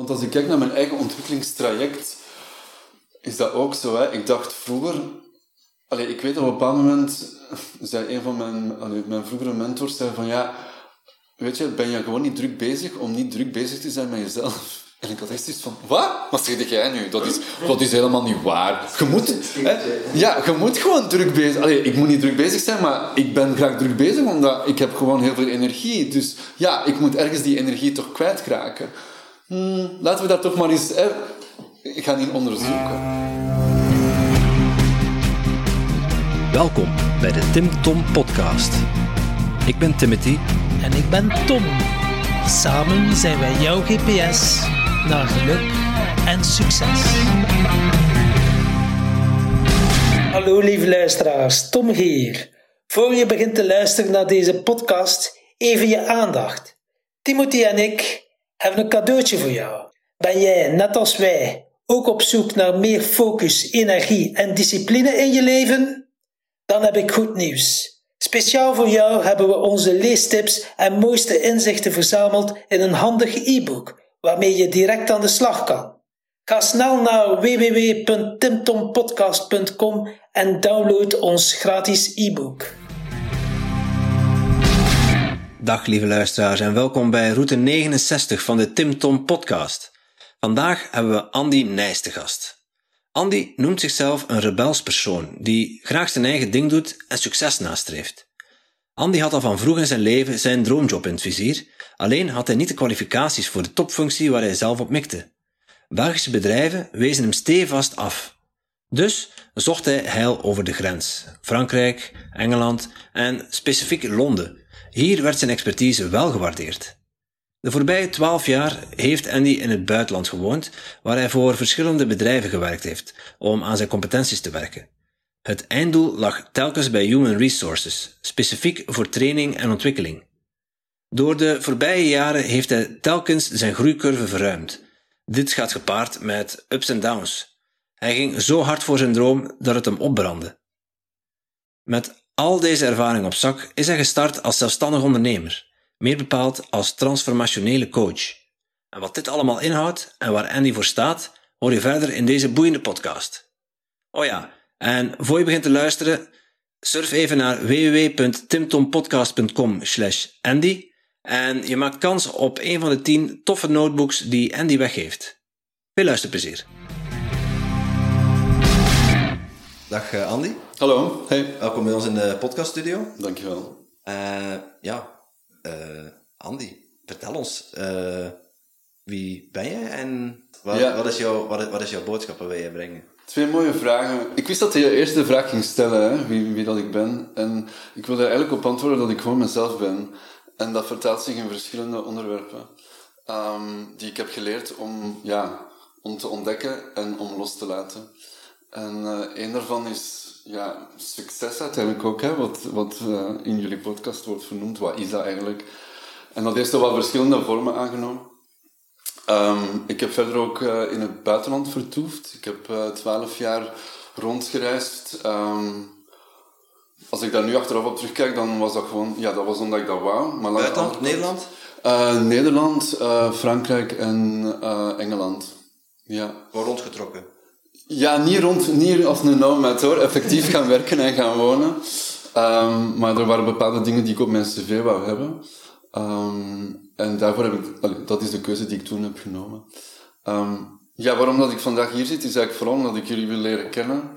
Want als ik kijk naar mijn eigen ontwikkelingstraject, is dat ook zo. Hè? Ik dacht vroeger... Allee, ik weet op een bepaald moment, zei een van mijn, mijn vroegere mentors, zei van ja, weet je, ben je gewoon niet druk bezig om niet druk bezig te zijn met jezelf. En ik had echt zoiets van, wat? Wat zeg jij nu? Dat is, dat is helemaal niet waar. Je moet, hè, ja, je moet gewoon druk bezig Allee, ik moet niet druk bezig zijn, maar ik ben graag druk bezig, omdat ik heb gewoon heel veel energie. Dus ja, ik moet ergens die energie toch kwijtraken. Hmm, laten we dat toch maar eens hè, gaan in onderzoeken. Welkom bij de Tim Tom Podcast. Ik ben Timothy. En ik ben Tom. Samen zijn wij jouw GPS naar geluk en succes. Hallo lieve luisteraars, Tom hier. Voor je begint te luisteren naar deze podcast, even je aandacht. Timothy en ik hebben een cadeautje voor jou. Ben jij, net als wij, ook op zoek naar meer focus, energie en discipline in je leven? Dan heb ik goed nieuws. Speciaal voor jou hebben we onze leestips en mooiste inzichten verzameld in een handig e-book waarmee je direct aan de slag kan. Ga snel naar www.timtompodcast.com en download ons gratis e-book. Dag lieve luisteraars en welkom bij route 69 van de Tim Tom podcast. Vandaag hebben we Andy Nijs te gast. Andy noemt zichzelf een rebels persoon die graag zijn eigen ding doet en succes nastreeft. Andy had al van vroeg in zijn leven zijn droomjob in het vizier, alleen had hij niet de kwalificaties voor de topfunctie waar hij zelf op mikte. Belgische bedrijven wezen hem stevast af. Dus zocht hij heil over de grens, Frankrijk, Engeland en specifiek Londen. Hier werd zijn expertise wel gewaardeerd. De voorbije twaalf jaar heeft Andy in het buitenland gewoond, waar hij voor verschillende bedrijven gewerkt heeft om aan zijn competenties te werken. Het einddoel lag telkens bij Human Resources, specifiek voor training en ontwikkeling. Door de voorbije jaren heeft hij telkens zijn groeicurve verruimd. Dit gaat gepaard met ups en downs. Hij ging zo hard voor zijn droom dat het hem opbrandde. Met al deze ervaring op zak is hij gestart als zelfstandig ondernemer, meer bepaald als transformationele coach. En wat dit allemaal inhoudt en waar Andy voor staat, hoor je verder in deze boeiende podcast. Oh ja, en voor je begint te luisteren, surf even naar www.timtompodcast.com Andy en je maakt kans op een van de 10 toffe notebooks die Andy weggeeft. Veel luisterplezier. Dag uh, Andy. Hallo, hey. Welkom bij ons in de podcaststudio. Dankjewel. Uh, ja, uh, Andy, vertel ons, wie ben je en wat, ja. wat, is jouw, wat, wat is jouw boodschap, wat wil je brengen? Twee mooie vragen. Ik wist dat je eerst de vraag ging stellen, hè, wie, wie dat ik ben. En ik wilde eigenlijk op antwoorden dat ik gewoon mezelf ben. En dat vertaalt zich in verschillende onderwerpen. Um, die ik heb geleerd om, ja, om te ontdekken en om los te laten. En uh, een daarvan is ja, succes uiteindelijk ook, hè, wat, wat uh, in jullie podcast wordt vernoemd. Wat is dat eigenlijk? En dat heeft zo wat verschillende vormen aangenomen. Um, ik heb verder ook uh, in het buitenland vertoefd. Ik heb twaalf jaar rondgereisd. Um, als ik daar nu achteraf op terugkijk, dan was dat gewoon... Ja, dat was omdat ik dat wou. Maar Buitenland? Nederland? Nederland, Frankrijk en Engeland. Ja. Waar rondgetrokken? Ja, niet, rond, niet als een nomad hoor. Effectief gaan werken en gaan wonen. Um, maar er waren bepaalde dingen die ik op mijn cv wou hebben. Um, en daarvoor heb ik... Dat is de keuze die ik toen heb genomen. Um, ja, waarom dat ik vandaag hier zit, is eigenlijk vooral omdat ik jullie wil leren kennen.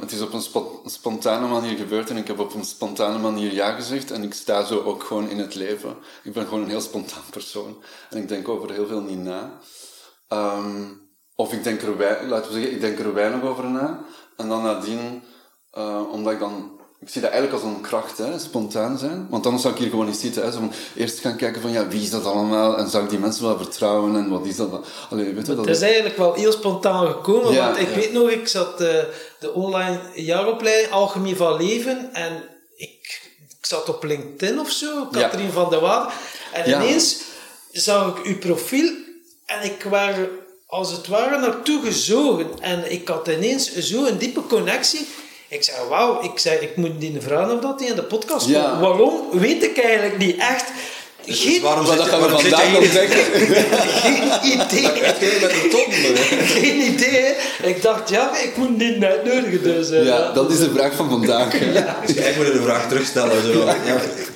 Het is op een spontane manier gebeurd en ik heb op een spontane manier ja gezegd. En ik sta zo ook gewoon in het leven. Ik ben gewoon een heel spontaan persoon. En ik denk over heel veel niet na. Of ik denk er, wij, laten we zeggen, ik denk er weinig over na. En dan nadien, uh, omdat ik dan ik zie dat eigenlijk als een kracht, hè, spontaan zijn. Want anders zou ik hier gewoon niet zitten. Hè, zo van, eerst gaan kijken van, ja, wie is dat allemaal? En zou ik die mensen wel vertrouwen? En wat is dat? Allee, weet je, dat het is eigenlijk wel heel spontaan gekomen. want ik weet nog, ik zat uh, de online jaaropleiding Alchemie van Leven. En ik, ik zat op LinkedIn of zo, Katrien van der Waard. En ineens zag ik uw profiel. En ik was als het ware naartoe gezogen. En ik had ineens zo een diepe connectie ik zei, wauw, ik, zei, ik moet die vragen of dat hij in de podcast komt. Waarom? Weet ik eigenlijk niet echt. Dus Geen- waarom Maar zit dat je, gaan we waarom vandaag hier ontdekken. Geen idee. Uitgeven met een ton? maar- Geen idee. Ik dacht, ja, ik moet niet uitnodigen. Dus, eh, Ja, dat is de vraag van vandaag. hè. Dus ik moet je de vraag terugstellen. Zo. Ja,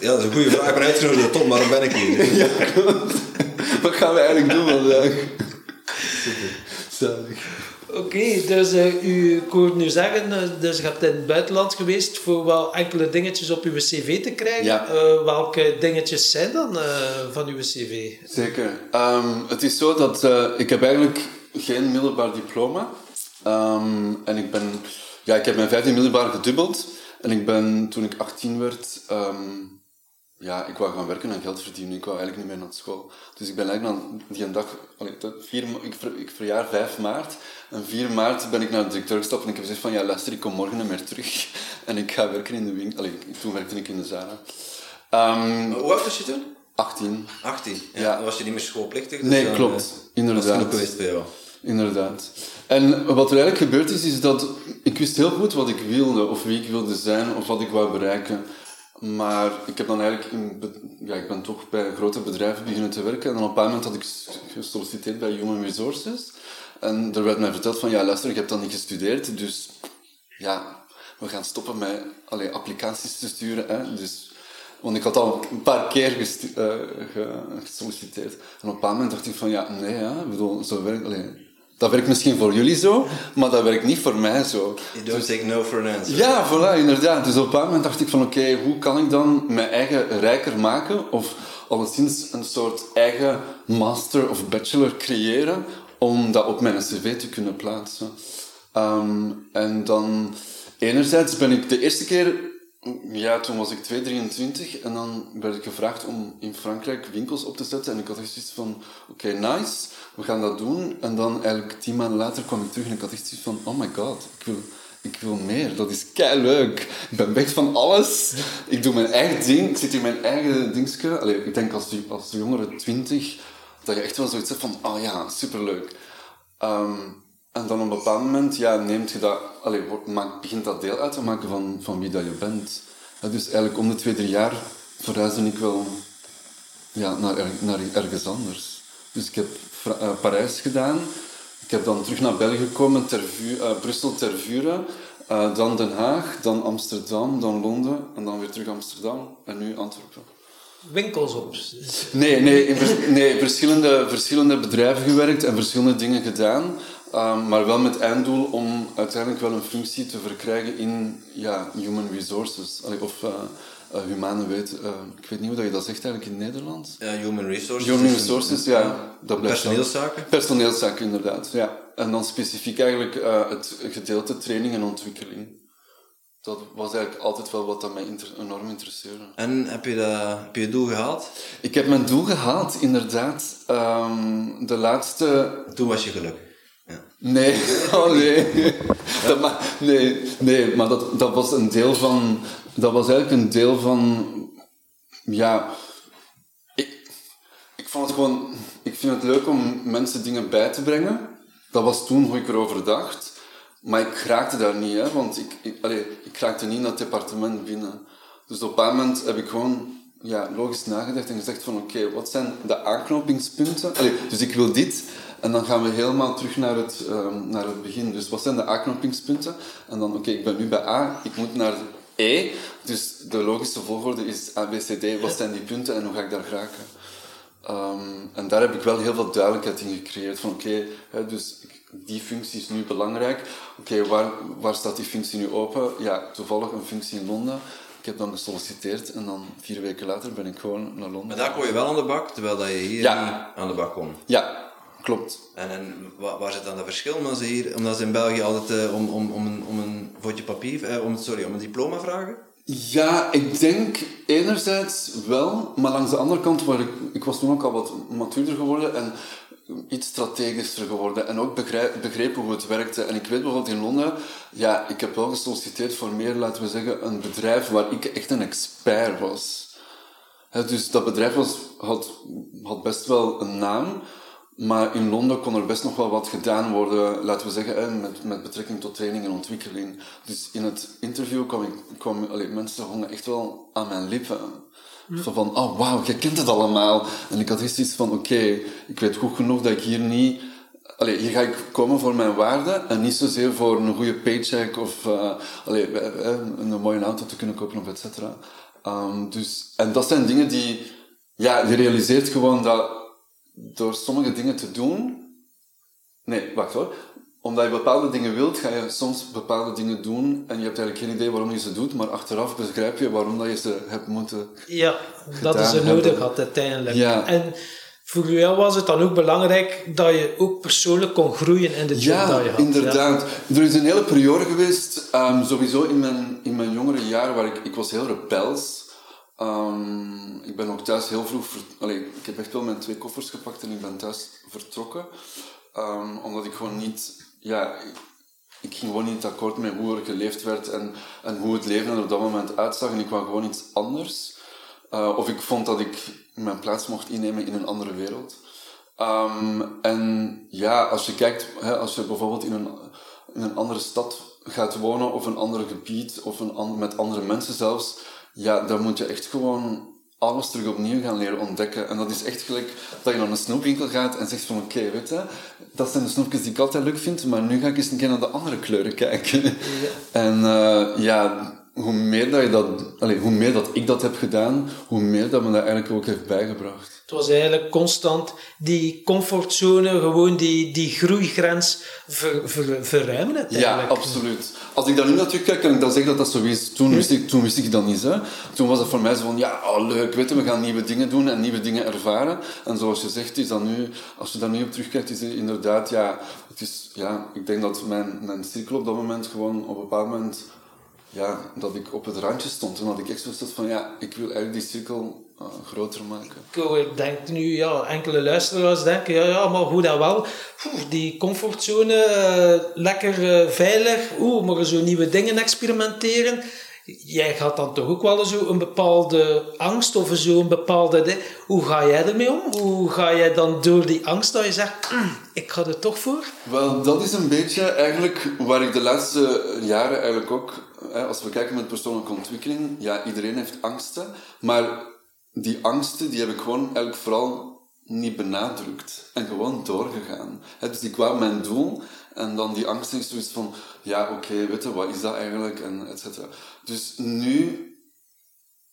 ja, dat is een goede vraag. Ik ben uitgenodigd door Tom, waarom ben ik hier? Wat gaan we eigenlijk doen vandaag? Zalig. Oké, dus eh, u, ik hoor nu zeggen, eh, dus je hebt in het buitenland geweest voor wel enkele dingetjes op uw cv te krijgen. Ja. Eh, welke dingetjes zijn dan van uw cv? Zeker. Ehm, het is zo dat ik heb eigenlijk geen middelbaar diploma. Ehm, en ik ben... Ja, ik heb mijn vijfde middelbaar gedubbeld. En ik ben, toen ik 18 werd... ehm, ja, ik wou gaan werken en geld verdienen. Ik wou eigenlijk niet meer naar school. Dus ik ben eigenlijk aan die dag... allee, dat vier, ik, ver, ik verjaar 5 maart. En 4 maart ben ik naar de directeur gestapt en ik heb gezegd van... Ja, luister, ik kom morgen niet meer terug. En ik ga werken in de winkel. Allee, toen werkte ik in de Zara. Ehm, Hoe oud was je toen? 18. 18. Ja, Ja. Dan was je niet meer schoolplichtig. dus Nee, dan, klopt. eh, Dat is Inderdaad. genoeg geweest bij jou. Inderdaad. En wat er eigenlijk gebeurd is, is dat ik wist heel goed wat ik wilde, of wie ik wilde zijn, of wat ik wou bereiken. Maar ik heb dan eigenlijk, in, ja, ik ben toch bij grote bedrijven beginnen te werken. En dan op een moment had ik gesolliciteerd bij Human Resources. En er werd mij verteld van, ja luister, ik heb dat niet gestudeerd, dus ja, we gaan stoppen met allee, applicaties te sturen. Hè? Dus, want ik had al een paar keer gestu- ge- gesolliciteerd. En op een moment dacht ik van, ja, nee, ja, ik bedoel, zo werkt... allee, dat werkt misschien voor jullie zo, maar dat werkt niet voor mij zo. You don't take no for an answer. Ja, voilà, inderdaad. Dus op een bepaald moment dacht ik van, oké, hoe kan ik dan mijn eigen rijker maken? Of alleszins een soort eigen master of bachelor creëren om dat op mijn cv te kunnen plaatsen. Ehm, en dan, enerzijds ben ik de eerste keer, ja, toen was ik 2, 23, en dan werd ik gevraagd om in Frankrijk winkels op te zetten. En ik had echt zoiets van, oké, nice, we gaan dat doen. En dan eigenlijk tien maanden later kwam ik terug en ik had echt zoiets van, oh my god, ik wil, ik wil meer. Dat is kei leuk. Ik ben weg van alles. Ik doe mijn eigen ding. Ik zit in mijn eigen dingetje. Allee, ik denk als, als jongere 20 dat je echt wel zoiets hebt van, oh ja, superleuk. Ehm, en dan op een bepaald moment ja, neemt je dat, allee, maakt, begint dat deel uit te maken van, van wie dat je bent. Ja, dus eigenlijk om de twee, drie jaar verhuisde ik wel ja, naar, naar ergens anders. Dus ik heb Eh, Parijs gedaan. Ik heb dan terug naar België gekomen, ter eh, Brussel ter Vure. eh, dan Den Haag, dan Amsterdam, dan Londen en dan weer terug Amsterdam en nu Antwerpen. Winkels op. Nee, nee, in vers- nee verschillende, verschillende bedrijven gewerkt en verschillende dingen gedaan. ehm, maar wel met einddoel om uiteindelijk wel een functie te verkrijgen in ja, human resources. Allee, of eh, humane weet. eh, ik weet niet hoe dat je dat zegt eigenlijk in Nederland. Ja, human resources. Human een- resources, ja. Dat blijft dan- Personeelszaken. Personeelszaken, inderdaad. Ja. En dan specifiek eigenlijk eh, het gedeelte training en ontwikkeling. Dat was eigenlijk altijd wel wat dat mij inter- enorm interesseerde. En heb je, dat, heb je je doel gehaald? Ik heb mijn doel gehaald, inderdaad. Ehm, de laatste... Toen was je gelukkig. Ja. Nee, oh nee. Dat ma- nee, nee, maar dat, dat was een deel van... Dat was eigenlijk een deel van... Ja... Ik, ik vond het gewoon... Ik vind het leuk om mensen dingen bij te brengen. Dat was toen hoe ik erover dacht. Maar ik raakte daar niet, hè. Want ik, ik, ik raakte niet in dat departement binnen. Dus op een moment heb ik gewoon ja, logisch nagedacht en gezegd van oké, wat zijn de aanknopingspunten? Allee, dus ik wil dit en dan gaan we helemaal terug naar het, ehm, naar het begin. Dus wat zijn de aanknopingspunten? En dan oké, ik ben nu bij A, ik moet naar E. Dus de logische volgorde is A, B, C, D. Wat zijn die punten en hoe ga ik daar geraken? Ehm, en daar heb ik wel heel veel duidelijkheid in gecreëerd. Van oké, dus die functie is nu belangrijk. Oké, waar, waar staat die functie nu open? Ja, toevallig een functie in Londen. Ik heb dan gesolliciteerd en dan vier weken later ben ik gewoon naar Londen. Maar daar kon je wel aan de bak, terwijl dat je hier Ja. niet aan de bak kon. Ja, klopt. En, en waar, waar zit dan dat verschil? Omdat ze, hier, omdat ze in België altijd eh, om, om, om, een, om een vodje papier, eh, om, sorry, om een diploma vragen? Ja, ik denk enerzijds wel, maar langs de andere kant, waar ik, ik was toen ook al wat matuurder geworden en iets strategischer geworden en ook begrepen hoe het werkte. En ik weet bijvoorbeeld in Londen, ja, ik heb wel gesolliciteerd voor meer, laten we zeggen, een bedrijf waar ik echt een expert was. Dus dat bedrijf was, had, had best wel een naam, maar in Londen kon er best nog wel wat gedaan worden, laten we zeggen, met, met betrekking tot training en ontwikkeling. Dus in het interview kwam ik, kwam, allee, mensen hongen echt wel aan mijn lippen. Zo van, oh wauw, je kent het allemaal. En ik had echt zoiets van, oké, ik weet goed genoeg dat ik hier niet... Allee, hier ga ik komen voor mijn waarde en niet zozeer voor een goede paycheck of uh, allee, eh, een mooie auto te kunnen kopen of et cetera. Um, dus, en dat zijn dingen die... Ja, je realiseert gewoon dat door sommige dingen te doen... Nee, wacht hoor omdat je bepaalde dingen wilt, ga je soms bepaalde dingen doen en je hebt eigenlijk geen idee waarom je ze doet, maar achteraf begrijp je waarom dat je ze hebt moeten Ja, dat is er nodig had uiteindelijk. Ja. En voor jou was het dan ook belangrijk dat je ook persoonlijk kon groeien in de job ja, dat je had. Inderdaad. Er is een hele periode geweest, um, sowieso in mijn, in mijn jongere jaren, waar ik, ik was heel rebels. Um, ik ben ook thuis heel vroeg... Ver, ik heb echt wel mijn twee koffers gepakt en ik ben thuis vertrokken. Um, omdat ik gewoon niet ja, ik ging gewoon niet akkoord met hoe er geleefd werd en, en hoe het leven er op dat moment uitzag. En ik wou gewoon iets anders. Uh, of ik vond dat ik mijn plaats mocht innemen in een andere wereld. Um, en ja, als je kijkt, hè, als je bijvoorbeeld in een, in een andere stad gaat wonen, of een ander gebied, of een, met andere mensen zelfs, ja, dan moet je echt gewoon alles terug opnieuw gaan leren ontdekken. En dat is echt gelijk dat je naar een snoepwinkel gaat en zegt van oké, okay, weet je, dat zijn de snoepjes die ik altijd leuk vind, maar nu ga ik eens een keer naar de andere kleuren kijken. Ja. En uh, ja, hoe meer dat, je dat allez, hoe meer dat ik dat heb gedaan, hoe meer dat me dat eigenlijk ook heeft bijgebracht. Het was eigenlijk constant die comfortzone, gewoon die, die groeigrens ver, ver, verruimen Ja, absoluut. Als ik daar nu naar terugkijk, kan ik dan zeggen dat dat zo is. Toen wist ik, toen wist ik dat niet. Hè. Toen was het voor mij zo van, ja, oh, leuk, weet je, we gaan nieuwe dingen doen en nieuwe dingen ervaren. En zoals je zegt, is dat nu, als je daar nu op terugkijkt, is het inderdaad, ja, het is, ja, ik denk dat mijn, mijn cirkel op dat moment gewoon op een bepaald moment ja, dat ik op het randje stond. En dat ik echt stond van, ja, ik wil eigenlijk die cirkel uh, groter maken. Ik denk nu, ja, enkele luisteraars denken, ja, ja maar hoe dat wel? Oeh, die comfortzone, uh, lekker uh, veilig, oeh, maar zo nieuwe dingen experimenteren. Jij gaat dan toch ook wel zo een bepaalde angst of zo een bepaalde... Hoe ga jij ermee om? Hoe ga jij dan door die angst dat je zegt, mm, ik ga er toch voor? Wel, dat is een beetje eigenlijk waar ik de laatste jaren eigenlijk ook als we kijken met persoonlijke ontwikkeling, ja, iedereen heeft angsten, maar die angsten die heb ik gewoon eigenlijk vooral niet benadrukt en gewoon doorgegaan. dus ik wou mijn doel en dan die angst is zoiets van, ja, oké, weet wat is dat eigenlijk en et cetera. Dus nu,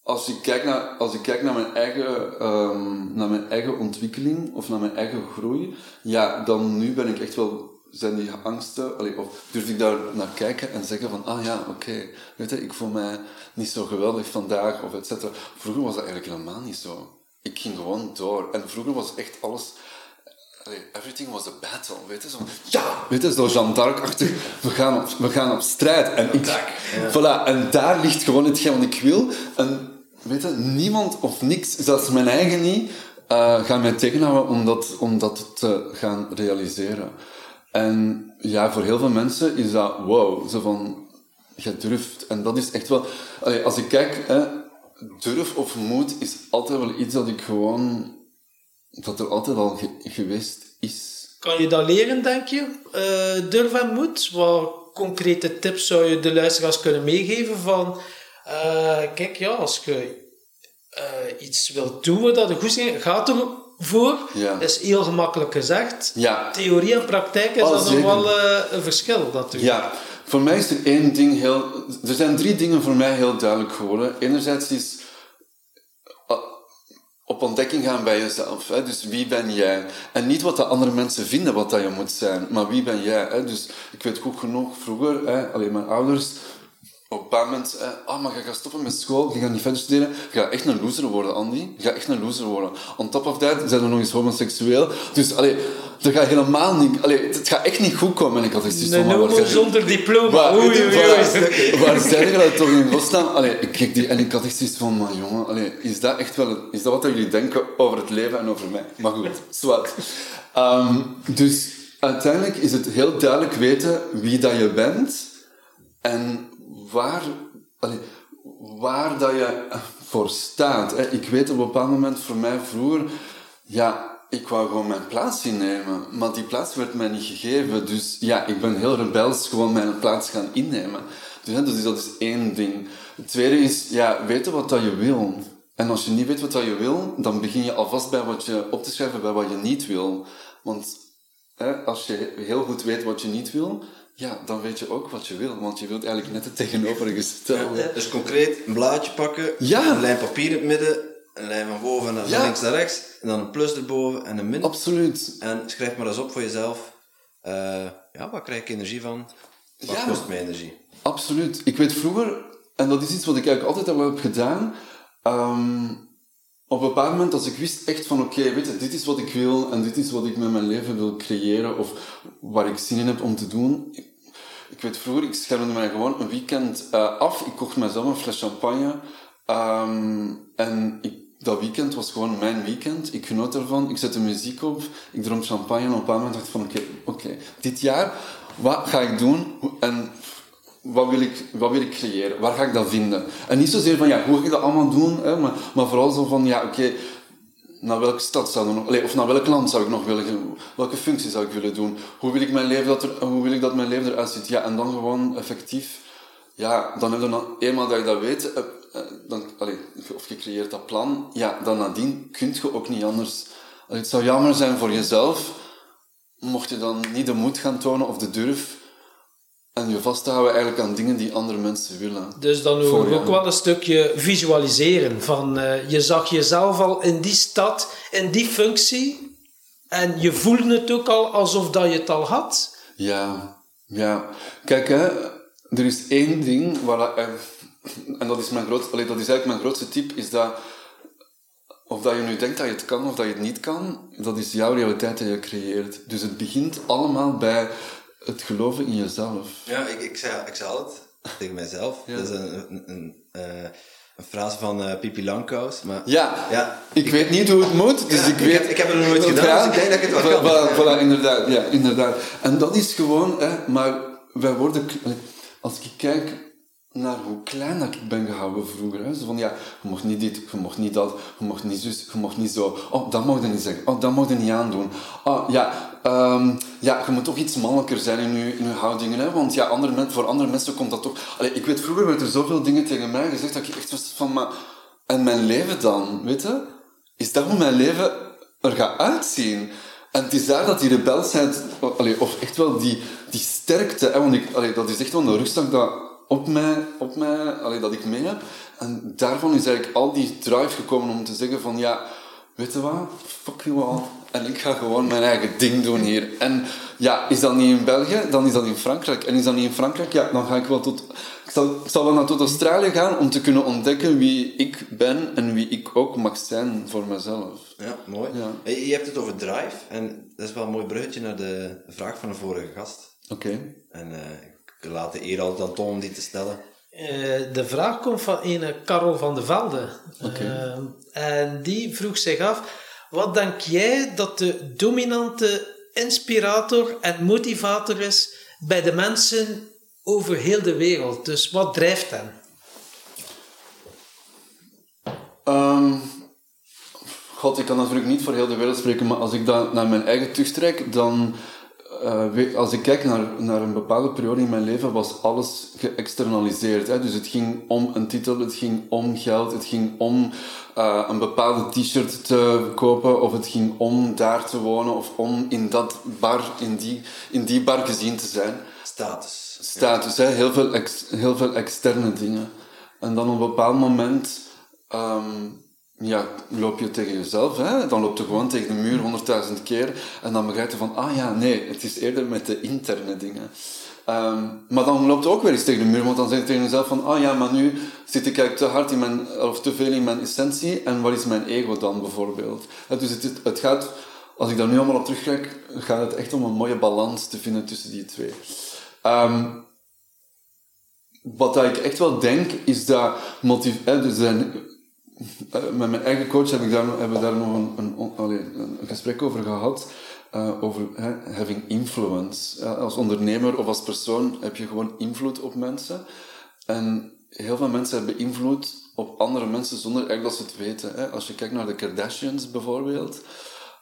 als ik kijk naar, als ik kijk naar, mijn eigen, um, naar mijn eigen ontwikkeling of naar mijn eigen groei, ja, dan nu ben ik echt wel zijn die angsten, of durf ik daar naar kijken en zeggen van, ah ja, oké, weet je, ik voel mij niet zo geweldig vandaag, of et cetera. Vroeger was dat eigenlijk helemaal niet zo. Ik ging gewoon door. En vroeger was echt alles, everything was a battle, weet je, zo, ja, weet je, zo Jean d'Arc-achtig, we gaan, op, we gaan op strijd. En ik, ja. voilà, en daar ligt gewoon hetgeen wat ik wil. En weet je, niemand of niks, zelfs mijn eigen niet, uh, gaan mij tegenhouden om dat, om dat te gaan realiseren. En ja, voor heel veel mensen is dat wow, zo van, je durft. En dat is echt wel, als ik kijk, hè, durf of moed is altijd wel iets dat ik gewoon, dat er altijd al geweest is. Kan je dat leren, denk je? Uh, durf en moed? Wat concrete tips zou je de luisteraars kunnen meegeven van, uh, kijk, ja, als je uh, iets wilt doen dat er goed is, gaat er voor. Ja. is heel gemakkelijk gezegd. Ja. Theorie en praktijk is oh, dan nog wel een verschil natuurlijk. Ja, voor mij is er één ding heel... Er zijn drie dingen voor mij heel duidelijk geworden. Enerzijds is op ontdekking gaan bij jezelf. Hè? Dus wie ben jij? En niet wat de andere mensen vinden wat dat je moet zijn, maar wie ben jij? Hè? Dus ik weet goed genoeg, vroeger, hè, alleen mijn ouders op een bepaald moment, eh, oh, maar je gaat stoppen met school, je gaat niet verder studeren, je gaat echt een loser worden, Andy. Je gaat echt een loser worden. On top of that zijn we nog eens homoseksueel. Dus, allee, dat gaat helemaal niet, allee, het gaat echt niet goed komen. En ik had iets van, homo zonder diploma. Waar, oei, oei, oei. waar zijn jullie toch in godsnaam? Allee, ik kijk die, en ik had echt zoiets van, maar jongen, allee, is dat echt wel, is dat wat jullie denken over het leven en over mij? Maar goed, zwart. Um, dus uiteindelijk is het heel duidelijk weten wie dat je bent en waar, waar dat je voor staat. Hè. Ik weet op een bepaald moment voor mij vroeger, ja, ik wou gewoon mijn plaats innemen, maar die plaats werd mij niet gegeven. Dus ja, ik ben heel rebels gewoon mijn plaats gaan innemen. Dus, dus dat is één ding. Het tweede is, ja, weten wat dat je wil. En als je niet weet wat dat je wil, dan begin je alvast bij wat je op te schrijven bij wat je niet wil. Want als je heel goed weet wat je niet wil, ja, dan weet je ook wat je wil. Want je wilt eigenlijk net het tegenovergestelde. Dus concreet een blaadje pakken, Ja. een lijn papier in het midden, een lijn van boven naar Ja. links naar rechts, en dan een plus erboven en een min. Absoluut. En schrijf maar eens op voor jezelf. eh, ja, waar krijg ik energie van? Wat Ja. kost mij energie? Absoluut. Ik weet vroeger, en dat is iets wat ik eigenlijk altijd al heb gedaan, ehm, op een bepaald moment als ik wist echt van oké, weet je, dit is wat ik wil en dit is wat ik met mijn leven wil creëren of waar ik zin in heb om te doen. Ik, weet vroeger, ik schermde mij gewoon een weekend eh, af. Ik kocht mezelf een fles champagne. ehm, en dat weekend was gewoon mijn weekend. Ik genoot ervan. Ik zette muziek op. Ik dronk champagne. En op een bepaald moment dacht ik van oké, oké, dit jaar, wat ga ik doen? En wat wil, ik, wat wil ik creëren? Waar ga ik dat vinden? En niet zozeer van, ja, hoe ga ik dat allemaal doen? Hè? Maar, maar vooral zo van, ja, oké, naar welke stad zou ik nog, of naar welk land zou ik nog willen? Welke functie zou ik willen doen? Hoe wil ik mijn leven dat hoe wil ik dat mijn leven eruit ziet? Ja, en dan gewoon effectief, ja, dan heb je dan eenmaal dat je dat weet, eh, eh, dan, of je creëert dat plan, ja, dan nadien kun je ook niet anders. Het zou jammer zijn voor jezelf, mocht je dan niet de moed gaan tonen of de durf en je vasthouden eigenlijk aan dingen die andere mensen willen. Dus dan hoor ook wel een stukje visualiseren. Van, eh, je zag jezelf al in die stad, in die functie. En je voelde het ook al alsof dat je het al had. Ja, ja. Kijk, hè, er is één ding dat, eh, En dat is, mijn groot, allee, dat is eigenlijk mijn grootste tip, is dat... Of dat je nu denkt dat je het kan of dat je het niet kan, dat is jouw realiteit die je creëert. Dus het begint allemaal bij het geloven in jezelf. Ja, ik, ik, zei, ik zei altijd tegen mijzelf. Dat is een, een, een, eh, een frase van eh Pipi Langkous. Maar Ja, Ja, ik, weet niet hoe het moet, dus Ja, ik ik weet... heb- ik heb het nog nooit gedaan, dus ik denk dat ik het wel kan. Voilà, voilà, inderdaad, ja, inderdaad. En dat is gewoon, hè, maar wij worden... k- Als ik kijk naar hoe klein dat ik ben gehouden vroeger, hè, zo van ja, je mocht niet dit, je mocht niet dat, je mocht niet zus, je mocht niet zo, oh, dat mocht je niet zeggen, oh, dat mocht je niet aandoen. Oh, ja, ehm, ja, je moet toch iets mannelijker zijn in je, in houdingen, hè, want ja, voor andere mensen komt dat toch... Allee, ik weet, vroeger werd er zoveel dingen tegen mij gezegd dat ik echt was van, maar... En mijn leven dan, weet je? Is dat hoe mijn leven er gaat uitzien? En het is daar dat die rebelsheid, allee, of echt wel die, die sterkte, hè, want ik, allee, dat is echt wel een rugzak dat op mij, op mij allee, dat ik mee heb. En daarvan is eigenlijk al die drive gekomen om te zeggen van, ja, weet je wat, fuck you all. En ik ga gewoon mijn eigen ding doen hier. En ja, is dat niet in België, dan is dat in Frankrijk. En is dat niet in Frankrijk, ja, dan ga ik wel tot... Ik zal, ik zal wel naar tot Australië gaan om te kunnen ontdekken wie ik ben en wie ik ook mag zijn voor mezelf. Ja, mooi. Ja. Je hebt het over drive. En dat is wel een mooi bruggetje naar de vraag van de vorige gast. Oké. En ik laat de eer altijd aan Tom om die te stellen. Eh, de vraag komt van een Karel van de Velde. Eh, en die vroeg zich af: wat denk jij dat de dominante inspirator en motivator is bij de mensen over heel de wereld? Dus wat drijft hen? Ehm, God, ik kan natuurlijk niet voor heel de wereld spreken, maar als ik dat naar mijn eigen terugtrek, dan... eh, als ik kijk naar, naar een bepaalde periode in mijn leven, was alles geëxternaliseerd. Hè? Dus het ging om een titel, het ging om geld, het ging om eh, een bepaalde t-shirt te kopen, of het ging om daar te wonen, of om in dat bar, in die, in die bar gezien te zijn Status. status, hè? Heel, veel ex- heel veel externe dingen. En dan op een bepaald moment ehm, ja, loop je tegen jezelf, hè? dan loop je gewoon tegen de muur honderdduizend keer en dan begrijp je van, ah ja, nee, het is eerder met de interne dingen. Ehm, maar dan loopt je ook weer eens tegen de muur, want dan zeg je tegen jezelf van, ah ja, maar nu zit ik eigenlijk te hard in mijn, of te veel in mijn essentie en wat is mijn ego dan bijvoorbeeld? Dus het, het, gaat, als ik daar nu allemaal op terugkijk, gaat het echt om een mooie balans te vinden tussen die twee. Ehm, wat ik echt wel denk, is dat motiv hè, dus zijn, eh, met mijn eigen coach heb ik daar, hebben we daar nog een, een, gesprek over gehad. eh, over having influence. Ja, als ondernemer of als persoon heb je gewoon invloed op mensen. En heel veel mensen hebben invloed op andere mensen zonder eigenlijk dat ze het weten. Als je kijkt naar de Kardashians bijvoorbeeld.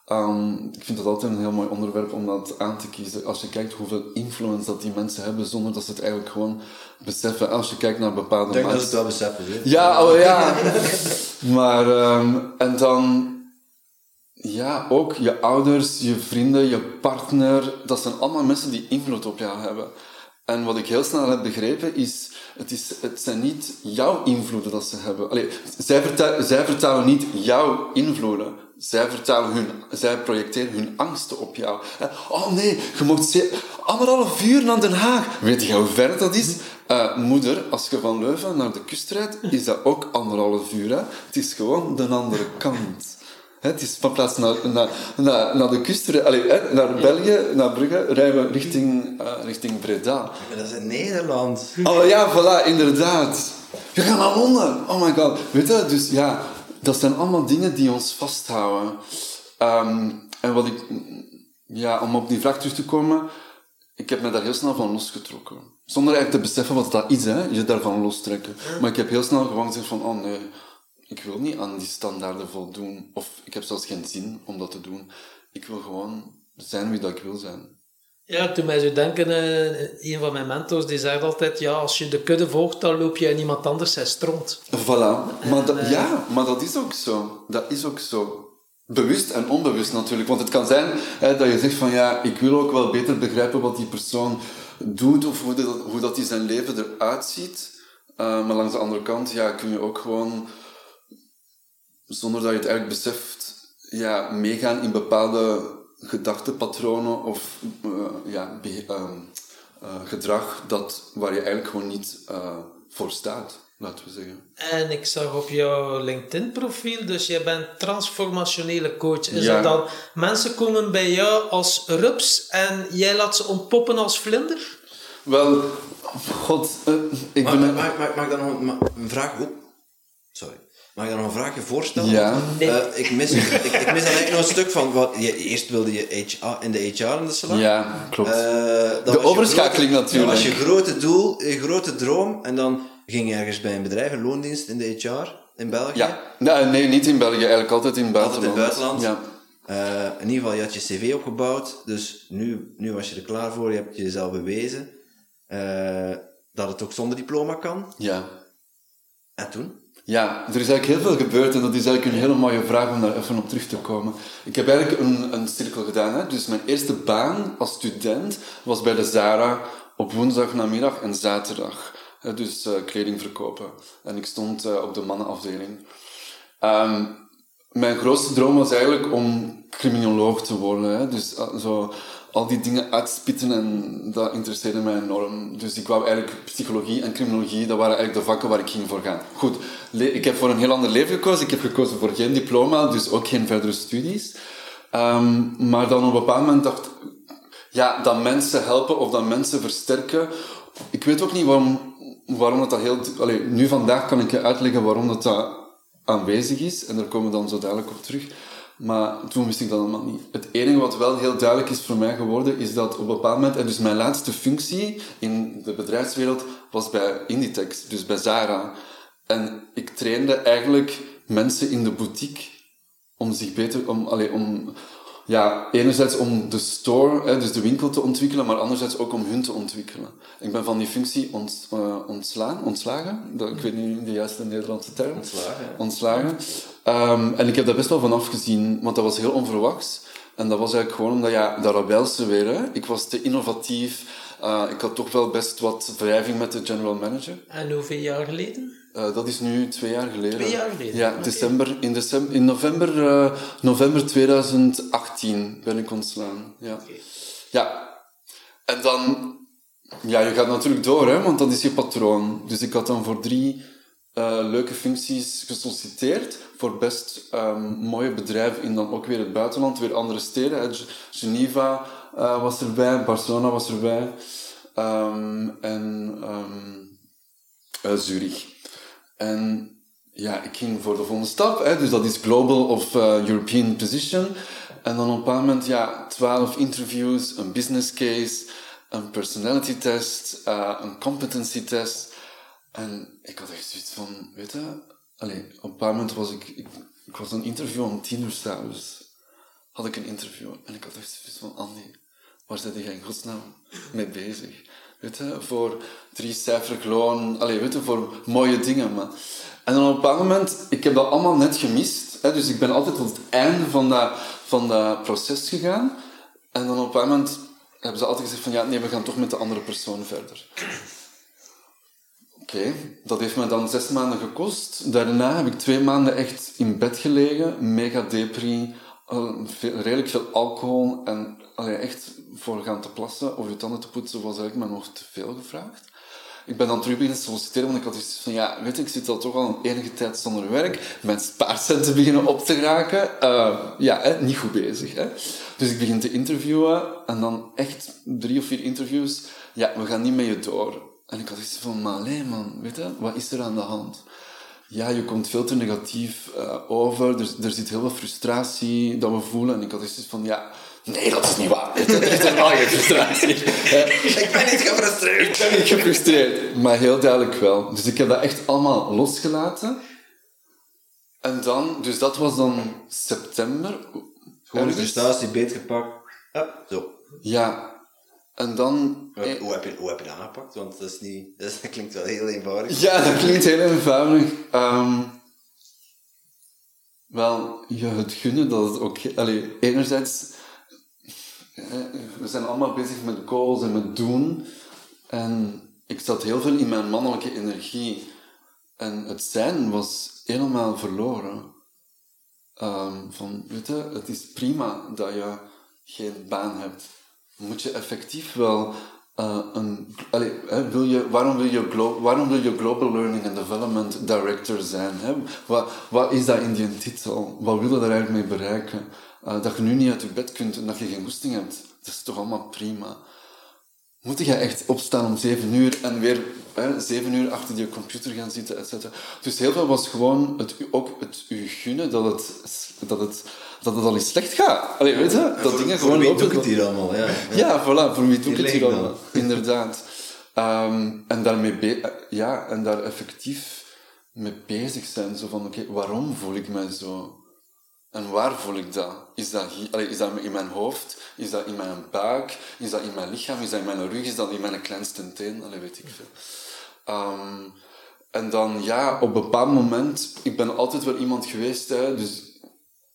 Ehm, ik vind dat altijd een heel mooi onderwerp om dat aan te kiezen. Als je kijkt hoeveel influence dat die mensen hebben, zonder dat ze het eigenlijk gewoon beseffen. Als je kijkt naar bepaalde Ik denk dat mensen- ze het wel beseffen. hè. ja, oh ja. maar, ehm, en dan, ja, ook je ouders, je vrienden, je partner, dat zijn allemaal mensen die invloed op jou hebben. En wat ik heel snel heb begrepen is, het, is, het zijn niet jouw invloeden dat ze hebben. Allee, zij, vertellen, zij vertalen niet jouw invloeden. Zij, vertalen hun, zij projecteren hun angsten op jou. Oh nee, je ze- anderhalf uur naar Den Haag. Weet je hoe ver dat is? Eh, moeder, als je van Leuven naar de kust rijdt, is dat ook anderhalf uur. Hè? Het is gewoon de andere kant. Het is van plaats naar, naar, naar, naar de kust, hè, naar België, naar Brugge, rijden we richting, eh, richting Breda. Maar dat is in Nederland. Oh ja, voilà, inderdaad. We gaan naar Londen. Oh my god. Weet je, dus ja, dat zijn allemaal dingen die ons vasthouden. Ehm, en wat ik, ja, om op die vraag terug te komen, ik heb me daar heel snel van losgetrokken. Zonder eigenlijk te beseffen wat dat is, hè, je daarvan lostrekken. Maar ik heb heel snel gewoon gezegd van, oh nee, ik wil niet aan die standaarden voldoen. Of ik heb zelfs geen zin om dat te doen. Ik wil gewoon zijn wie dat ik wil zijn. Ja, toen mij zo denken, eh, een van mijn mentors die zegt altijd, ja, als je de kudde volgt, dan loop je in iemand anders zijn stront. Voilà. Maar dat, ja, maar dat is ook zo. Dat is ook zo. Bewust en onbewust natuurlijk. Want het kan zijn hè, dat je zegt van ja, ik wil ook wel beter begrijpen wat die persoon doet of hoe dat, hoe dat die zijn leven eruit ziet. Uh, maar langs de andere kant ja, kun je ook gewoon, zonder dat je het eigenlijk beseft, ja, meegaan in bepaalde gedachtepatronen of uh, ja, be, uh, gedrag dat, waar je eigenlijk gewoon niet uh, voor staat laten we zeggen. En ik zag op jouw LinkedIn-profiel, dus jij bent transformationele coach. Is Ja. dat dan mensen komen bij jou als rups en jij laat ze ontpoppen als vlinder? Wel, god, eh, ik Mag, ben... mag, mag, mag ik daar nog een, een vraag... Oep. Sorry. Mag ik daar nog een vraagje voorstellen? Ja. Nee. Eh, ik, mis, ik, ik mis dan eigenlijk nog een stuk van... Wat, je, eerst wilde je HR, in de HR aan de slag. Ja, klopt. Eh, dat De je overschakeling grote- natuurlijk. Dat was je grote doel, je grote droom. En dan ging je ergens bij een bedrijf, een loondienst in de HR in België. ja, nee, nee, niet in België, eigenlijk altijd in het Altijd in buitenland. het buitenland. Ja. Eh, in ieder geval, je had je cv opgebouwd. Dus nu, nu was je er klaar voor. Je hebt jezelf bewezen. eh, dat het ook zonder diploma kan. ja. En toen? Ja, er is eigenlijk heel veel gebeurd en dat is eigenlijk een hele mooie vraag om daar even op terug te komen. Ik heb eigenlijk een, een cirkel gedaan. Hè? Dus mijn eerste baan als student was bij de Zara op woensdag namiddag en zaterdag. Dus eh, kleding verkopen. En ik stond eh, op de mannenafdeling. Ehm, mijn grootste droom was eigenlijk om criminoloog te worden. Hè? Dus eh, zo al die dingen uitspitten en dat interesseerde mij enorm. Dus ik wou eigenlijk psychologie en criminologie, dat waren eigenlijk de vakken waar ik ging voor gaan. Goed, ik heb voor een heel ander leven gekozen. Ik heb gekozen voor geen diploma, dus ook geen verdere studies. Ehm, maar dan op een bepaald moment dacht ja, dat mensen helpen of dat mensen versterken. Ik weet ook niet waarom, waarom dat, dat heel... Allee, nu vandaag kan ik je uitleggen waarom dat, dat aanwezig is. En daar komen we dan zo dadelijk op terug. Maar toen wist ik dat allemaal niet. Het enige wat wel heel duidelijk is voor mij geworden, is dat op een bepaald moment... En dus mijn laatste functie in de bedrijfswereld was bij Inditex, dus bij Zara. En ik trainde eigenlijk mensen in de boutique om zich beter, om, allee, om, ja, enerzijds om de store, hè, dus de winkel te ontwikkelen, maar anderzijds ook om hun te ontwikkelen. Ik ben van die functie ont, uh, ontslaan, ontslagen, dat, ik weet niet de juiste Nederlandse term. Ontslagen, ja. Ontslagen. Um, en ik heb daar best wel van afgezien, want dat was heel onverwachts. En dat was eigenlijk gewoon omdat, ja, dat rebelse weer, hè. Ik was te innovatief, uh, ik had toch wel best wat wrijving met de general manager. En hoeveel jaar geleden? Uh, dat is nu twee jaar geleden. Twee jaar geleden? Ja, Okay. december, in, december, in november, uh, november 2018 ben ik ontslaan. Ja. Okay. ja. En dan, ja, je gaat natuurlijk door, hè, want dat is je patroon. Dus ik had dan voor drie uh, leuke functies gesolliciteerd. Voor best um, mooie bedrijven in dan ook weer het buitenland, weer andere steden. Hè. Geneva was erbij, Barcelona was erbij. Um, en um, uh, Zurich. En ja, ik ging voor de volgende stap, hè, dus dat is Global of uh, European Position. En dan op een bepaald moment, ja, twaalf interviews, een business case, een personality test, uh, een competency test. En ik had echt zoiets van, weet je, allee, op een bepaald moment was ik, ik, ik was een interview om tien uur s'avonds. had ik een interview. En ik had echt zoiets van, Andy, waar zit jij in godsnaam mee bezig? Weet je, voor drie cijferig loon, weet voor mooie dingen. Maar. En dan op een moment, ik heb dat allemaal net gemist. Hè, dus ik ben altijd tot het einde van dat, van dat proces gegaan. En dan op een moment hebben ze altijd gezegd van, ja, nee, we gaan toch met de andere persoon verder. Oké, dat heeft me dan zes maanden gekost. Daarna heb ik twee maanden echt in bed gelegen, mega depri, veel, redelijk veel alcohol en echt voor gaan te plassen of je tanden te poetsen was eigenlijk maar nog te veel gevraagd. Ik ben dan terug beginnen solliciteren, want ik had iets van, ja, weet je, ik zit al toch al een enige tijd zonder werk, mijn spaarcenten beginnen op te raken. Uh, ja, hè, niet goed bezig. Hè. Dus ik begin te interviewen en dan echt drie of vier interviews. Ja, we gaan niet met je door. En ik had iets van, maar alleen man, weet je, wat is er aan de hand? Ja, je komt veel te negatief uh, over, er, er zit heel veel frustratie dat we voelen. En ik had iets van, ja, nee, dat is niet waar. Dat is helemaal geen frustratie. ik ben niet gefrustreerd. Ik ben niet gefrustreerd, maar heel duidelijk wel. Dus ik heb dat echt allemaal losgelaten. En dan, dus dat was dan september. Gewoon de frustratie beetgepakt. Ja, zo. Ja, en dan... Hoe, hoe, heb je, hoe heb je dat aangepakt? Want dat, is niet, dat, klinkt wel heel eenvoudig. Ja, dat klinkt heel eenvoudig. Um, wel, je het gunnen dat het ook... Allee, enerzijds... We zijn allemaal bezig met goals en met doen. En ik zat heel veel in mijn mannelijke energie. En het zijn was helemaal verloren. Um, van, weet je, het is prima dat je geen baan hebt moet je effectief wel uh, een... Hè, wil je, waarom, wil je waarom wil je Global Learning and Development Director zijn? Hè? Wat, wat is dat in die titel? Wat wil je daar eigenlijk mee bereiken? Uh, dat je nu niet uit je bed kunt en dat je geen goesting hebt, dat is toch allemaal prima. Moet je echt opstaan om zeven uur en weer hè, zeven uur achter je computer gaan zitten, et cetera. Dus heel veel was gewoon het, ook het u gunnen dat het, dat het dat het al eens slecht gaat. Allee, weet je? Dat dingen gewoon. Voor wie doe het hier allemaal? Ja, ja. ja voilà, voor wie doe ik het hier allemaal? Inderdaad. Um, en, daarmee ja, en daar effectief mee bezig zijn. Zo van, oké, okay, waarom voel ik mij zo? En waar voel ik dat? Is dat, hier, is dat in mijn hoofd? Is dat in mijn buik? Is dat in mijn lichaam? Is dat in mijn rug? Is dat in mijn kleinste teen? Allee, weet ik veel. Um, en dan, ja, op een bepaald moment... Ik ben altijd wel iemand geweest, hè, dus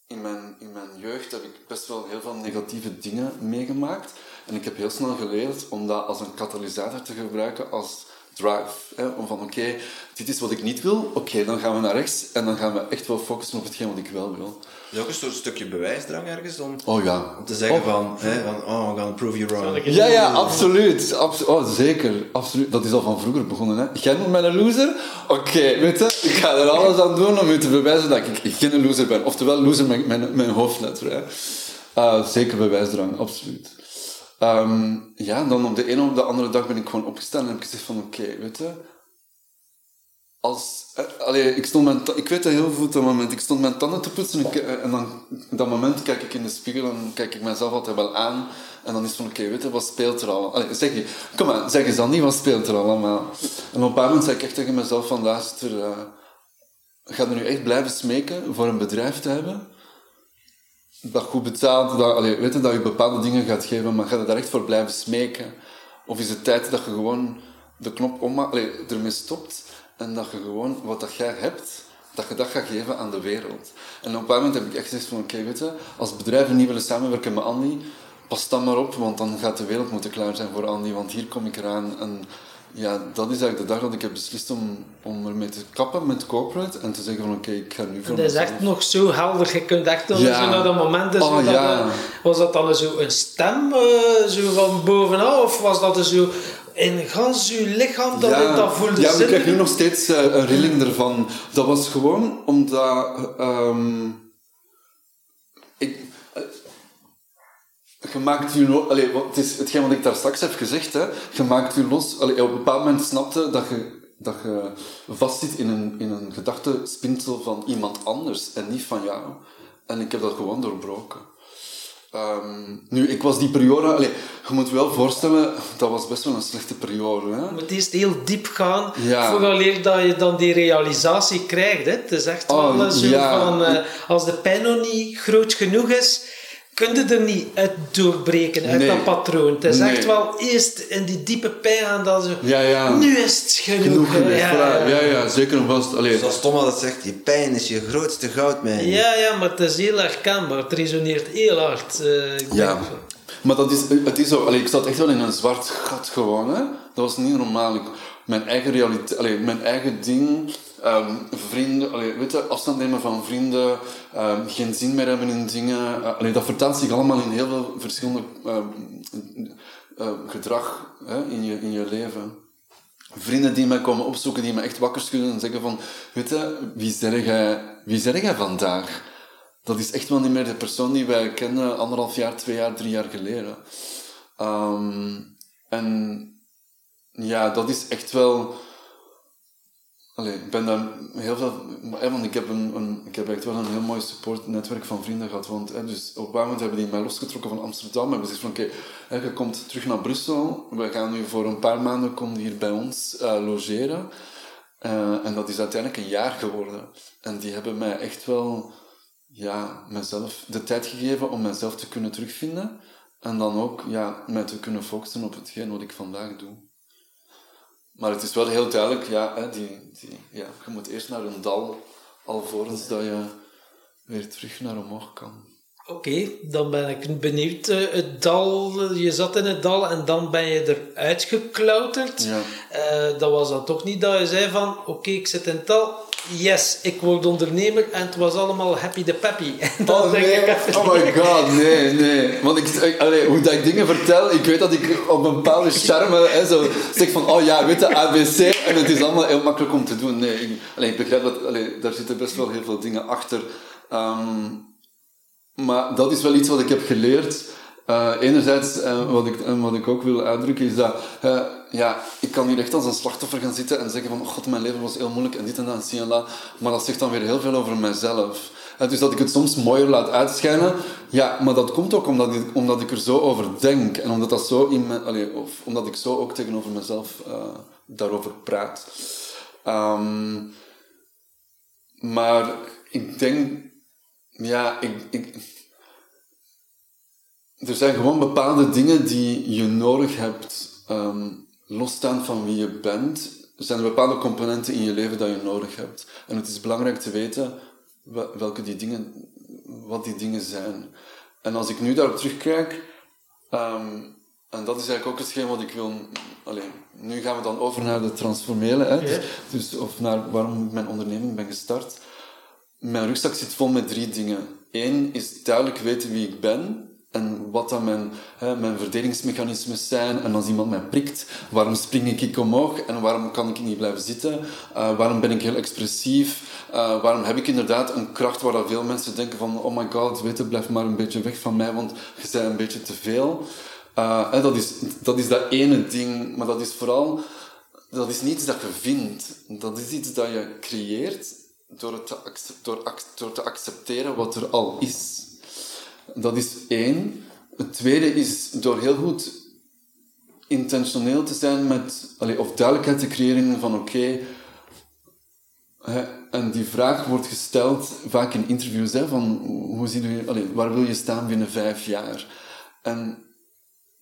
in mijn, in mijn jeugd heb ik best wel heel veel negatieve dingen meegemaakt. En ik heb heel snel geleerd om dat als een katalysator te gebruiken, als drive. Hè? Om van, oké, dit is wat ik niet wil, oké, dan gaan we naar rechts en dan gaan we echt wel focussen op hetgeen wat ik wel wil. Is dat ook een soort stukje bewijsdrang ergens om, oh, ja. om te zeggen oh. van, hè, van, oh, we gaan prove you wrong. Ja, ja, absoluut. Abso oh, zeker. Absoluut. Dat is al van vroeger begonnen. Hè. Jij noemt mij een loser? Oké, okay, weet je, ik ga er alles aan doen om je te bewijzen dat ik, geen loser ben. Oftewel, loser met mijn, mijn hoofdletter. Hè. Uh, zeker bewijsdrang, absoluut. Um, ja, dan op de een of de andere dag ben ik gewoon opgestaan en heb ik gezegd van oké, weet je, als, eh, ik, stond mijn, ik weet dat heel goed, dat moment. Ik stond mijn tanden te poetsen en, eh, dan dat moment kijk ik in de spiegel en kijk ik mezelf altijd wel aan. En dan is van, oké, weet je, wat speelt er al? Allee, zeg je, kom maar, zeg eens dan niet, wat speelt er allemaal? En op een moment zei ik echt tegen mezelf van, luister, uh, ga er nu echt blijven smeken voor een bedrijf te hebben? Dat goed betaalt, dat, weet je, dat je bepaalde dingen gaat geven, maar ga je daar echt voor blijven smeken? Of is het tijd dat je gewoon de knop ommaakt, ermee stopt en dat je gewoon wat dat jij hebt, dat je dat gaat geven aan de wereld? En op een moment heb ik echt gezegd van, oké, weet je, als bedrijven niet willen samenwerken met Andy, pas dan maar op, want dan gaat de wereld moeten klaar zijn voor Andy, want hier kom ik eraan en ja, dat is eigenlijk de dag dat ik heb beslist om, om ermee te kappen met corporate en te zeggen van oké, ik ga nu voor Dat is echt nog zo helder, je kunt echt dan ja. zo naar dat moment, oh, dat, ja. was dat dan zo een stem uh, zo van bovenaf of was dat zo in gans je lichaam dat ja. ik dat voelde Ja, ik krijg nu nog steeds uh, een rilling ervan. Dat was gewoon omdat... Um, je maakt je... Allee, wat, het is hetgeen wat ik daar straks heb gezegd. Hè, je maakt je los... Allee, op een bepaald moment snapte dat je, dat je vastzit in een, in een gedachtespinsel van iemand anders en niet van jou. En ik heb dat gewoon doorbroken. Um, nu, ik was die periode... Allee, je moet je wel voorstellen, dat was best wel een slechte periode. Hè? Maar het is heel diep gaan, ja. vooraleer dat je dan die realisatie krijgt. Hè? Het is echt wel oh, zo ja. van... Uh, als de pijn nog niet groot genoeg is kun je er niet uit doorbreken, uit Nee. dat patroon. Het is Nee. echt wel eerst in die diepe pijn gaan dat ze... Ja, ja. Nu is het genoeg. Genoeg geweest. ja. Ja, ja, zeker en vast. Allee, Zoals Tom altijd zegt, je pijn is je grootste goudmijn. Ja, ja, maar het is heel herkenbaar. Het resoneert heel hard. eh, ik Ja, denk. maar dat is, het is zo, allee, ik zat echt wel in een zwart gat gewoon. Hè. Dat was niet normaal. Ik, mijn eigen realiteit, allee, mijn eigen ding, ehm, vrienden, weet je, afstand nemen van vrienden, ehm, geen zin meer hebben in dingen. allee, dat vertaalt zich allemaal in heel veel verschillende ehm, eh, gedrag hè, in, je, in je leven. Vrienden die mij komen opzoeken, die me echt wakker schudden en zeggen van, weet je, wie zeg jij, wie zeg jij vandaag? Dat is echt wel niet meer de persoon die wij kennen anderhalf jaar, twee jaar, drie jaar geleden. En ja, dat is echt wel... Allee, ik ben daar heel veel... Want ik heb, een, ik heb echt wel een heel mooi supportnetwerk van vrienden gehad. Want dus op een moment hebben die mij losgetrokken van Amsterdam. En hebben gezegd van, oké, je komt terug naar Brussel. We gaan nu voor een paar maanden kom je hier bij ons eh, logeren. Eh, en dat is uiteindelijk een jaar geworden. En die hebben mij echt wel ja, mezelf de tijd gegeven om mezelf te kunnen terugvinden. En dan ook ja, mij te kunnen focussen op hetgeen wat ik vandaag doe. Maar het is wel heel duidelijk, ja, hè, die, die, ja, je moet eerst naar een dal, alvorens dat je weer terug naar omhoog kan. Oké, dan ben ik benieuwd. Eh, het dal, je zat in het dal en dan ben je eruit geklauterd. Ja. Eh, dat was dan toch niet dat je zei van, oké, ik zit in het dal. Yes, ik word ondernemer en het was allemaal happy de peppy. Oh denk nee, ik oh my god, nee, nee. Want ik, ik- allee, hoe dat ik dingen vertel, ik weet dat ik op een bepaalde charme hè, zo zeg van, oh ja, weet je, ABC, en het is allemaal heel makkelijk om te doen. Nee, ik, allee, ik begrijp dat, allee, daar zitten best wel heel veel dingen achter. Ehm, maar dat is wel iets wat ik heb geleerd. Eh, enerzijds, eh, wat, ik, en wat ik ook wil uitdrukken, is dat eh, ja, ik kan hier echt als een slachtoffer gaan zitten en zeggen van, oh god, mijn leven was heel moeilijk en dit en dat en zie en dat. Maar dat zegt dan weer heel veel over mezelf. Eh, dus dat ik het soms mooier laat uitschijnen, ja, maar dat komt ook omdat ik, omdat ik er zo over denk en omdat, dat zo in allee, of omdat ik zo ook tegenover mezelf eh, daarover praat. Ehm, maar ik denk, ja, ik, ik, er zijn gewoon bepaalde dingen die je nodig hebt, ehm losstaand van wie je bent. Er zijn bepaalde componenten in je leven dat je nodig hebt. En het is belangrijk te weten wel- welke die dingen, wat die dingen zijn. En als ik nu daarop terugkijk, ehm, en dat is eigenlijk ook hetgeen wat ik wil. Alleen, nu gaan we dan over naar de transformeren, hè? Dus, of naar waarom ik mijn onderneming ben gestart. Mijn rugzak zit vol met drie dingen. Eén is duidelijk weten wie ik ben en wat dan mijn, hè, mijn verdedigingsmechanismes zijn. En als iemand mij prikt, waarom spring ik omhoog en waarom kan ik niet blijven zitten? Eh, waarom ben ik heel expressief? Eh, waarom heb ik inderdaad een kracht waar veel mensen denken van oh my god, weet blijf maar een beetje weg van mij, want je bent een beetje te veel. Hè, dat, is, dat is dat ene ding, maar dat is vooral dat is niets dat je vindt. Dat is iets dat je creëert door, te, door, te accepteren wat er al is. Dat is één. Het tweede is door heel goed intentioneel te zijn met, allee, of duidelijkheid te creëren van oké, en die vraag wordt gesteld vaak in interviews, hè, van hoe zie je, allee, waar wil je staan binnen vijf jaar? En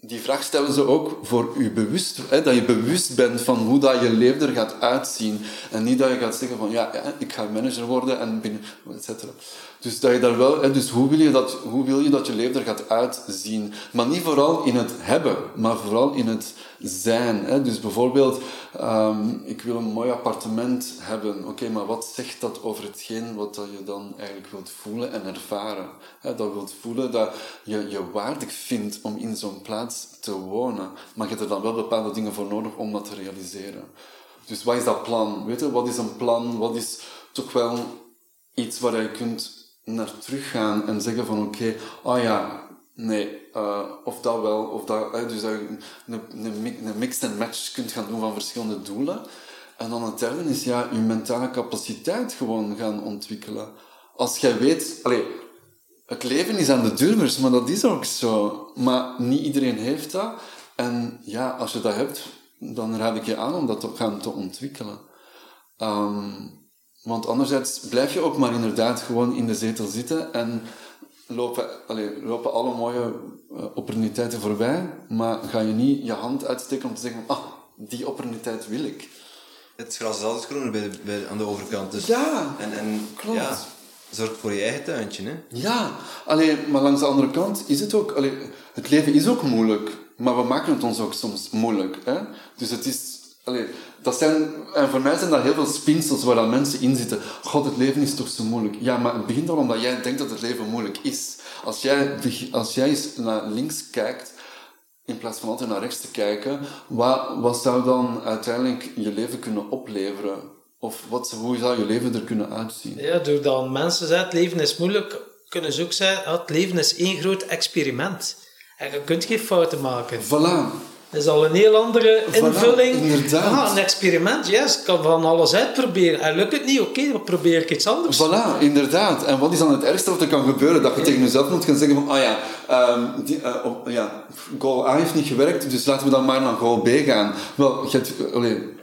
die vraag stellen ze ook voor je bewust, hè, dat je bewust bent van hoe dat je leven er gaat uitzien. En niet dat je gaat zeggen van, ja, ik ga manager worden en binnen, et cetera. Dus dat je daar wel, hè, dus hoe wil, je dat, hoe wil je dat je leven er gaat uitzien? Maar niet vooral in het hebben, maar vooral in het zijn. Hè. Dus bijvoorbeeld, ehm, ik wil een mooi appartement hebben. Oké, maar wat zegt dat over hetgeen wat dat je dan eigenlijk wilt voelen en ervaren? Hè, dat wilt voelen dat je je waardig vindt om in zo'n plaats te wonen. Maar je hebt er dan wel bepaalde dingen voor nodig om dat te realiseren. Dus wat is dat plan? Weet je, wat is een plan? Wat is toch wel iets waar je kunt naar teruggaan en zeggen van oké, oh ja, nee, eh, of dat wel, of dat, hè, dus dat je een, een, een mix en match kunt gaan doen van verschillende doelen. En dan het derde is ja, je mentale capaciteit gewoon gaan ontwikkelen. Als jij weet, het leven is aan de durmers, maar dat is ook zo. Maar niet iedereen heeft dat. En ja, als je dat hebt, dan raad ik je aan om dat te gaan te ontwikkelen. Ehm, want anderzijds blijf je ook maar inderdaad gewoon in de zetel zitten en lopen, allee, lopen alle mooie uh, opportuniteiten voorbij, maar ga je niet je hand uitsteken om te zeggen, ah, die opportuniteit wil ik. Het gras is altijd groener bij de, bij, aan de overkant. Dus, ja, en, en, klopt. Ja, zorg voor je eigen tuintje. Hè? Ja, alleen, maar langs de andere kant is het ook... Allee, het leven is ook moeilijk, maar we maken het ons ook soms moeilijk. Hè? Dus het is... Allee, dat zijn, en voor mij zijn dat heel veel spinsels waar dan mensen in zitten. God, het leven is toch zo moeilijk. Ja, maar het begint al omdat jij denkt dat het leven moeilijk is. Als jij, als jij eens naar links kijkt, in plaats van altijd naar rechts te kijken, wat, wat zou dan uiteindelijk je leven kunnen opleveren? Of wat, hoe zou je leven er kunnen uitzien? Ja, doordat mensen zeggen, het leven is moeilijk, kunnen ze ook zeggen, het leven is één groot experiment. En je kunt geen fouten maken. Voilà. Dat is al een heel andere invulling. Voilà. Ah, een experiment, yes. Ik kan van alles uitproberen. En lukt het niet, oké, dan probeer ik iets anders. Voilà, inderdaad. En wat is dan het ergste wat er kan gebeuren? Dat je tegen jezelf moet gaan zeggen van, ah ja, um, die, uh, oh, ja goal A heeft niet gewerkt, dus laten we dan maar naar goal B gaan. Wel, je hebt,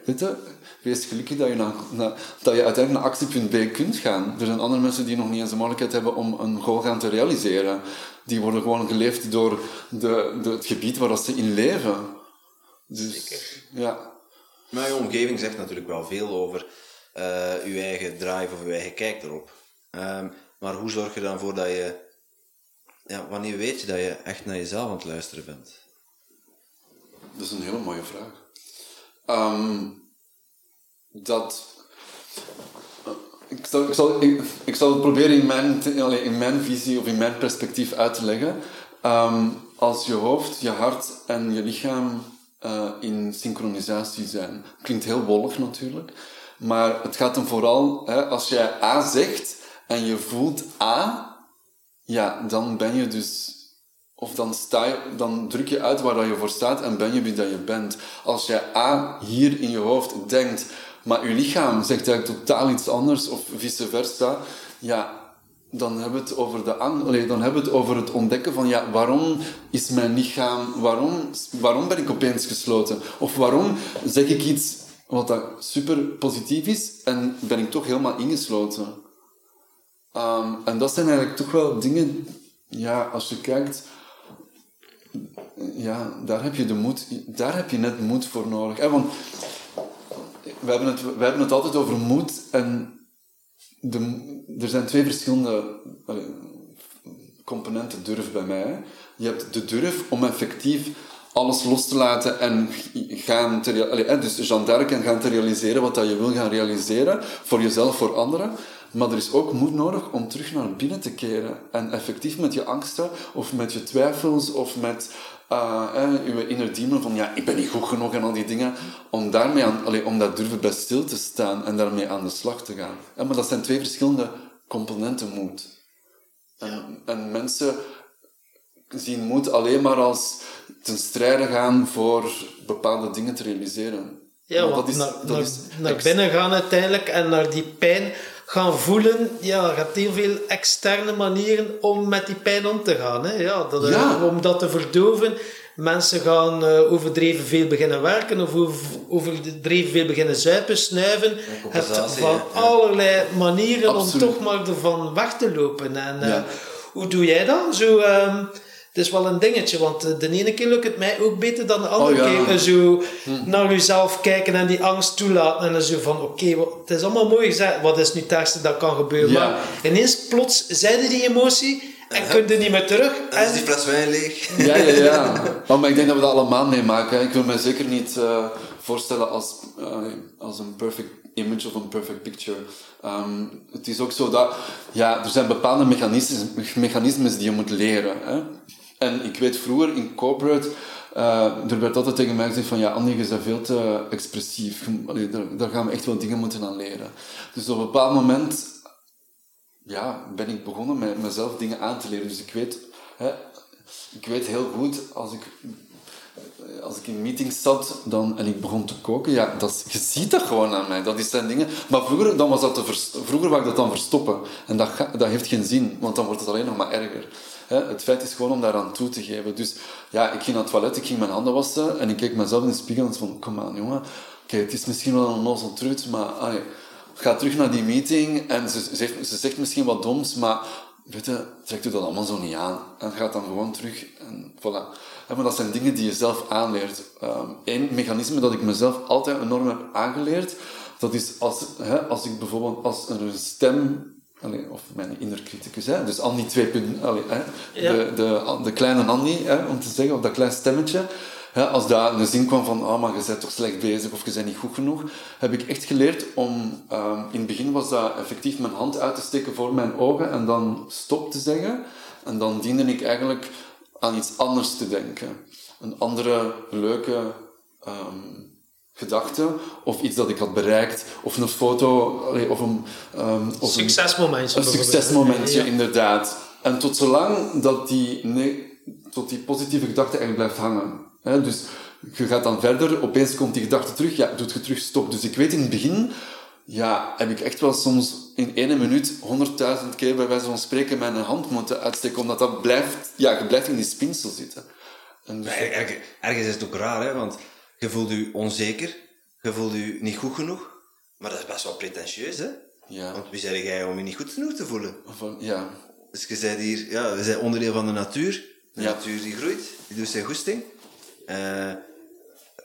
weet je, wees gelukkig dat je, dat je uiteindelijk naar actiepunt B kunt gaan. Er zijn andere mensen die nog niet eens de mogelijkheid hebben om een goal gaan te realiseren. Die worden gewoon geleefd door de, de, het gebied waar ze in leven. Dus, ja. Maar je omgeving zegt natuurlijk wel veel over uh, je eigen drive of je eigen kijk erop. Um, maar hoe zorg je dan voor dat je... Ja, wanneer weet je dat je echt naar jezelf aan het luisteren bent? Dat is een hele mooie vraag. Um, dat... Ik zal, ik, zal, ik, ik zal het proberen in mijn, in mijn visie of in mijn perspectief uit te leggen. Um, als je hoofd, je hart en je lichaam uh, in synchronisatie zijn. Klinkt heel wollig natuurlijk, maar het gaat hem vooral, hè, als jij A zegt en je voelt A, ja, dan ben je dus, of dan, sta je, dan druk je uit waar dat je voor staat en ben je wie dat je bent. Als jij A hier in je hoofd denkt, maar je lichaam zegt eigenlijk totaal iets anders, of vice versa, ja, dan hebben we het over de Allee, dan hebben het over het ontdekken van ja, waarom is mijn lichaam, waarom, waarom ben ik opeens gesloten? Of waarom zeg ik iets wat super positief is en ben ik toch helemaal ingesloten? Um, en dat zijn eigenlijk toch wel dingen, ja, als je kijkt, ja, daar heb je de moed, daar heb je net moed voor nodig. Hè? Want we hebben, het, we hebben het altijd over moed en er zijn twee verschillende componenten durf bij mij. Je hebt de durf om effectief alles los te laten en gaan te, dus d'Arc en gaan te realiseren wat dat je wil gaan realiseren, voor jezelf, voor anderen. Maar er is ook moed nodig om terug naar binnen te keren en effectief met je angsten of met je twijfels of met uh, eh, je inner demon van ja, ik ben niet goed genoeg en al die dingen, om daarmee aan, allee, om daar durven bij stil te staan en daarmee aan de slag te gaan. Ja, maar dat zijn twee verschillende componenten moed. En, en mensen zien moed alleen maar als ten strijde gaan voor bepaalde dingen te realiseren. Ja, want dat is, naar, dat is naar binnen gaan uiteindelijk en naar die pijn gaan voelen, ja, je hebt heel veel externe manieren om met die pijn om te gaan. Hè? Ja, dat, ja. om dat te verdoven. Mensen gaan uh, overdreven veel beginnen werken of over, overdreven veel beginnen zuipen, snuiven. Je hebt van allerlei manieren om toch maar ervan weg te lopen. En uh, hoe doe jij dat? Zo... Um, het is wel een dingetje, want eh, de ene keer lukt het mij ook beter dan de andere oh, ja. keer. Zo hm. naar jezelf kijken en die angst toelaten. En dan zo van, oké, het is allemaal mooi gezegd. Wat is nu het ergste dat kan gebeuren? Ja. Maar ineens, plots, zijde die emotie en kun je niet meer terug. En is die fles wijn leeg. Ja, ja, ja. Oh, maar ik denk dat we dat allemaal meemaken. Ik wil me zeker niet uh, voorstellen als, uh, als een perfect image of een perfect picture. Um, het is ook zo dat, ja, er zijn bepaalde mechanismes, mechanismes die je moet leren. Hè? En ik weet vroeger in corporate, uh, er werd altijd tegen mij gezegd van ja, Andy, je bent veel te expressief. Allee, daar, daar, gaan we echt wel dingen moeten aan leren. Dus op een bepaald moment ja, ben ik begonnen met mezelf dingen aan te leren. Dus ik weet, hè, ik weet heel goed, als ik, als ik in meetings zat dan, en ik begon te koken, ja, dat, je ziet dat gewoon aan mij. Dat zijn dingen. Maar vroeger, dan was dat vroeger wou ik dat dan verstoppen. En dat, dat heeft geen zin, want dan wordt het alleen nog maar erger. Het feit is gewoon om daaraan toe te geven. Dus ja, ik ging naar het toilet, ik ging mijn handen wassen en ik keek mezelf in de spiegel en van, kom aan jongen, het is misschien wel een onnozel trut, maar ga terug naar die meeting en ze, zegt, ze zegt misschien wat doms, maar weet je, trekt u dat allemaal zo niet aan. En gaat dan gewoon terug en voilà. Maar dat zijn dingen die je zelf aanleert. Eén mechanisme dat ik mezelf altijd enorm heb aangeleerd, dat is als, hè, als ik bijvoorbeeld, als een stem Allee, of mijn innercriticus, hè? dus Andy 2.0, allee, hè? Ja. De, de, de kleine Andy, hè? om te zeggen, of dat klein stemmetje. Hè? Als daar een zin kwam van, oh, maar je bent toch slecht bezig of je bent niet goed genoeg, heb ik echt geleerd om, ehm, in het begin was dat effectief mijn hand uit te steken voor mijn ogen en dan stop te zeggen. En dan diende ik eigenlijk aan iets anders te denken. Een andere leuke ehm, gedachte, of iets dat ik had bereikt, of een foto, of een... ehm, of Succesmomentje. een succesmomentje, Ja. inderdaad. En tot zolang dat die, nee, tot die positieve gedachte eigenlijk blijft hangen. Hè? Dus je gaat dan verder, opeens komt die gedachte terug, ja, doet je terug stop. Dus ik weet in het begin, ja, heb ik echt wel soms in ene minuut honderdduizend keer bij wijze van spreken mijn hand moeten uitsteken, omdat dat blijft, ja, je blijft in die spinsel zitten. En dus- er- ergens is het ook raar, hè, want je voelt je onzeker, je voelt je niet goed genoeg, maar dat is best wel pretentieus, hè? ja, Want wie zei jij om je niet goed genoeg te voelen? van, ja, Dus je bent hier, ja, we zijn onderdeel van de natuur. De Ja. natuur die groeit, die doet zijn goesting. Eh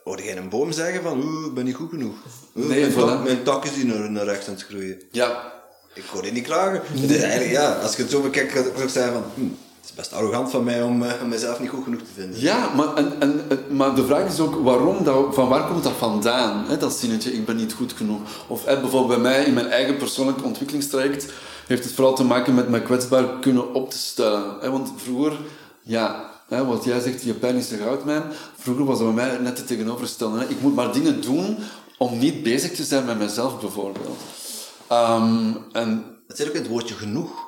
hoorde jij een boom zeggen van, oeh, ik ben niet goed genoeg. Oeh, Nee, mijn, tak, voilà. mijn tak is hier naar, naar rechts aan het groeien. ja, Ik hoor je niet klagen. Het is eigenlijk, ja, als je het zo bekijkt, kan ik ook zeggen van, hm, het is best arrogant van mij om, eh, om mezelf niet goed genoeg te vinden. Ja, maar, en, en, maar de vraag is ook waarom dat, van waar komt dat vandaan? Hè, dat zinnetje, ik ben niet goed genoeg. Of hè, bijvoorbeeld bij mij in mijn eigen persoonlijk ontwikkelingstraject heeft het vooral te maken met me kwetsbaar kunnen op te stellen. Hè, want vroeger, ja, wat jij zegt, je pijn is de goudmijn. Vroeger was dat bij mij net het tegenovergestelde. Ik moet maar dingen doen om niet bezig te zijn met mezelf bijvoorbeeld. Ehm, en Het zit ook in het woordje genoeg.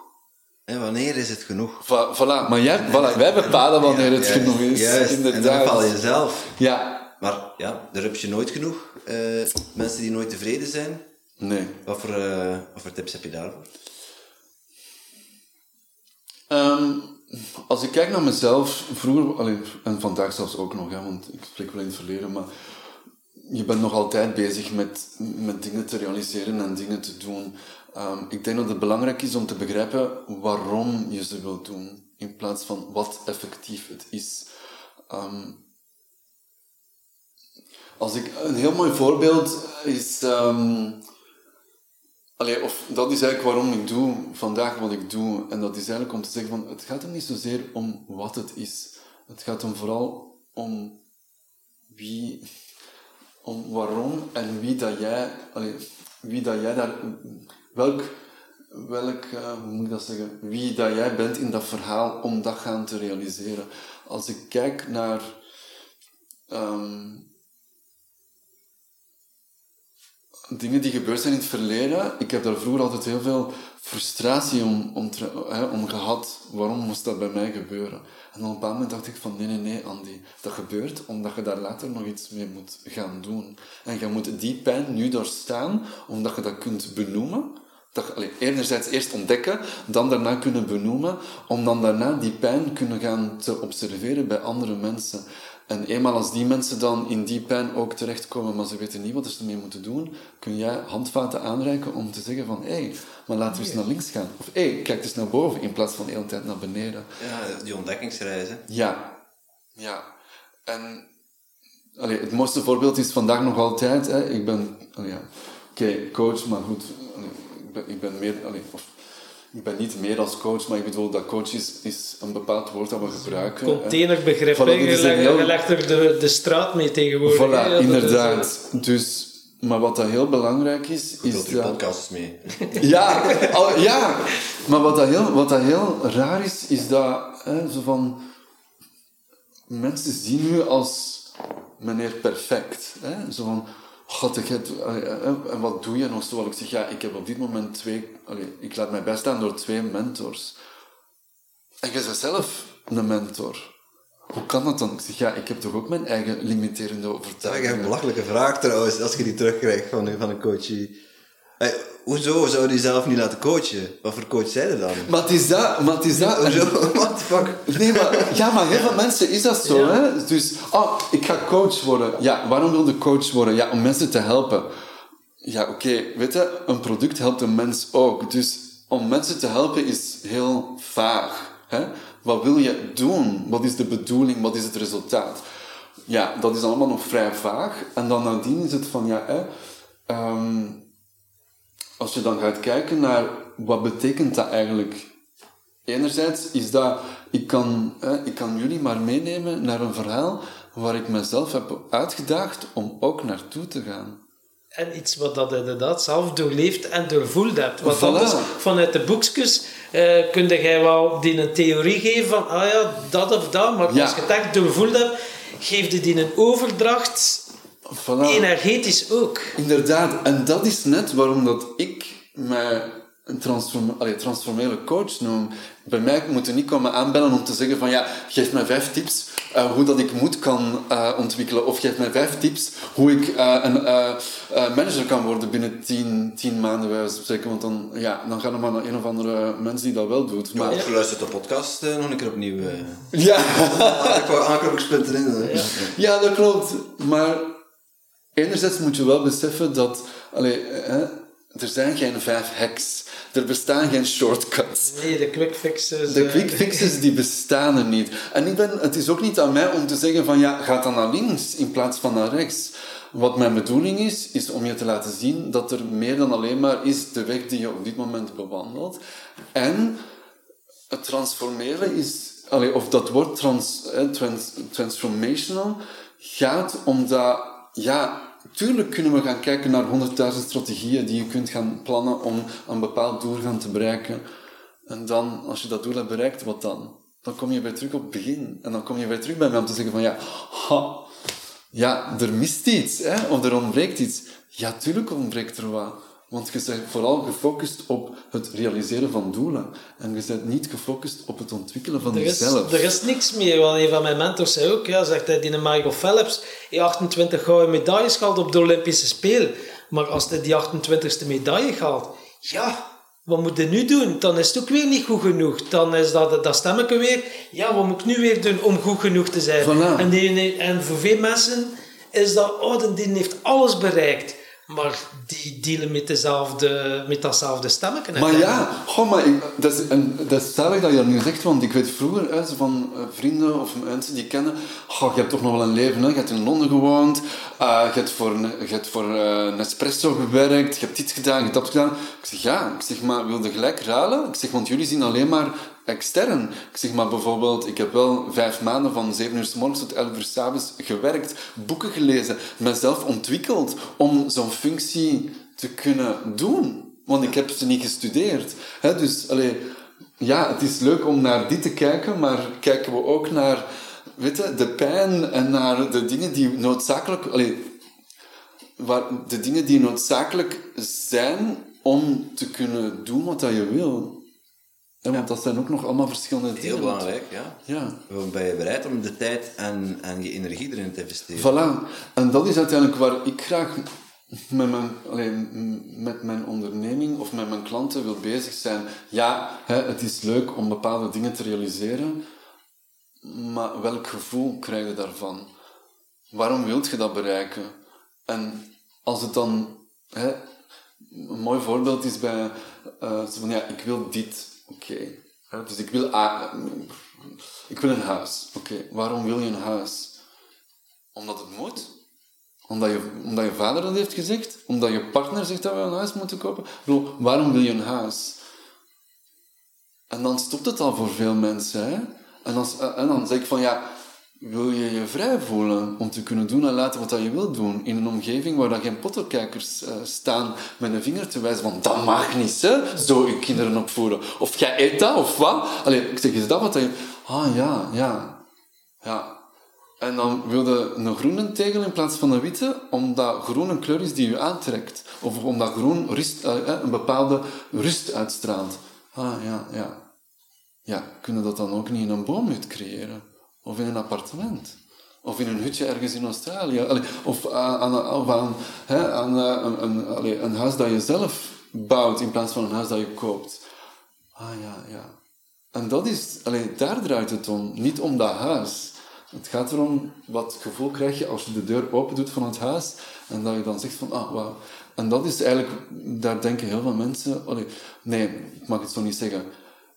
En wanneer is het genoeg? va- voilà, maar jij, voilà, wij bepalen wanneer het Ja, genoeg is. Juist, en dan inderdaad. bepaal je zelf. Ja, Maar ja, daar heb je nooit genoeg. Eh, mensen die nooit tevreden zijn. nee. Wat voor, eh, wat voor tips heb je daarvoor? Ehm, als ik kijk naar mezelf, vroeger, allee, en vandaag zelfs ook nog, hè, want ik spreek wel in het verleden, maar je bent nog altijd bezig met, met dingen te realiseren en dingen te doen. Ehm, ik denk dat het belangrijk is om te begrijpen waarom je ze wilt doen, in plaats van wat effectief het is. Ehm, als ik, een heel mooi voorbeeld is... ehm, Allee, of dat is eigenlijk waarom ik doe vandaag wat ik doe. En dat is eigenlijk om te zeggen van, het gaat er niet zozeer om wat het is. Het gaat hem vooral om wie, om waarom en wie dat jij, wie dat jij daar, welk, welk, eh, hoe moet ik dat zeggen, wie dat jij bent in dat verhaal om dat gaan te realiseren. Als ik kijk naar, ehm, dingen die gebeurd zijn in het verleden, ik heb daar vroeger altijd heel veel frustratie om, om, hè, om gehad. Waarom moest dat bij mij gebeuren? En op een bepaald moment dacht ik van, nee, nee, nee, Andy. Dat gebeurt omdat je daar later nog iets mee moet gaan doen. En je moet die pijn nu doorstaan, omdat je dat kunt benoemen. Dat, allee, enerzijds eerst ontdekken, dan daarna kunnen benoemen, om dan daarna die pijn kunnen gaan te observeren bij andere mensen. En eenmaal als die mensen dan in die pijn ook terechtkomen, maar ze weten niet wat ze ermee moeten doen, kun jij handvaten aanreiken om te zeggen van, hé, hey, maar laten we eens naar links gaan. Of hé, hey, kijk eens naar boven, in plaats van de hele tijd naar beneden. Ja, die ontdekkingsreis. Hè. Ja. Ja. En allee, het mooiste voorbeeld is vandaag nog altijd, hè, ik ben, allee, ja, oké, coach, maar goed, allee, ik, ben, ik ben meer, allee, of, ik ben niet meer als coach, maar ik bedoel, dat coach is, is een bepaald woord dat we gebruiken. Containerbegrip, Voilà, je, legt, heel- je legt er de, de straat mee tegenwoordig. Voilà, dat is, inderdaad. Dus, maar wat dat heel belangrijk is, is Vult je dat... podcasts mee. Ja, al- ja. maar wat dat, heel, wat dat heel raar is, is dat hè, zo van, mensen zien u als meneer perfect. Hè? Zo van, god, ik heb, allee, hè, en wat doe je nog zo? Ik zeg, ja, ik heb op dit moment twee, allee, ik laat mij bijstaan door twee mentors. En je bent zelf een mentor. Hoe kan dat dan? Ik zeg, ja, ik heb toch ook mijn eigen limiterende Dat vind ik een overtuigingen. belachelijke vraag trouwens, als je die terugkrijgt van, van een coachie. Hey, hoezo zou je jezelf niet laten coachen? Wat voor coach zijn er dan? Maar het is dat, maar het is dat. Hoezo? What the fuck? Nee, maar, ja, maar heel veel mensen is dat zo. Ja. Hè? Dus, oh, ik ga coach worden. Ja, waarom wil je coach worden? Ja, om mensen te helpen. Ja, oké, weet je, een product helpt een mens ook. Dus om mensen te helpen is heel vaag. Hè? Wat wil je doen? Wat is de bedoeling? Wat is het resultaat? Ja, dat is allemaal nog vrij vaag. En dan nadien is het van, ja, hè, ehm, als je dan gaat kijken naar wat betekent dat eigenlijk? Enerzijds is dat, ik kan, hè, ik kan jullie maar meenemen naar een verhaal waar ik mezelf heb uitgedaagd om ook naartoe te gaan. En iets wat dat inderdaad zelf doorleefd en doorvoeld hebt. Want Voilà. anders, vanuit de boekjes, eh kun jij wel die een theorie geven van, ah ja, dat of dat. Maar Ja. als je het echt doorvoeld hebt, geeft het die een overdracht, Voilà. energetisch ook. Inderdaad, en dat is net waarom dat ik mij een transform allee, transformele coach noem. Bij mij moet je niet komen aanbellen om te zeggen van ja, geef mij vijf tips eh, hoe dat ik moed kan eh, ontwikkelen. Of geef mij vijf tips hoe ik eh, een eh, eh, manager kan worden binnen tien, tien maanden, bij wijze van spreken. Want dan, ja, dan gaat er maar naar een of andere mens die dat wel doet. Maar, Of geluisterd de podcast nog een keer opnieuw. ja. Aanknopingspunt erin. hè. Ja. Ja, dat klopt. Maar enerzijds moet je wel beseffen dat allee, hè, er zijn geen vijf hacks. Er bestaan geen shortcuts. Nee, de quick fixes. De eh, quick fixes die bestaan er niet. En ik ben, het is ook niet aan mij om te zeggen van ja, ga dan naar links in plaats van naar rechts. Wat mijn bedoeling is, is om je te laten zien dat er meer dan alleen maar is de weg die je op dit moment bewandelt. En het transformeren is, allee, of dat woord trans, eh, trans, transformational, gaat omdat, ja, tuurlijk kunnen we gaan kijken naar honderdduizend strategieën die je kunt gaan plannen om een bepaald doel gaan te bereiken. En dan, als je dat doel hebt bereikt, wat dan? Dan kom je weer terug op het begin. En dan kom je weer terug bij mij om te zeggen van, ja, ja, er mist iets, hè? of er ontbreekt iets. Ja, tuurlijk ontbreekt er wat. Want je bent vooral gefocust op het realiseren van doelen. En je bent niet gefocust op het ontwikkelen van Er is, jezelf. er is niks meer, want een van mijn mentors zei ook, ja, zegt hij, die Michael Phelps, die 28 gouden medailles gehaald op de Olympische Spelen. Maar als hij die 28ste medaille haalt, ja, wat moet hij nu doen? Dan is het ook weer niet goed genoeg. Dan is dat, dat stemmetje weer, ja, wat moet ik nu weer doen om goed genoeg te zijn? Voilà. En, die, en voor veel mensen is dat, oh, die heeft alles bereikt. Maar die dealen met, dezelfde, met datzelfde stemmetje. Maar ja, maar ik, dat, is, en, dat je dat nu zegt, want ik weet vroeger zo van eh, vrienden of mensen die kennen, goh, je hebt toch nog wel een leven, hè? je hebt in Londen gewoond, eh, je hebt voor, je hebt voor eh, Nespresso gewerkt, je hebt dit gedaan, je hebt dat gedaan. Ik zeg, ja, ik zeg, maar wilde gelijk ruilen? Ik zeg, want jullie zien alleen maar extern. Ik zeg maar bijvoorbeeld, ik heb wel vijf maanden van 7 uur s morgens tot 11 uur s avonds gewerkt, boeken gelezen, mezelf ontwikkeld om zo'n functie te kunnen doen. Want ik heb ze niet gestudeerd. Dus, allee, ja, het is leuk om naar dit te kijken, maar kijken we ook naar weet de pijn en naar de dingen die noodzakelijk... Allee, de dingen die noodzakelijk zijn om te kunnen doen wat je wil. Hè, want dat zijn ook nog allemaal verschillende dingen. Heel belangrijk, ja. Ja. Ben je bereid om de tijd en, en je energie erin te investeren? Voilà. En dat is uiteindelijk waar ik graag met mijn, allee, m- met mijn onderneming of met mijn klanten wil bezig zijn. Ja, hè, het is leuk om bepaalde dingen te realiseren, maar welk gevoel krijg je daarvan? Waarom wilt je dat bereiken? En als het dan... Hè, een mooi voorbeeld is bij... eh, van, ja, ik wil dit. Oké. Dus ik wil... Ik wil een huis. Oké. Waarom wil je een huis? Omdat het moet? Omdat je, omdat je vader dat heeft gezegd? Omdat je partner zegt dat we een huis moeten kopen? Bedoel, waarom wil je een huis? En dan stopt het al voor veel mensen. Hè? En, als, en dan zeg ik van ja, wil je je vrij voelen om te kunnen doen en laten wat je wilt doen in een omgeving waar dat geen pottenkijkers eh, staan met een vinger te wijzen van dat mag niet, hè? zo je kinderen opvoeden. Of jij eet dat, of wat? Allee, ik zeg, is dat wat je... Ah ja, ja, ja. En dan wilde een groene tegel in plaats van een witte, omdat groen een kleur is die je aantrekt. Of omdat groen rust, eh, eh, een bepaalde rust uitstraalt. Ah, ja, ja. Ja, kunnen dat dan ook niet in een boomhut creëren? Of in een appartement? Of in een hutje ergens in Australië? Of aan, aan, hè, aan eh, een, een, een huis dat je zelf bouwt in plaats van een huis dat je koopt. Ah, ja, ja. En dat is, allee, daar draait het om. Niet om dat huis. Het gaat erom wat gevoel krijg je als je de deur open doet van het huis en dat je dan zegt van, ah, wauw. En dat is eigenlijk, daar denken heel veel mensen, nee, ik mag het zo niet zeggen.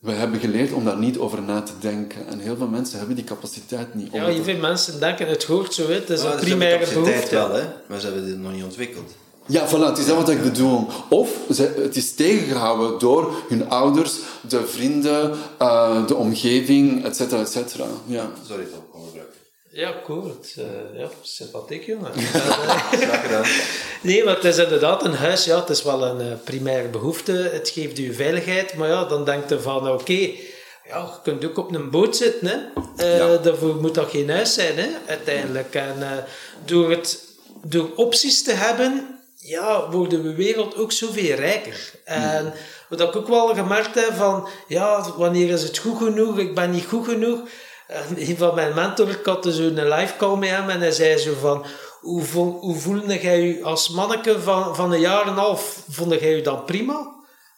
We hebben geleerd om daar niet over na te denken. En heel veel mensen hebben die capaciteit niet. Ja, je veel mensen denken, het hoort zo, het is een primaire behoefte. wel, hè? maar ze hebben dit nog niet ontwikkeld. Ja, voilà, het is dat wat ik bedoel. Of ze, het is tegengehouden door hun ouders, de vrienden, eh, de omgeving, et cetera, et cetera. Ja. Sorry. Ja, cool. Eh, ja, sympathiek, jongen. Nee, maar het is inderdaad een huis, ja, het is wel een eh, primaire behoefte. Het geeft u veiligheid, maar ja, dan denkt je van, oké, ja, je kunt ook op een boot zitten, hè. Eh, Ja. Daarvoor moet dat geen huis zijn, hè, uiteindelijk. En door, het, door opties te hebben, ja, wordt de wereld ook zoveel rijker. En wat ik ook wel gemerkt heb van, ja, wanneer is het goed genoeg? Ik ben niet goed genoeg. En een van mijn mentor, ik had dus een live call met hem en hij zei zo van, hoe, hoe voelde jij je als manneke van, van een jaar en half? Vond jij je dan prima?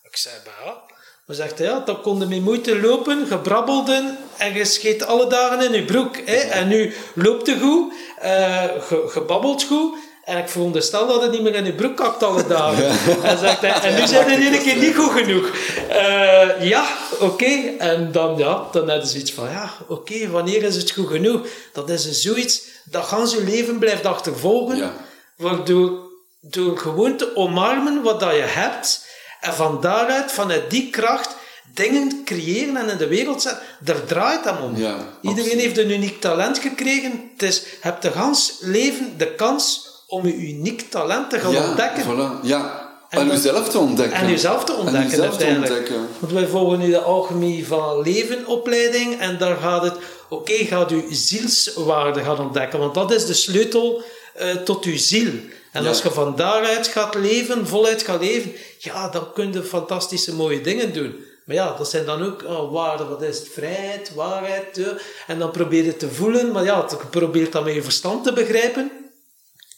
Ik zei, "Bah, ja. Maar zegt hij, ja, dan kon je met moeite lopen, gebrabbelden en je scheet alle dagen in je broek. Hè? En nu loopt je goed, eh, ge, gebabbelt goed. En ik veronderstel dat het niet meer in je broek kakt alle dagen. En, zegt hij, en nu zijn we een keer niet goed genoeg. Eh, ja, oké. En dan, ja, dan hebben ze iets van, ja, oké, wanneer is het goed genoeg? Dat is dus zoiets dat gans je leven blijft achtervolgen. Ja. Waardoor door gewoon te omarmen wat dat je hebt en van daaruit, vanuit die kracht, dingen creëren en in de wereld zetten. Daar draait het om. Ja, Iedereen heeft een uniek talent gekregen. Het is, je hebt de gans leven de kans om je uniek talent te gaan Ja, ontdekken. voilà. Ja. En jezelf te ontdekken. En jezelf te ontdekken, En jezelf te uiteindelijk. ontdekken. Want wij volgen nu de Alchemie van Leven opleiding en daar gaat het, oké, gaat u zielswaarde gaan ontdekken, want dat is de sleutel eh, tot uw ziel. En Ja. als je van daaruit gaat leven, voluit gaat leven, ja, dan kun je fantastische mooie dingen doen. Maar ja, dat zijn dan ook oh, waarden. Wat is het? Vrijheid, waarheid. En dan probeer je te voelen. Maar ja, je probeert dat met je verstand te begrijpen.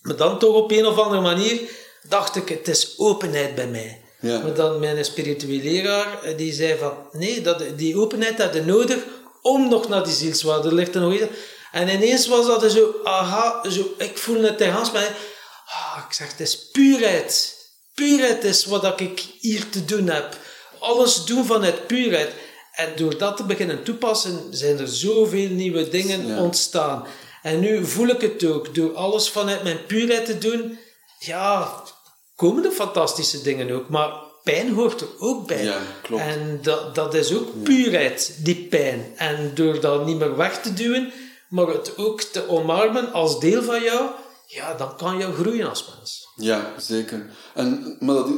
Maar dan toch op een of andere manier dacht ik, het is openheid bij mij. Ja. Maar dan mijn spirituele leraar, eh, die zei van, nee, dat, die openheid had je nodig om nog naar die zielswaarde. Ligt er nog iets. En ineens was dat zo, aha, zo, ik voelde het tegen mij. Ah, ik zeg, het is puurheid. Puurheid is wat ik hier te doen heb. Alles doen vanuit puurheid. En door dat te beginnen toepassen, zijn er zoveel nieuwe dingen Ja. ontstaan. En nu voel ik het ook. Door alles vanuit mijn puurheid te doen, ja, komen er fantastische dingen ook. Maar pijn hoort er ook bij. Ja, klopt. En dat, dat is ook puurheid, die pijn. En door dat niet meer weg te duwen, maar het ook te omarmen als deel van jou, ja, dan kan je groeien als mens. Ja, zeker. En, maar dat,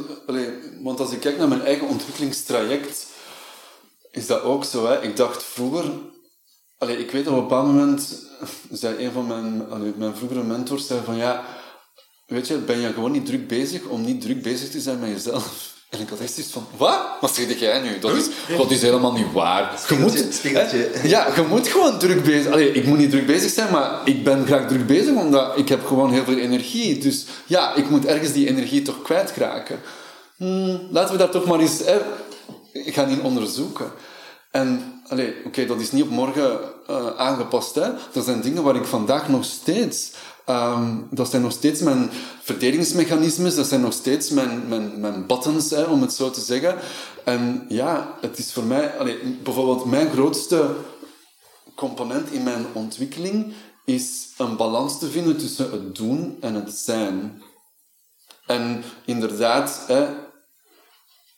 want als ik kijk naar mijn eigen ontwikkelingstraject, is dat ook zo. Hè? Ik dacht vroeger... Allee, ik weet op een bepaald moment, zei een van mijn, allee, mijn vroegere mentors, zei van ja, weet je, ben je gewoon niet druk bezig om niet druk bezig te zijn met jezelf. En ik had echt zoiets van, wat? Wat zeg jij nu? Dat is, dat is helemaal niet waar. Je moet, Spiegeltje, ja, je moet gewoon druk bezig Allee, ik moet niet druk bezig zijn, maar ik ben graag druk bezig omdat ik heb gewoon heel veel energie. Dus ja, ik moet ergens die energie toch kwijtraken. Hmm, laten we daar toch maar eens hè, gaan in onderzoeken. En oké, dat is niet op morgen eh, aangepast. Hè. Dat zijn dingen waar ik vandaag nog steeds... ehm, dat zijn nog steeds mijn verdedigingsmechanismes, dat zijn nog steeds mijn, mijn, buttons, hè, om het zo te zeggen. En ja, het is voor mij... Bijvoorbeeld mijn grootste component in mijn ontwikkeling is een balans te vinden tussen het doen en het zijn. En inderdaad, hè,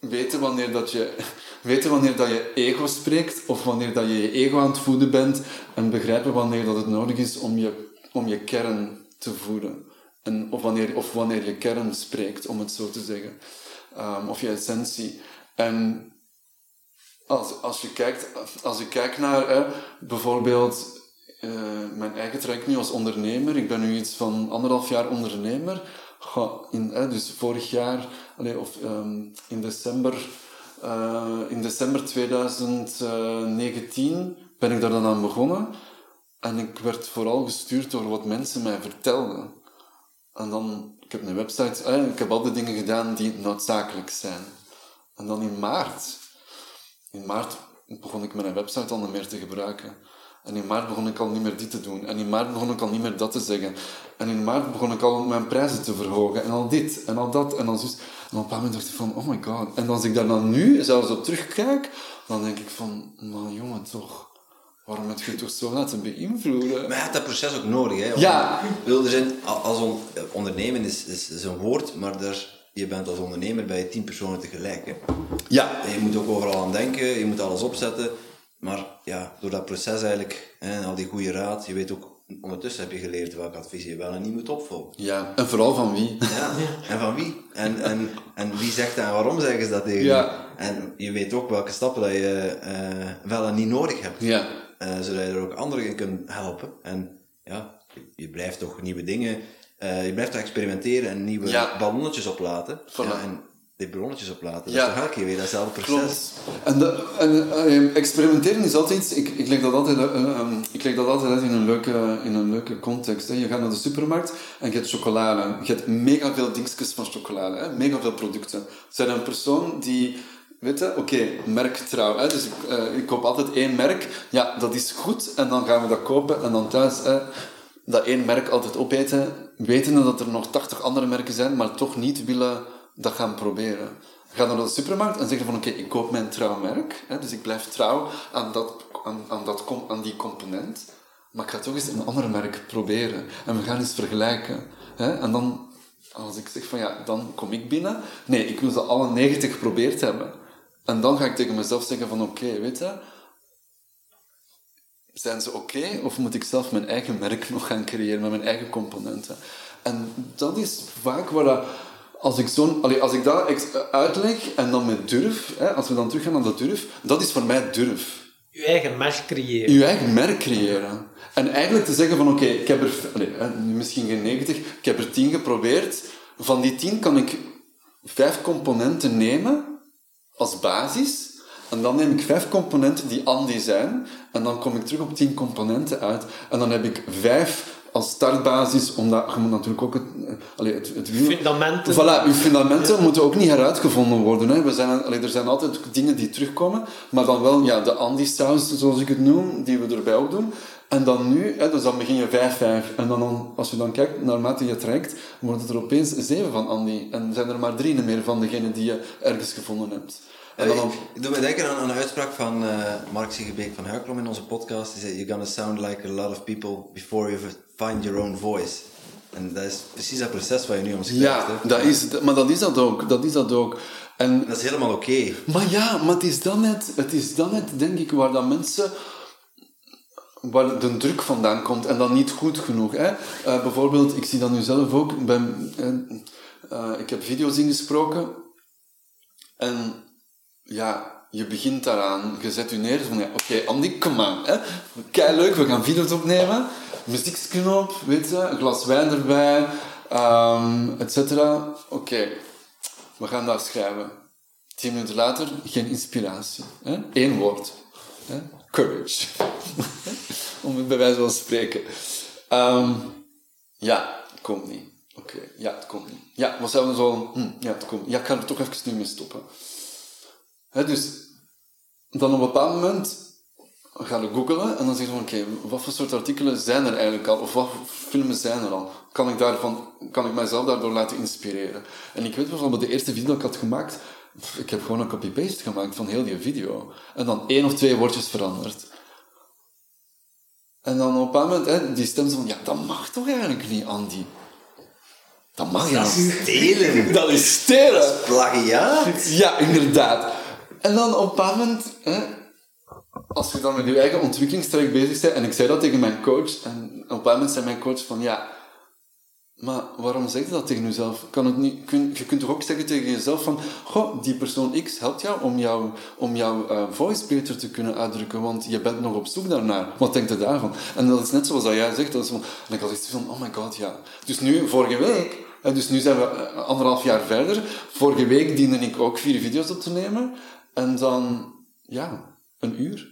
weten wanneer dat je, weten wanneer dat je ego spreekt of wanneer dat je je ego aan het voeden bent en begrijpen wanneer dat het nodig is om je, om je kern te voeden. En, of, wanneer, of wanneer je kern spreekt, om het zo te zeggen. Ehm, of je essentie. En als, als, je kijkt, als ik kijk naar hè, bijvoorbeeld eh, mijn eigen traject nu als ondernemer, ik ben nu iets van anderhalf jaar ondernemer. Goh, in, hè, dus vorig jaar, allee, of ehm, in december, eh, in december 2019 ben ik daar dan aan begonnen. En ik werd vooral gestuurd door wat mensen mij vertelden. En dan, ik heb een website, eh, ik heb al de dingen gedaan die noodzakelijk zijn. En dan in maart, in maart begon ik mijn website al niet meer te gebruiken. En in maart begon ik al niet meer dit te doen. En in maart begon ik al niet meer dat te zeggen. En in maart begon ik al mijn prijzen te verhogen. En al dit, en al dat, en al zo. En op een moment dacht ik van, oh my god. En als ik daar dan nu zelfs op terugkijk, dan denk ik van, maar jongen, toch. Waarom heb je het toch zo laten beïnvloeden? Maar je hebt dat proces ook nodig, hè? Ja. Wil, er zijn, als on, ondernemen is, is, is een woord, maar daar, je bent als ondernemer bij tien personen tegelijk. Hè? Ja. En je moet ook overal aan denken, je moet alles opzetten. Maar ja, door dat proces eigenlijk, hè, en al die goede raad, je weet ook, ondertussen heb je geleerd welk advies je wel en niet moet opvolgen. Ja, en vooral van wie? Ja, en van wie? En, en, en wie zegt dat en waarom zeggen ze dat tegen je? Ja. En je weet ook welke stappen dat je eh, wel en niet nodig hebt. Ja. Eh, zodat je er ook anderen in kunt helpen. En ja, je, blijft toch nieuwe dingen, eh, je blijft toch experimenteren en nieuwe Ja. ballonnetjes oplaten. Voilà. Ja, en die ballonnetjes oplaten, Ja. dat is toch elke keer weer datzelfde proces. En, de, en eh, experimenteren is altijd iets... Ik, ik, leg dat altijd, eh, eh, ik leg dat altijd in een leuke, in een leuke context. Hè. Je gaat naar de supermarkt en je hebt chocolade. Je hebt mega veel dingetjes van chocolade. Hè. Mega veel producten. Zijn een persoon die... Weet je, oké, merktrouw. Hè. Dus ik, eh, ik koop altijd één merk. Ja, dat is goed. En dan gaan we dat kopen. En dan thuis hè, dat één merk altijd opeten. Wetende dat er nog 80 andere merken zijn, maar toch niet willen dat gaan proberen. Ga naar de supermarkt en zeg je van oké, ik koop mijn trouwmerk. Hè, dus ik blijf trouw aan, dat, aan, aan, dat, aan die component. Maar ik ga toch eens een ander merk proberen. En we gaan eens vergelijken. Hè? En dan, als ik zeg van ja, dan kom ik binnen. Nee, ik wil ze alle 90 geprobeerd hebben. En dan ga ik tegen mezelf zeggen van oké, weet je... Zijn ze oké? of moet ik zelf mijn eigen merk nog gaan creëren met mijn eigen componenten? En dat is vaak waar dat, als ik, zo'n, als ik dat uitleg en dan met durf, hè, als we dan teruggaan naar dat durf, dat is voor mij durf. Je eigen merk creëren. Je eigen merk creëren. En eigenlijk te zeggen van oké, ik heb er misschien geen 90, ik heb er 10 geprobeerd. Van die 10 kan ik vijf componenten nemen als basis. En dan neem ik vijf componenten die Andy zijn. En dan kom ik terug op 10 componenten uit. En dan heb ik vijf als startbasis, omdat je moet natuurlijk ook het, eh, allee, het, het wiel- Fundamenten. Voilà, uw fundamenten moeten ook niet heruitgevonden worden. Hè. We zijn, allee, er zijn altijd dingen die terugkomen, maar dan wel ja, de Andy-saus, zoals ik het noem, die we erbij ook doen. En dan nu, hè, dus dan begin je 5-5. En dan, dan, als je dan kijkt, naarmate je trekt, wordt het er opeens 7 van Andy. En zijn er maar drie meer van degene die je ergens gevonden hebt. En dan, op- Ik doe me denken aan, aan een uitspraak van eh, Mark Siegebeek van Huiklom in onze podcast. Die zei, you're gonna sound like a lot of people before you find your own voice. En dat is precies dat proces wat je nu omschrijft. ja, hè. dat is, maar dat is dat ook. Dat is dat ook. En Dat is helemaal oké. Maar ja, maar het is dan net, het is dan net denk ik, waar dat mensen waar de druk vandaan komt en dan niet goed genoeg. Hè? Eh, bijvoorbeeld, ik zie dat nu zelf ook. Bij, eh, eh, ik heb video's ingesproken en ja, je begint daaraan. Je zet je neer van ja, oké, Andy, kom aan. Hè? Kei leuk, we gaan video's opnemen. Muzieksknop, weet je, een glas wijn erbij, ehm et cetera. Oké, we gaan daar schrijven. Tien minuten later, geen inspiratie. Hè? Eén woord. Hè? Courage. Om het bij wijze van spreken. Ehm, ja, komt niet. Oké, ja, het komt niet. Ja, we zo... Hm, ja, het komt. Ja, ik ga er toch even nu mee stoppen. Hè, dus, dan op een bepaald moment ga je googlen en dan zeg je van, oké, wat voor soort artikelen zijn er eigenlijk al? Of wat voor films zijn er al? Kan ik, daarvan, kan ik mijzelf daardoor laten inspireren? En ik weet bijvoorbeeld, de eerste video die ik had gemaakt, ik heb gewoon een copy-paste gemaakt van heel die video. En dan één of twee woordjes veranderd. En dan op een moment, hè, die stem van, ja, dat mag toch eigenlijk niet, Andy? Dat mag je niet. Stelen. Dat is stelen. Plagiaat. Ja, inderdaad. En dan op een moment, hè, als je dan met je eigen ontwikkelingstraject bezig bent, en ik zei dat tegen mijn coach, en op een bepaald moment zei mijn coach van, ja, maar waarom zeg je dat tegen jezelf? Kan het niet, kun, je kunt toch ook zeggen tegen jezelf van, goh, die persoon X helpt jou om, jou, om jouw eh, voice beter te kunnen uitdrukken, want je bent nog op zoek daarnaar. Wat denkt je daarvan? En dat is net zoals dat jij zegt, dat en ik had iets van, oh my god, ja. Dus nu, vorige week, dus nu zijn we eh, anderhalf jaar verder, vorige week diende ik ook vier video's op te nemen, en dan, ja, een uur.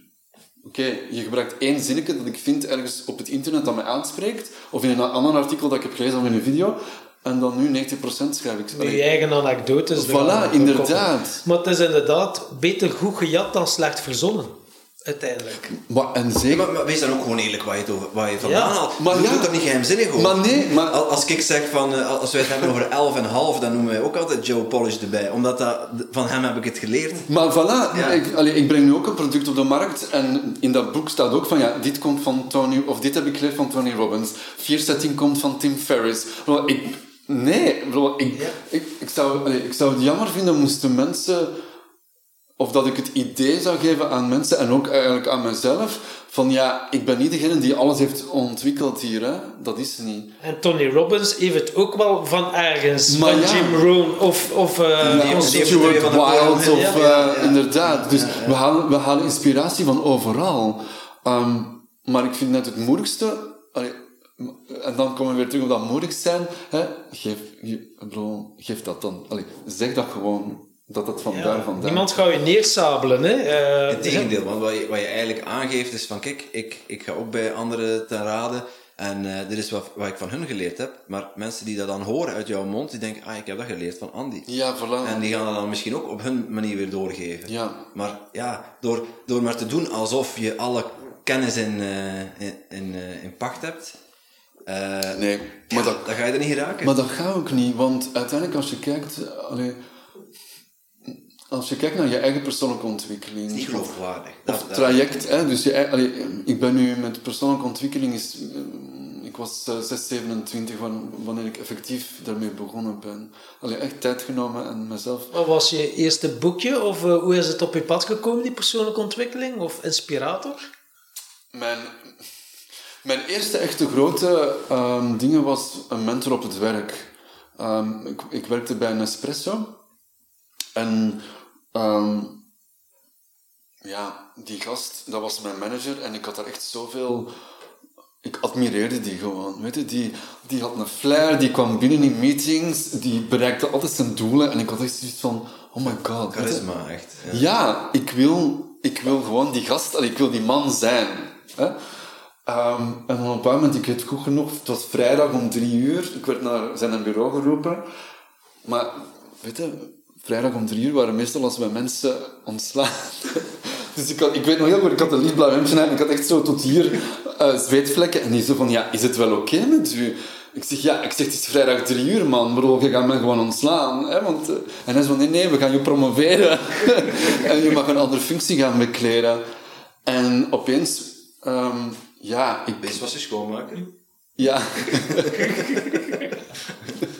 Oké, je gebruikt één zinnetje dat ik vind ergens op het internet dat mij aanspreekt, of in een ander artikel dat ik heb gelezen of in een video, en dan nu 90% schrijf ik. Je eigen anekdotes. Voilà, inderdaad. Maar het is inderdaad beter goed gejat dan slecht verzonnen. Uiteindelijk. Maar, en zeker... Maar, maar wees dan ook gewoon eerlijk waar je, het over, waar je vandaan Ja. haalt. Maar Maar je ja. doet dat niet geheimzinnig over. Maar nee, maar- Al- Als ik zeg van, eh, als wij het hebben over 11 en half, dan noemen wij ook altijd Joe Polish erbij. Omdat dat, van hem heb ik het geleerd. Maar voilà, Ja. ik, allee, ik breng nu ook een product op de markt en in dat boek staat ook van ja, dit komt van Tony, of dit heb ik geleerd van Tony Robbins. Vier setting komt van Tim Ferriss. Ik, nee, bro, ik, Ja. ik, ik, zou, allee, ik zou het jammer vinden moesten mensen, of dat ik het idee zou geven aan mensen en ook eigenlijk aan mezelf, van ja, ik ben niet degene die alles heeft ontwikkeld hier, hè. dat is niet. En Tony Robbins heeft het ook wel van ergens. Maar van ja. Jim Rohn of... of eh, Ja, of Stuart kool. of Ja, eh, inderdaad. Dus We, halen, we halen inspiratie van overal. Ehm, maar ik vind net het moeilijkste... allee, en dan komen we weer terug op dat moedig zijn. Hè? Geef, je, bro, geef dat dan. Allee, zeg dat gewoon, dat dat van daar vandaan... Niemand gaat je neersabelen, hè. Eh, Integendeel, want wat je, wat je eigenlijk aangeeft is van, kijk, ik, ik ga ook bij anderen ten raden. En eh, dit is wat, wat ik van hun geleerd heb. Maar mensen die dat dan horen uit jouw mond, die denken, ah, ik heb dat geleerd van Andy. Ja, voilà. En die gaan dat dan misschien ook op hun manier weer doorgeven. Ja. Maar ja, door, door maar te doen alsof je alle kennis in, eh, in, in, eh, in pacht hebt, eh, Nee, ja, maar dat, dan ga je er niet geraken. Maar dat gaat ook niet, want uiteindelijk als je kijkt... Allee, als je kijkt naar je eigen persoonlijke ontwikkeling... niet geloofwaardig. Dat- Of dat- traject, hè, dus je, allee, ik ben nu met persoonlijke ontwikkeling, is, eh, ik was eh, 6, 27 van, wanneer ik effectief daarmee begonnen ben. Allee, echt tijd genomen en mezelf... Wat was je eerste boekje? Of eh, hoe is het op je pad gekomen, die persoonlijke ontwikkeling? Of inspirator? Mijn, mijn eerste echte grote ehm, dingen was een mentor op het werk. Ehm, ik, ik werkte bij Nespresso. En ehm, ja, die gast, dat was mijn manager. En ik had daar echt zoveel... Ik admireerde die gewoon. Weet je, die, die had een flair, die kwam binnen in meetings, die bereikte altijd zijn doelen. En ik had echt zoiets van, oh my god. Charisma, echt. Ja. Ja, ik wil, ik wil gewoon die gast, ik wil die man zijn. Hè? Ehm, en dan op een bepaald moment, ik weet goed genoeg, het was vrijdag om drie uur, ik werd naar zijn bureau geroepen. Maar, weet je, vrijdag om drie uur waren meestal als wij mensen ontslaan. Dus ik, had, ik weet nog heel goed, ik had een lichtblauw hemdje aan en ik had echt zo tot hier eh, zweetvlekken. En die zo van, ja, is het wel oké met u? Ik zeg, ja, ik zeg, het is vrijdag drie uur, man. Bro, je gaat mij gewoon ontslaan. Hè? Want, eh, en hij zo, nee, nee, we gaan je promoveren. en je mag een andere functie gaan bekleden. En opeens, ehm, ja, ik... Deze was je schoonmaker. Ja,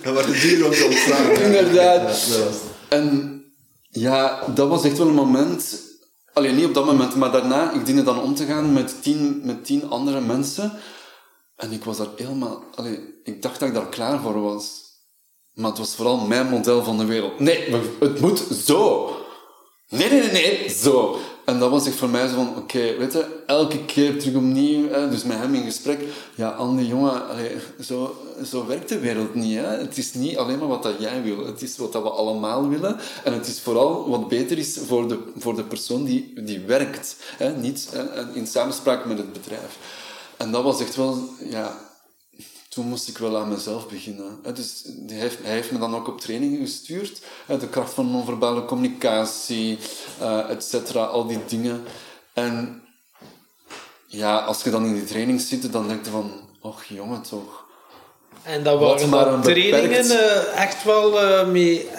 Dat wordt het duur om te ontstaan. Inderdaad. Ja, was- En ja, dat was echt wel een moment. Alleen niet op dat moment, maar daarna, ik diende dan om te gaan met tien, met tien andere mensen. En ik was daar helemaal. Allee, ik dacht dat ik daar klaar voor was. Maar het was vooral mijn model van de wereld. Nee, het moet zo. Nee, nee, nee, nee, zo. En dat was echt voor mij zo van, oké, weet je, elke keer terug opnieuw, hè, dus met hem in gesprek. Ja, Andy, jongen, zo, zo werkt de wereld niet. Hè. Het is niet alleen maar wat dat jij wil, het is wat dat we allemaal willen. En het is vooral wat beter is voor de, voor de persoon die, die werkt. Hè. Niet hè, in samenspraak met het bedrijf. En dat was echt wel, ja, toen moest ik wel aan mezelf beginnen. Dus hij heeft, hij heeft me dan ook op trainingen gestuurd. De kracht van non-verbale communicatie, eh et cetera, al die dingen. En ja, als je dan in die training zit, dan denk je van, och jongen toch. En dat waren dan trainingen beperkt- eh, echt wel eh, mee...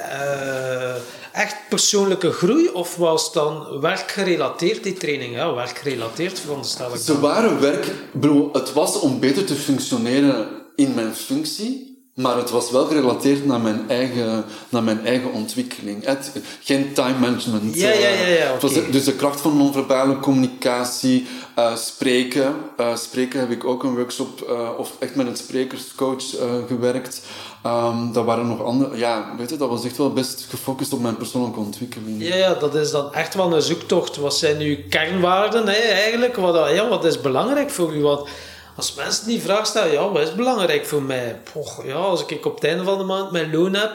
echt persoonlijke groei? Of was het dan werkgerelateerd, die training? Ja, werkgerelateerd, veronderstel ik Ze waren werk... Bro, het was om beter te functioneren in mijn functie, maar het was wel gerelateerd naar mijn eigen, naar mijn eigen ontwikkeling. Het, geen time management. Ja, ja, ja, ja, eh, dus de kracht van non-verbale communicatie, eh, spreken. Eh, spreken heb ik ook een workshop, of echt met een sprekerscoach gewerkt. Ehm, dat waren nog andere... Ja, weet je, dat was echt wel best gefocust op mijn persoonlijke ontwikkeling. Ja, ja, dat is dan echt wel een zoektocht. Wat zijn uw kernwaarden hè, eigenlijk? Wat, ja, wat is belangrijk voor u? Want als mensen die vraag stellen, ja, wat is belangrijk voor mij? Poch, ja, als ik op het einde van de maand mijn loon heb,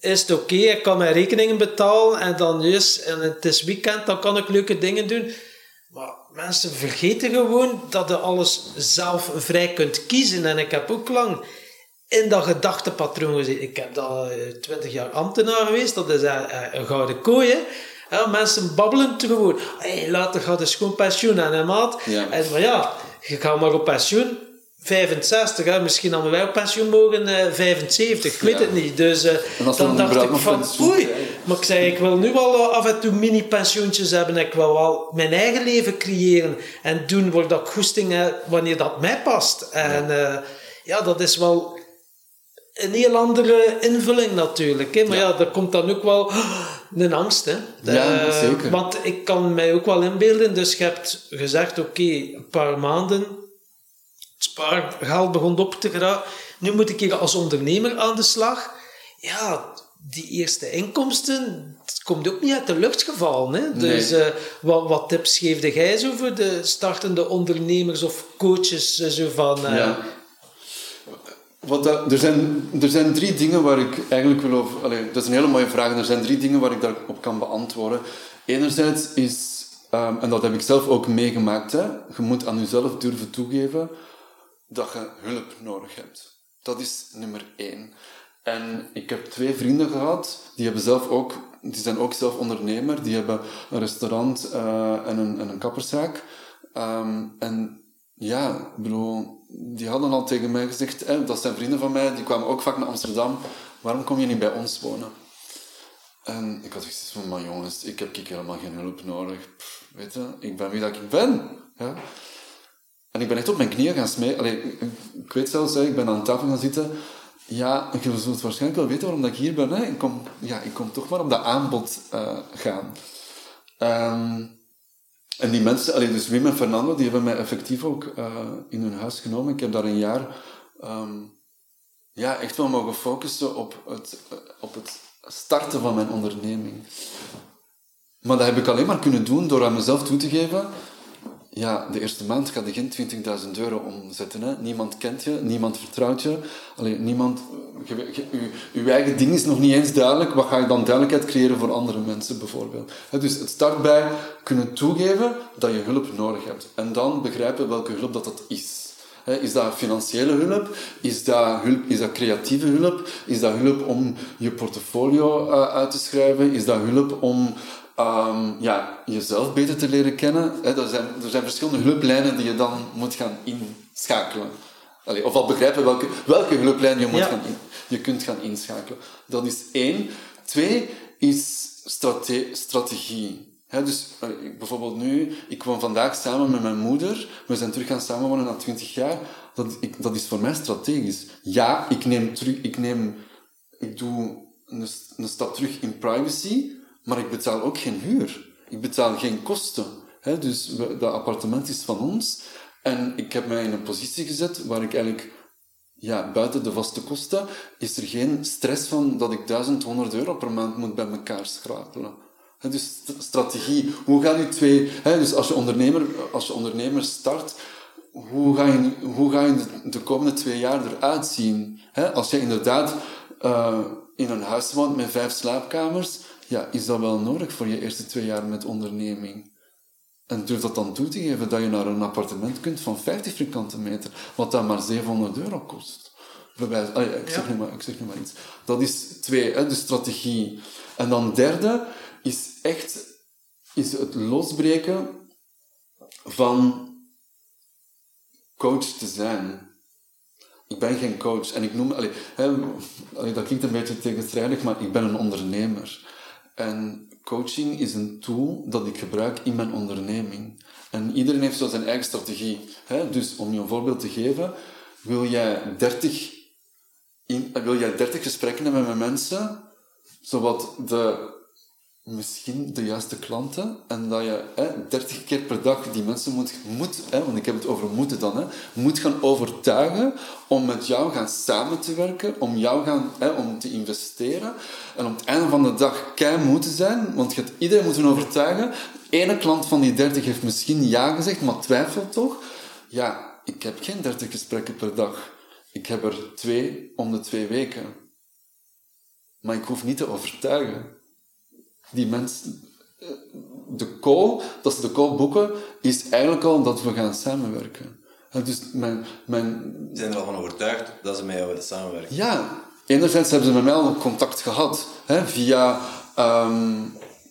is het oké, ik kan mijn rekeningen betalen en dan juist, en het is weekend, dan kan ik leuke dingen doen. Maar mensen vergeten gewoon dat je alles zelf vrij kunt kiezen. En ik heb ook lang in dat gedachtepatroon gezeten. Ik heb dat twintig jaar ambtenaar geweest, dat is eh, eh, een gouden kooi. hè. Mensen babbelen gewoon. Hey, later gaat dus gewoon pensioen aan, hè, maat? Ja. En maar ja, je gaat maar op pensioen. 65, hè? misschien hadden wij op pensioen mogen eh 75, ik weet Ja. het niet. Dus eh, dan dacht ik van, oei, maar ik zei, ik wil nu wel eh, af en toe mini-pensioentjes hebben. Ik wil wel mijn eigen leven creëren en doen waar dat ik goesting heb, wanneer dat mij past. En ja dat is wel een heel andere invulling natuurlijk. Hè? Maar ja, er komt dan ook wel een angst. Hè? Ja, Eh, zeker. Want ik kan mij ook wel inbeelden. Dus je hebt gezegd, oké, een paar maanden, het spaargeld begon op te geraken. Nu moet ik hier als ondernemer aan de slag. Ja, die eerste inkomsten, het komt ook niet uit de lucht gevallen. Hè? Dus Nee. eh, wat, wat tips geefde jij zo voor de startende ondernemers of coaches? eh, Zo van, eh, Ja. Er, zijn, er zijn drie dingen waar ik eigenlijk wil over... Allee, dat is een hele mooie vraag. Er zijn drie dingen waar ik daarop kan beantwoorden. Enerzijds is, ehm, en dat heb ik zelf ook meegemaakt, hè, je moet aan jezelf durven toegeven dat je hulp nodig hebt. Dat is nummer één. En ik heb twee vrienden gehad, die, hebben zelf ook, die zijn ook zelf ondernemer. Die hebben een restaurant eh, en, een, en een kapperszaak. Ehm, en ja, ik bedoel, die hadden al tegen mij gezegd, hè, dat zijn vrienden van mij, die kwamen ook vaak naar Amsterdam. Waarom kom je niet bij ons wonen? En ik had gezegd van, maar jongens, ik heb ik helemaal geen hulp nodig. Weet je, ik ben wie dat ik ben. Ja? En ik ben echt op mijn knieën gaan smeken. Ik, ik weet zelfs, ik ben aan tafel gaan zitten. Ja, je zult waarschijnlijk wel weten waarom dat ik hier ben. Hè. Ik, kom, ja, ik kom toch maar op dat aanbod eh, gaan. Ehm, en die mensen, allee, dus Wim en Fernando, die hebben mij effectief ook eh, in hun huis genomen. Ik heb daar een jaar ehm, ja, echt wel mogen focussen op het, eh, op het starten van mijn onderneming. Maar dat heb ik alleen maar kunnen doen door aan mezelf toe te geven ja, de eerste maand ga je geen 20.000 euro omzetten. Hè. Niemand kent je, niemand vertrouwt je. Alleen niemand, je, je, je, eigen ding is nog niet eens duidelijk. Wat ga je dan duidelijkheid creëren voor andere mensen, bijvoorbeeld? Dus het start bij kunnen toegeven dat je hulp nodig hebt. En dan begrijpen welke hulp dat, dat is. Is dat financiële hulp? Is dat, hulp? is dat creatieve hulp? Is dat hulp om je portfolio uh, uit te schrijven? Is dat hulp om um, ja, jezelf beter te leren kennen. Er, zijn, er zijn verschillende hulplijnen die je dan moet gaan inschakelen. Allee, of al begrijpen welke, welke hulplijn je, moet Ja. gaan in, je kunt gaan inschakelen. Dat is één. Twee is strate strategie. Dus allee, bijvoorbeeld nu, ik woon vandaag samen met mijn moeder. We zijn terug gaan samenwonen na 20 jaar. Dat, ik, dat is voor mij strategisch. Ja, ik neem terug, ik neem, ik doe een, een stap terug in privacy. Maar ik betaal ook geen huur. Ik betaal geen kosten. Hè? Dus dat appartement is van ons. En ik heb mij in een positie gezet waar ik eigenlijk, ja, buiten de vaste kosten, is er geen stress van dat ik 1100 euro per maand moet bij elkaar schrapelen. Dus st- strategie. Hoe gaan die twee... Dus als je, ondernemer, als je ondernemer start, hoe ga je, hoe ga je de, de komende twee jaar eruit zien? Als je inderdaad uh, in een huis woont met vijf slaapkamers, ja, is dat wel nodig voor je eerste twee jaar met onderneming? En durf dat dan toe te geven dat je naar een appartement kunt van 50 vierkante meter, wat dan maar 700 euro kost. Bewijs, ah ja, ik, zeg Ja. nu maar, ik zeg nu maar iets. Dat is twee, hè, de strategie. En dan derde is echt is het losbreken van coach te zijn. Ik ben geen coach en ik noem, allee, hè, allee, dat klinkt een beetje tegenstrijdig, maar ik ben een ondernemer. En coaching is een tool dat ik gebruik in mijn onderneming. En iedereen heeft zo zijn eigen strategie. Hè? Dus om je een voorbeeld te geven, wil jij 30, in, wil jij 30 gesprekken hebben met mensen, zowat de, misschien de juiste klanten, en dat je 30 keer per dag die mensen moet, moet hè, want ik heb het over moeten dan, hè, moet gaan overtuigen om met jou gaan samen te werken, om jou gaan, hè, om te investeren, en op het einde van de dag kei moeten zijn, want je hebt iedereen moeten overtuigen. De ene klant van die 30 heeft misschien ja gezegd, maar twijfelt toch. Ja, ik heb geen 30 gesprekken per dag. Ik heb er twee om de twee weken. Maar ik hoef niet te overtuigen. Die mensen, eh, de call, dat ze de call boeken, is eigenlijk al dat we gaan samenwerken. En Dus mijn, mijn, Ze zijn er al van overtuigd dat ze met jou willen samenwerken. ja, enerzijds hebben ze met mij al contact gehad. Hè, via, ehm,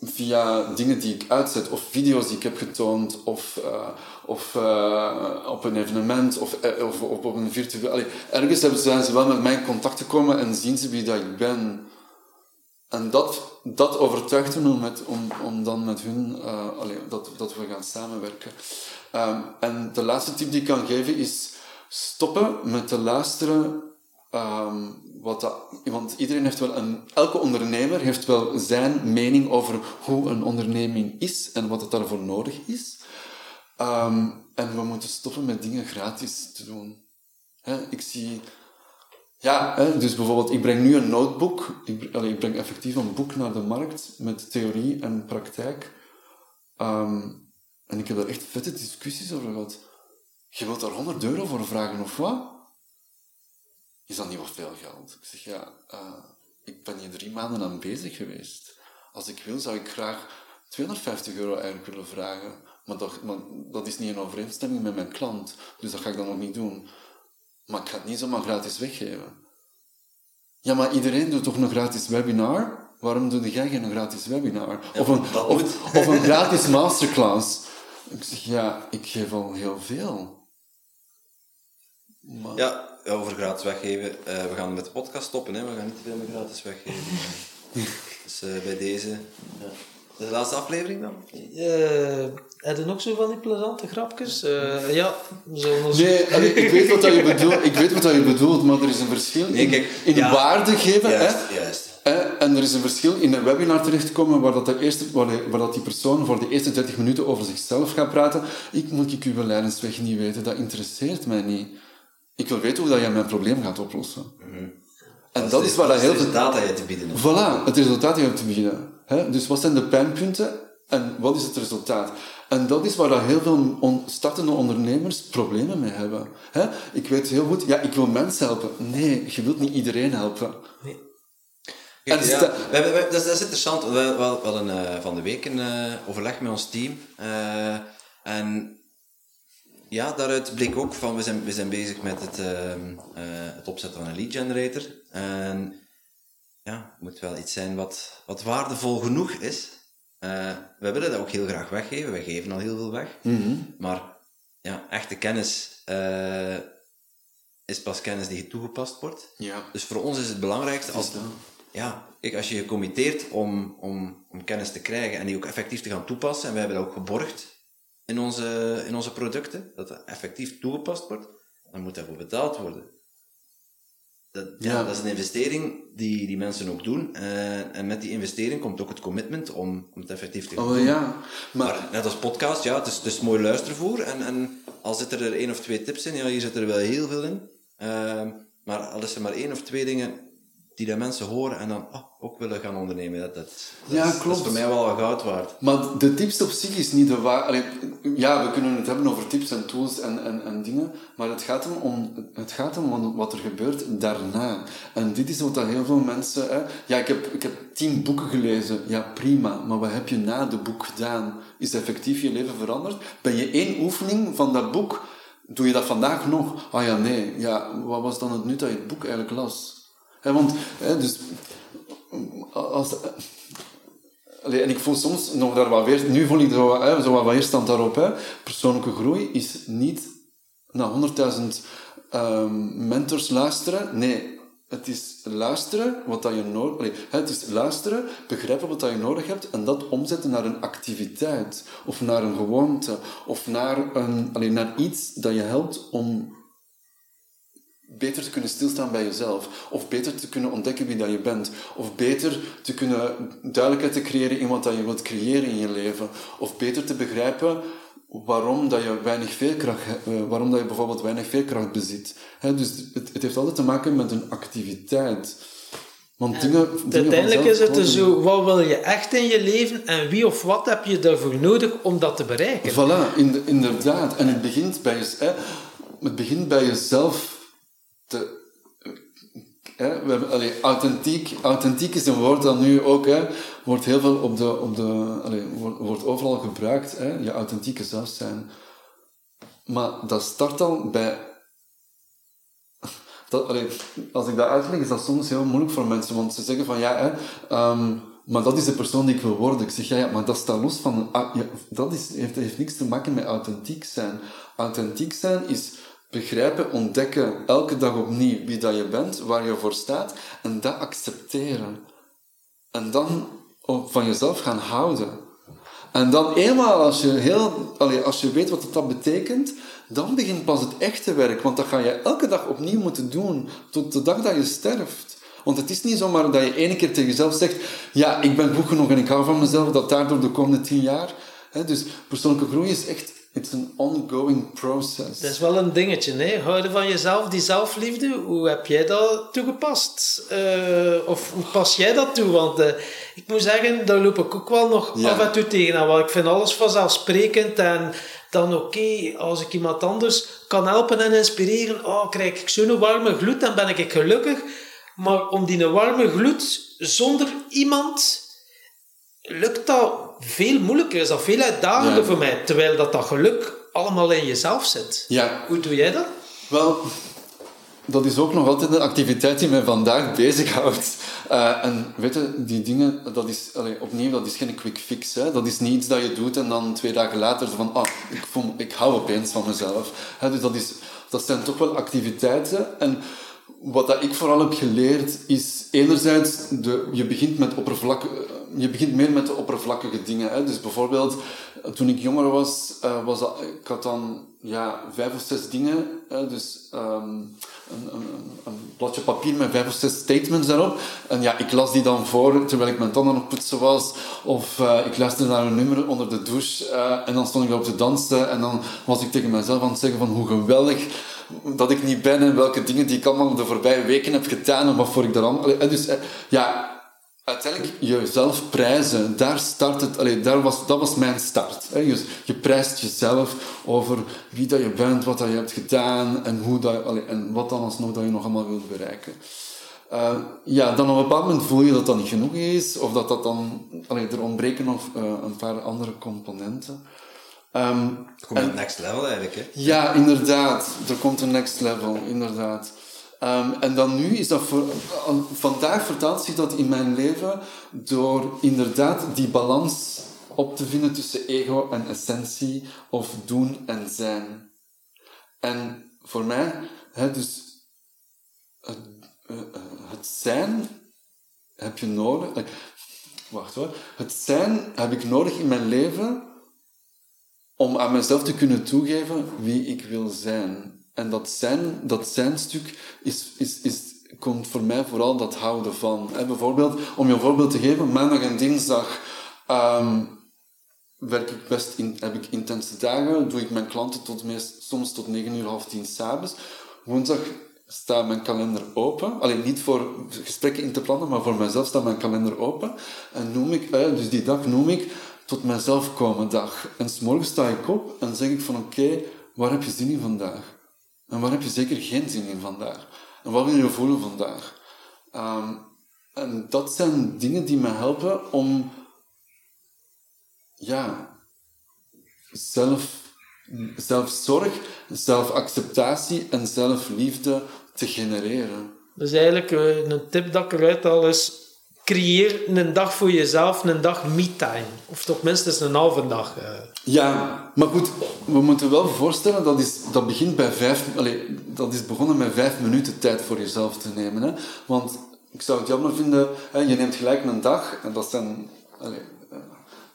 via dingen die ik uitzet, of video's die ik heb getoond, of, uh, of uh, op een evenement, of, of, of op een virtueel... Allee, ergens hebben, zijn ze wel met mij in contact gekomen en zien ze wie dat ik ben. En dat, dat overtuigt me om, met, om, om dan met hun, allee, dat, dat we gaan samenwerken. Um, en de laatste tip die ik kan geven is stoppen met te luisteren um, wat dat, want iedereen heeft wel een, elke ondernemer heeft wel zijn mening over hoe een onderneming is en wat het daarvoor nodig is. Um, en we moeten stoppen met dingen gratis te doen. ik zie, ja, dus bijvoorbeeld, ik breng nu een notebook, ik, allee, ik breng effectief een boek naar de markt met theorie en praktijk. Um, en ik heb daar echt vette discussies over gehad. Je wilt daar 100 euro voor vragen of wat? is dat niet wat veel geld? Ik zeg, ja, uh, ik ben hier drie maanden aan bezig geweest. Als ik wil, zou ik graag 250 euro eigenlijk willen vragen. Maar dat, dat is niet in overeenstemming met mijn klant. Dus dat ga ik dan ook niet doen. Maar ik ga het niet zomaar gratis weggeven. Ja, maar iedereen doet toch een gratis webinar? Waarom doe jij geen gratis webinar? of, een, of, of een gratis masterclass? Ik zeg, ja, ik geef al heel veel. Maar... Ja, over gratis weggeven. Uh, we gaan met de podcast stoppen, hè. we gaan niet te veel meer gratis weggeven. dus uh, bij deze. Ja. De laatste aflevering dan? Uh, heb je nog zo van die plezante grapjes? Uh, ja, zo Nee, ik weet wat je bedoelt, ik weet wat je bedoelt, maar er is een verschil nee, kijk, in, in waarde geven. Juist, hè? juist. En er is een verschil in een webinar terechtkomen waar, dat de eerste, waar, dat die persoon voor de eerste 30 minuten over zichzelf gaat praten. Ik moet ik uw leidensweg niet weten, dat interesseert mij niet. Ik wil weten hoe dat je mijn probleem gaat oplossen. Mm En dat, is, waar dat heel veel... Het resultaat dat je te bieden hebt. Voilà, het resultaat dat je hebt te bieden. Hè? Dus wat zijn de pijnpunten en wat is het resultaat? En dat is waar dat heel veel on startende ondernemers problemen mee hebben. Hè? Ik weet heel goed, ja, ik wil mensen helpen. Nee, je wilt niet iedereen helpen. Nee. en ja, we, we, dat, is, interessant. We, we, we hadden uh, van de week een uh, overleg met ons team. Uh, en ja, daaruit bleek ook van, we zijn, we zijn bezig met het, uh, uh, het opzetten van een lead generator. En ja, het moet wel iets zijn wat, wat waardevol genoeg is. Uh, we willen dat ook heel graag weggeven. We geven al heel veel weg. Mm Maar ja, echte kennis uh, is pas kennis die toegepast wordt. Ja. Dus voor ons is het belangrijkste als, ja, ik, als je je committeert om, om, om kennis te krijgen en die ook effectief te gaan toepassen, en we hebben dat ook geborgd in onze, in onze producten, dat dat effectief toegepast wordt, dan moet daarvoor betaald worden. Dat, ja. dat is een investering die, die mensen ook doen. Uh, en met die investering komt ook het commitment om, om het effectief te doen. Oh ja. Maar, net als podcast, ja, het is, het is mooi luistervoer. En, en al zitten er één of twee tips in, ja, hier zit er wel heel veel in. Uh, maar al is er maar één of twee dingen die dat mensen horen en dan oh, ook willen gaan ondernemen. Dat, dat, ja, klopt. dat is voor mij wel goud waard. Maar de tips op zich is niet de waar. Ja, we kunnen het hebben over tips en tools en, en, en dingen, maar het gaat, om, het gaat om wat er gebeurt daarna. En dit is wat dat heel veel mensen... Hè, ja, ik heb, ik heb tien boeken gelezen. Ja, prima. Maar wat heb je na de boek gedaan? Is effectief je leven veranderd? Ben je één oefening van dat boek... Doe je dat vandaag nog? Ah ja, nee. Ja, wat was dan het nut dat je het boek eigenlijk las? Want, dus, als, en ik voel soms nog daar wat weer, nu voel ik zo, hè, zo wat weerstand daarop. Persoonlijke groei is niet naar 100.000 um, mentors luisteren. Nee, het is luisteren wat dat je nodig Het is luisteren, begrijpen wat dat je nodig hebt en dat omzetten naar een activiteit of naar een gewoonte of naar, een, allee, naar iets dat je helpt om beter te kunnen stilstaan bij jezelf. Of beter te kunnen ontdekken wie dat je bent. Of beter te kunnen duidelijkheid te creëren in wat dat je wilt creëren in je leven. Of beter te begrijpen waarom dat je weinig veerkracht, uh, waarom dat je bijvoorbeeld weinig veerkracht bezit. dus het, het, heeft altijd te maken met een activiteit. Want dingen, uiteindelijk is het dus zo, wat wil je echt in je leven en wie of wat heb je daarvoor nodig om dat te bereiken? Voilà, inderdaad. En het begint bij, je, het begint bij jezelf te, hè, we hebben, authentiek, authentiek is een woord dat nu ook hè, wordt heel veel op de, op de allee, wordt, overal gebruikt, hè, je authentieke zelf zijn. Maar dat start al bij. Dat, allee, als ik dat uitleg, is dat soms heel moeilijk voor mensen, want ze zeggen van ja, hè, um, Maar dat is de persoon die ik wil worden. Ik zeg, ja, ja maar dat staat los van... ah, ja, dat is, heeft, heeft niks te maken met authentiek zijn. Authentiek zijn is begrijpen, ontdekken, elke dag opnieuw wie dat je bent, waar je voor staat, en dat accepteren. En dan van jezelf gaan houden. En dan eenmaal als je, heel, als je weet wat dat betekent, dan begint pas het echte werk. Want dat ga je elke dag opnieuw moeten doen, tot de dag dat je sterft. Want het is niet zomaar dat je ene keer tegen jezelf zegt, ja, ik ben goed genoeg en ik hou van mezelf, dat daardoor de komende tien jaar... Dus persoonlijke groei is echt It's an ongoing process. Dat is wel een dingetje, hè? Houden van jezelf, die zelfliefde. Hoe heb jij dat toegepast? Uh, of hoe pas jij dat toe? Want uh, ik moet zeggen, daar loop ik ook wel nog af en toe tegen. Want ik vind alles vanzelfsprekend. En dan oké, okay, als ik iemand anders kan helpen en inspireren, oh, krijg ik zo'n warme gloed, dan ben ik gelukkig. Maar om die warme gloed zonder iemand lukt dat veel moeilijker, is dat veel uitdagender voor mij. Terwijl dat, dat geluk allemaal in jezelf zit. Ja. Hoe doe jij dat? Wel, dat is ook nog altijd een activiteit die mij vandaag bezighoudt. Uh, en weet je, die dingen, dat is, allee, opnieuw, dat is geen quick fix. Hè? Dat is niet iets dat je doet en dan twee dagen later van, ah, ik, voel, ik hou opeens van mezelf. Hè? Dus dat, is, dat zijn toch wel activiteiten. En wat dat ik vooral heb geleerd is enerzijds, de, je, begint met oppervlakkige, je begint meer met de oppervlakkige dingen. Hè. Dus bijvoorbeeld, toen ik jonger was, uh, was ik had dan ja, vijf of zes dingen. Hè. Dus um, een, een, een, bladje papier met vijf of zes statements daarop. En ja, ik las die dan voor terwijl ik mijn tanden nog poetsen was. Of uh, ik luisterde naar een nummer onder de douche. En dan stond ik op te dansen. En dan was ik tegen mezelf aan het zeggen van hoe geweldig dat ik niet ben en welke dingen die ik allemaal de voorbije weken heb gedaan en voor ik daar allemaal... Dus eh, ja, uiteindelijk jezelf prijzen, daar start het... Allee, daar was, dat was mijn start. Hè. Je, je prijst jezelf over wie dat je bent, wat dat je hebt gedaan en, hoe dat, allee, en wat dan alsnog dat je nog allemaal wilt bereiken. Uh, ja, dan op een bepaald moment voel je dat dat niet genoeg is, of dat dat dan... Allee, er ontbreken nog uh, een paar andere componenten. Um, komt een next level eigenlijk, hè? Ja, inderdaad. Er komt een next level, inderdaad. Um, en dan nu is dat voor... Vandaag vertaalt zich dat in mijn leven door inderdaad die balans op te vinden tussen ego en essentie, of doen en zijn. En voor mij, hè, dus het, uh, het zijn heb je nodig. Wacht hoor. Het zijn heb ik nodig in mijn leven om aan mezelf te kunnen toegeven wie ik wil zijn. En dat zijn, dat zijn stuk is, is, is, komt voor mij vooral dat houden van. Hè, bijvoorbeeld, om je een voorbeeld te geven, maandag en dinsdag um, werk ik best in, heb ik intense dagen, doe ik mijn klanten tot meest, soms tot 9 uur, half tien s'avonds. Woensdag staat mijn kalender open. Alleen niet voor gesprekken in te plannen, maar voor mezelf staat mijn kalender open. En noem ik, dus die dag noem ik tot mezelf komen dag. En s'morgens sta ik op en zeg ik van oké, waar heb je zin in vandaag? En waar heb je zeker geen zin in vandaag? En wat wil je voelen vandaag? Um, en dat zijn dingen die me helpen om ja, zelf, zelfzorg, zelfacceptatie en zelfliefde te genereren. Dus eigenlijk eh, een tip dat ik eruit al is creëer een dag voor jezelf, een dag me-time. Of toch minstens een halve dag. Uh. Ja, maar goed, we moeten wel voorstellen, dat, is, dat begint bij vijf... Allez, dat is begonnen met vijf minuten tijd voor jezelf te nemen. Hè? Want ik zou het jammer vinden, hè, je neemt gelijk een dag, en dat zijn... Allez,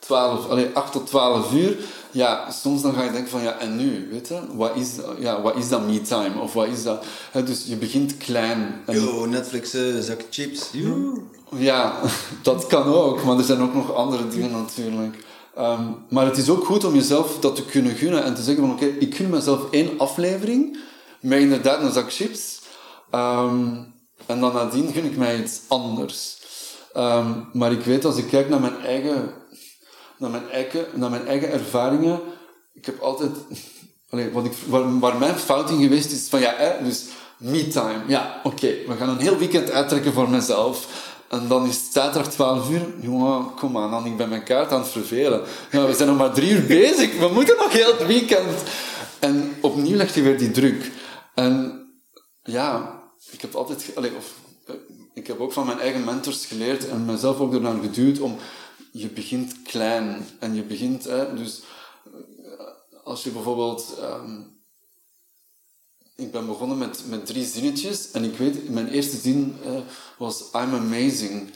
12, allez, 8 tot 12 uur. Ja, soms dan ga je denken van ja, en nu? Weet je? Wat is, ja, wat is dat me-time? Of wat is dat? Dus je begint klein. En... Yo, Netflix, uh, zak chips. Yo. Ja, dat kan ook, maar er zijn ook nog andere dingen natuurlijk. Um, maar het is ook goed om jezelf dat te kunnen gunnen en te zeggen van oké, okay, ik gun mezelf één aflevering met inderdaad een zak chips. Um, en dan nadien gun ik mij iets anders. Um, maar ik weet als ik kijk naar mijn eigen, naar mijn eigen, naar mijn eigen ervaringen, ik heb altijd, allee, wat ik, waar, waar mijn fout in geweest is van ja, hè, dus me-time. Ja, oké, okay, we gaan een heel weekend uittrekken voor mezelf. En dan is het zaterdag 12 uur. Jongen, kom aan, dan ik ben mijn kaart aan het vervelen. Ja, we zijn nog maar drie uur bezig. We moeten nog heel het weekend. En opnieuw legt je weer die druk. En ja, ik heb altijd... Of, eh, ik heb ook van mijn eigen mentors geleerd en mezelf ook ernaar geduwd om, je begint klein en je begint, dus eh, als je bijvoorbeeld, ehm, ik ben begonnen met, met drie zinnetjes en ik weet, mijn eerste zin uh, was I'm amazing.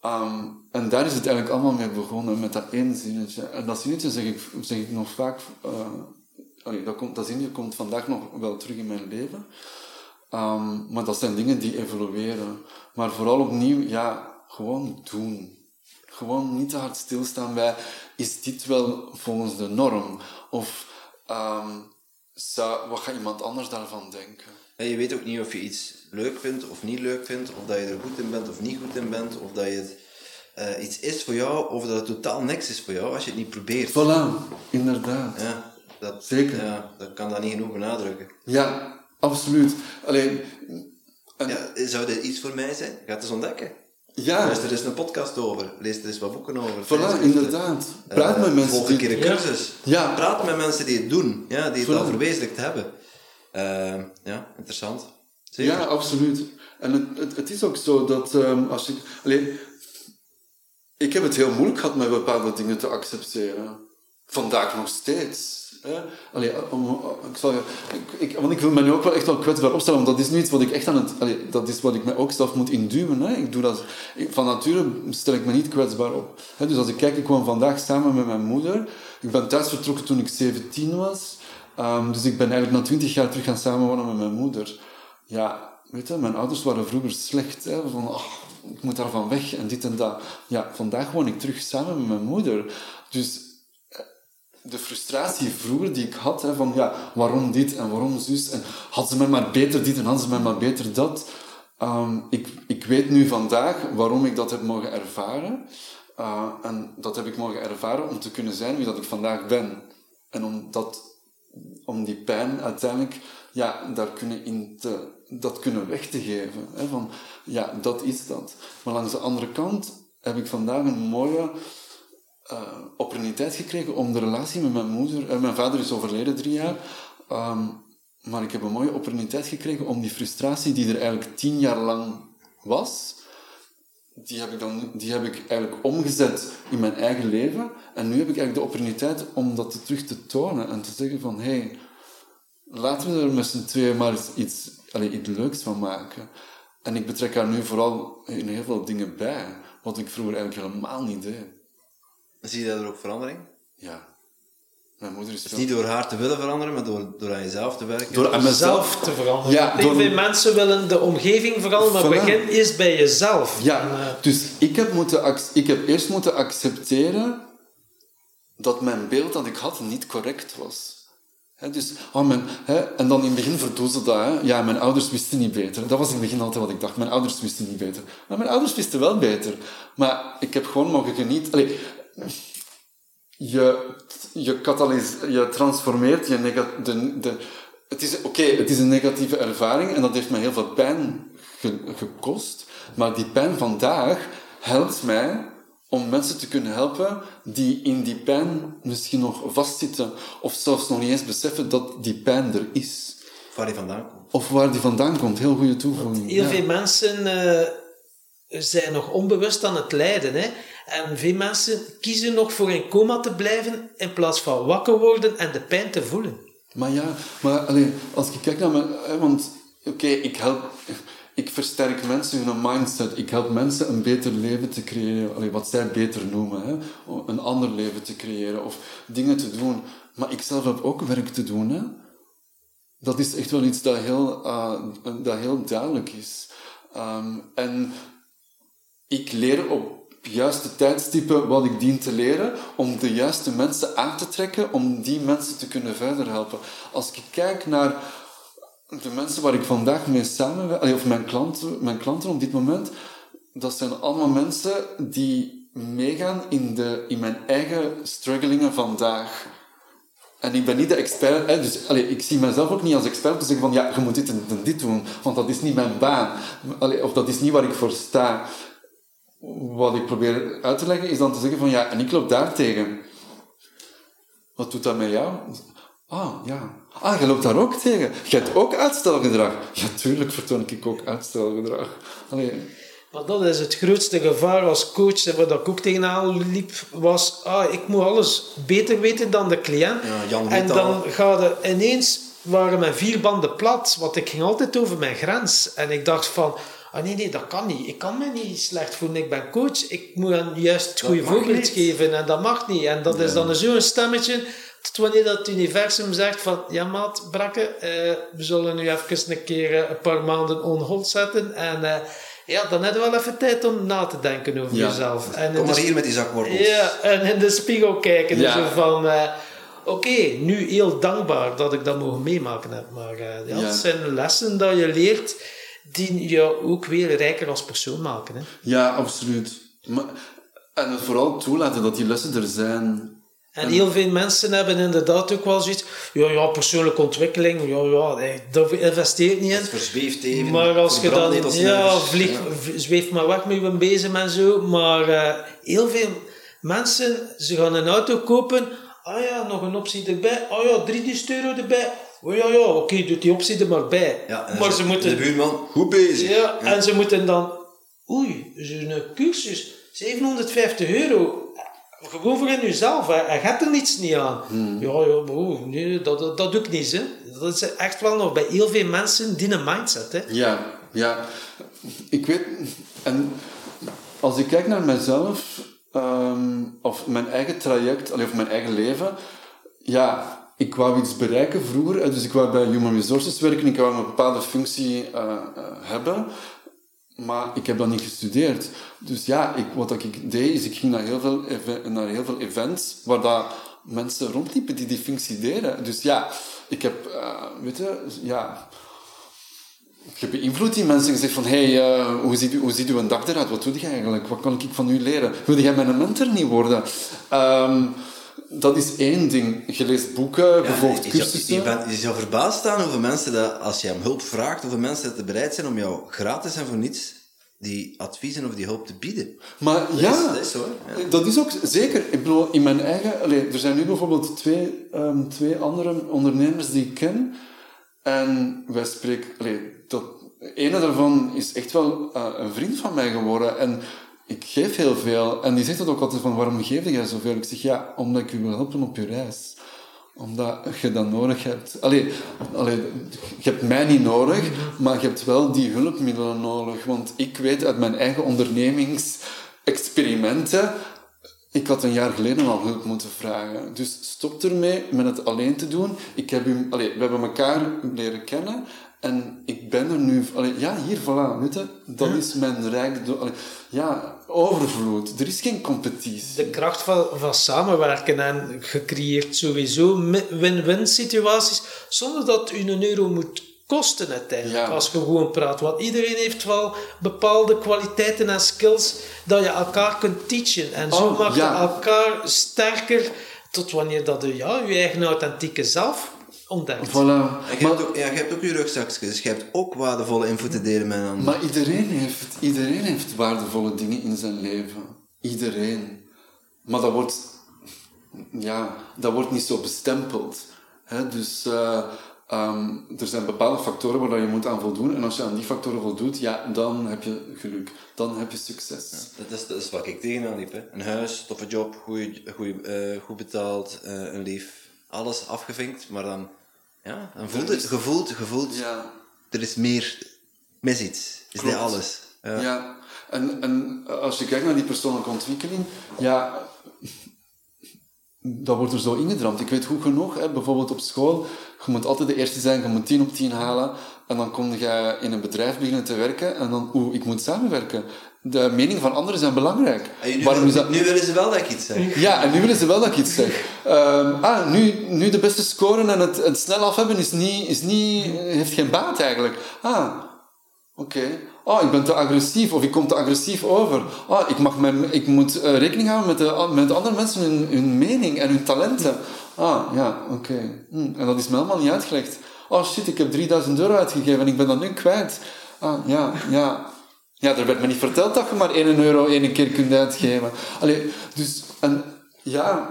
Ehm, en daar is het eigenlijk allemaal mee begonnen, met dat één zinnetje. En dat zinnetje zeg ik, zeg ik nog vaak, uh, dat, komt, dat zinnetje komt vandaag nog wel terug in mijn leven. Um, maar dat zijn dingen die evolueren. Maar vooral opnieuw, ja, gewoon doen. Gewoon niet te hard stilstaan bij, is dit wel volgens de norm? Of um, zou, wat gaat iemand anders daarvan denken? En je weet ook niet of je iets leuk vindt of niet leuk vindt, of dat je er goed in bent of niet goed in bent, of dat je het uh, iets is voor jou, of dat het totaal niks is voor jou als je het niet probeert. Voilà, inderdaad. Ja, dat, Zeker. Ja, dat kan dat niet genoeg benadrukken. Ja, absoluut. Alleen... En... Ja, zou dit iets voor mij zijn? Ga het eens ontdekken. Ja. Luister er eens een podcast over. Lees er eens wat boeken over. Voilà, inderdaad. Praat uh, met mensen. Volg een keer een cursus. Ja. Praat met mensen die het doen. Ja, die het al verwezenlijkt hebben. Uh, ja, interessant. Zeker. Ja, absoluut. En het, het, het, is ook zo dat um, als je... Alleen, ik heb het heel moeilijk gehad met bepaalde dingen te accepteren. Vandaag nog steeds. Allee, om, ik want ik wil me nu ook wel echt wel kwetsbaar opstellen, want dat is niet iets wat ik echt aan het... Dat is wat ik me ook zelf moet induwen. Hè? Ik doe dat, van nature stel ik me niet kwetsbaar op. Hè? Dus als ik kijk, ik kwam vandaag samen met mijn moeder. Ik ben thuis vertrokken toen ik 17 was. Um, dus ik ben eigenlijk na 20 jaar terug gaan samenwonen met mijn moeder. Ja, weet je, mijn ouders waren vroeger slecht. Hè? Van, oh, ik moet daarvan weg en dit en dat. Ja, vandaag woon ik terug samen met mijn moeder. Dus de frustratie vroeger die ik had, van ja, waarom dit en waarom zus, en had ze mij maar beter dit en hadden ze mij maar beter dat. Um, ik, ik weet nu vandaag waarom ik dat heb mogen ervaren. Uh, en dat heb ik mogen ervaren om te kunnen zijn wie dat ik vandaag ben. En om, dat, om die pijn uiteindelijk ja, daar kunnen in te, dat kunnen weg te geven. Hè, van, ja, dat is dat. Maar langs de andere kant heb ik vandaag een mooie uh, opportuniteit gekregen om de relatie met mijn moeder... Uh, mijn vader is overleden drie jaar. Um, maar ik heb een mooie opportuniteit gekregen om die frustratie die er eigenlijk tien jaar lang was... Die heb, ik dan, die heb ik eigenlijk omgezet in mijn eigen leven. En nu heb ik eigenlijk de opportuniteit om dat terug te tonen. En te zeggen van... Hey, laten we er met z'n tweeën maar iets, allez, iets leuks van maken. En ik betrek haar nu vooral in heel veel dingen bij. Wat ik vroeger eigenlijk helemaal niet deed. Zie je daar ook verandering? Ja. Mijn moeder is... Dus niet door haar te willen veranderen, maar door, door aan jezelf te werken. Door aan mezelf te veranderen. Ja, Heel veel mensen willen de omgeving veranderen, maar begin eerst bij jezelf. Ja, En, eh, dus ik heb, moeten, ik heb eerst moeten accepteren dat mijn beeld dat ik had niet correct was. Hè, dus, oh, mijn, en dan in het begin verdoezelde dat. Ja, mijn ouders wisten niet beter. Dat was in het begin altijd wat ik dacht. Mijn ouders wisten niet beter. Maar mijn ouders wisten wel beter. Maar ik heb gewoon mogen genieten. Allee, je, je, katalyse, je transformeert je nega de, de, het is Oké, het is een negatieve ervaring en dat heeft mij heel veel pijn ge- gekost. Maar die pijn vandaag helpt mij om mensen te kunnen helpen die in die pijn misschien nog vastzitten of zelfs nog niet eens beseffen dat die pijn er is. Waar die vandaan komt. Of waar die vandaan komt. Heel goede toevoeging. Heel Ja. veel mensen eh, zijn nog onbewust aan het lijden. Hè? En veel mensen kiezen nog voor in coma te blijven in plaats van wakker worden en de pijn te voelen. Maar ja, maar alleen, als ik kijk naar mijn... Want, oké, ik help... Ik versterk mensen hun mindset. Ik help mensen een beter leven te creëren. Allee, wat zij beter noemen. Hè? Een ander leven te creëren. Of dingen te doen. Maar ik zelf heb ook werk te doen. Hè? Dat is echt wel iets dat heel, uh, dat heel duidelijk is. Um, en ik leer op juiste tijdstippen wat ik dien te leren, om de juiste mensen aan te trekken, om die mensen te kunnen verder helpen. Als ik kijk naar de mensen waar ik vandaag mee samenwerk, of mijn klanten, mijn klanten op dit moment, dat zijn allemaal mensen die meegaan in, de, in mijn eigen strugglingen vandaag. En ik ben niet de expert, hè, dus allee, ik zie mezelf ook niet als expert te zeggen van ja, je moet dit en, en dit doen, want dat is niet mijn baan. Allee, of dat is niet waar ik voor sta. Wat ik probeer uit te leggen is dan te zeggen van ja, en ik loop daar tegen. Wat doet dat met jou? Ah, ja. Ah, je loopt daar ook tegen. Je hebt ook uitstelgedrag. Ja, tuurlijk vertoon ik ook uitstelgedrag. Allee, Maar dat is het grootste gevaar als coach, en wat ik ook tegenaan liep, was, ah, ik moet alles beter weten dan de cliënt. Ja, Jan en dan gaat het ineens, waren mijn vier banden plat, want ik ging altijd over mijn grens. En ik dacht van, ah nee, nee, dat kan niet. Ik kan me niet slecht voelen, ik ben coach. Ik moet hen juist het goede voorbeeld niet. geven en dat mag niet. En dat is dan zo'n stemmetje, tot wanneer dat het universum zegt van, ja maat, Brakke, eh, we zullen nu even een keer eh, een paar maanden on hold zetten en... eh, ja, dan heb je wel even tijd om na te denken over Ja. jezelf. En Kom maar hier met die zakwortels. ja, en in de spiegel kijken. Ja. Zo van, oké, nu heel dankbaar dat ik dat mogen meemaken heb. Maar eh, ja, Ja. het zijn lessen dat je leert die je ook weer rijker als persoon maken. Hè. Ja, absoluut. Maar, en het vooral toelaten dat die lessen er zijn. En heel veel mensen hebben inderdaad ook wel zoiets... Ja, ja, persoonlijke ontwikkeling, ja, ja, daar investeer ik niet in. Het verzweeft even. Maar als je dan ja, vlieg, v- zweef maar weg met je bezem en zo. Maar eh, heel veel mensen, ze gaan een auto kopen. Ah ja, nog een optie erbij. Ah ja, 3000 euro erbij. Oh ja, ja, oké, doe die optie er maar bij. Ja, en maar ze De moeten... buurman, goed bezig. Ja, en ze moeten dan... Oei, zo'n cursus, 750 euro. Gewoon voor in jezelf, hè. en hebt er niets niet aan. Hmm. Ja, ja, oh, nee, dat, dat, dat doe ik niet. Hè. Dat is echt wel nog bij heel veel mensen die een mindset. Hè. Ja, ja. Ik weet... En als ik kijk naar mezelf, ehm, of mijn eigen traject, of mijn eigen leven, ja, ik wou iets bereiken vroeger. hè, Dus ik wou bij Human Resources werken, ik wou een bepaalde functie eh, eh, hebben. Maar ik heb dat niet gestudeerd. Dus ja, ik, wat ik deed, is ik ging naar heel veel, naar heel veel events waar dat mensen rondliepen die die functie deden. Dus ja, ik heb, eh, weet je, ja, ik heb beïnvloed die mensen gezegd van, hey, eh, hoe, ziet u, hoe ziet uw dag eruit? Wat doe jij eigenlijk? Wat kan ik van u leren? Wil jij mijn mentor niet worden? Ehm, dat is één ding. Je leest boeken, je volgt je, zou- cursussen. je, bent, je zou verbaasd staan hoeveel mensen dat, als je hem hulp vraagt, hoeveel mensen dat bereid zijn om jou gratis en voor niets die adviezen of die hulp te bieden. Maar ja, is- dat is zo. Ja. dat is ook zeker. Ik bedoel, in mijn eigen... Er zijn nu bijvoorbeeld twee, ehm, twee andere ondernemers die ik ken. En wij spreken... Allee, dat, ene daarvan is echt wel eh, een vriend van mij geworden. En ik geef heel veel. En die zegt dat ook altijd van, waarom geef jij zoveel? Ik zeg, ja, omdat ik u wil helpen op je reis omdat je dat nodig hebt. Allee, allee, je hebt mij niet nodig, maar je hebt wel die hulpmiddelen nodig. Want ik weet uit mijn eigen ondernemingsexperimenten... Ik had een jaar geleden al hulp moeten vragen. Dus stop ermee met het alleen te doen. Ik heb u, allee, we hebben elkaar leren kennen. En ik ben er nu... Allee, ja, hier, voilà. Weet je, dat is mijn. Allee, ja, overvloed. Er is geen competitie. De kracht van, van samenwerken en gecreëerd sowieso win-win situaties, zonder dat u een euro moet kosten uiteindelijk, Ja. als je gewoon praat. Want iedereen heeft wel bepaalde kwaliteiten en skills dat je elkaar kunt teachen. En zo Oh, maakt ja. je elkaar sterker tot wanneer dat je ja, je eigen authentieke zelf ontdekt. Voilà. En je, Maar- hebt ook, ja, je hebt ook je rugzakjes, dus je hebt ook waardevolle info te delen met een ander. Maar iedereen heeft, iedereen heeft waardevolle dingen in zijn leven. Iedereen. Maar dat wordt, ja, dat wordt niet zo bestempeld. Hè? Dus eh, ehm, er zijn bepaalde factoren waar je moet aan voldoen. En als je aan die factoren voldoet, ja, dan heb je geluk. Dan heb je succes. Dat is, dat is wat ik tegenaan liep. Hè. Een huis, toffe job, goeie, goeie, eh, goed betaald, eh, een lief. Alles afgevinkt, maar dan, ja, dan voelt het, gevoeld, gevoeld, Ja. er is meer, mis iets. Is niet alles. Ja. Ja, en, en als je kijkt naar die persoonlijke ontwikkeling, ja, dat wordt er zo ingedramd. Ik weet goed genoeg, hè, bijvoorbeeld op school, je moet altijd de eerste zijn, je moet 10 op 10 halen, en dan kom je in een bedrijf beginnen te werken, en dan, oeh, ik moet samenwerken. De mening van anderen zijn belangrijk. En nu, Waarom is dat... nu willen ze wel dat ik iets zeg. Ja, en nu willen ze wel dat ik iets zeg. Ehm, ah, nu, nu de beste scoren en het, het snel af hebben is niet, is niet, heeft geen baat eigenlijk. Ah, oké. Oh, ik ben te agressief of ik kom te agressief over. Oh, ik, mag mijn, ik moet eh, rekening houden met, de, met andere mensen hun, hun mening en hun talenten. Ah, ja, oké. Hm, En dat is me helemaal niet uitgelegd. Oh shit, ik heb 3000 euro uitgegeven en ik ben dat nu kwijt. Ah, ja, ja. Ja, er werd me niet verteld dat je maar 1 euro één keer kunt uitgeven. Allee, dus, en ja,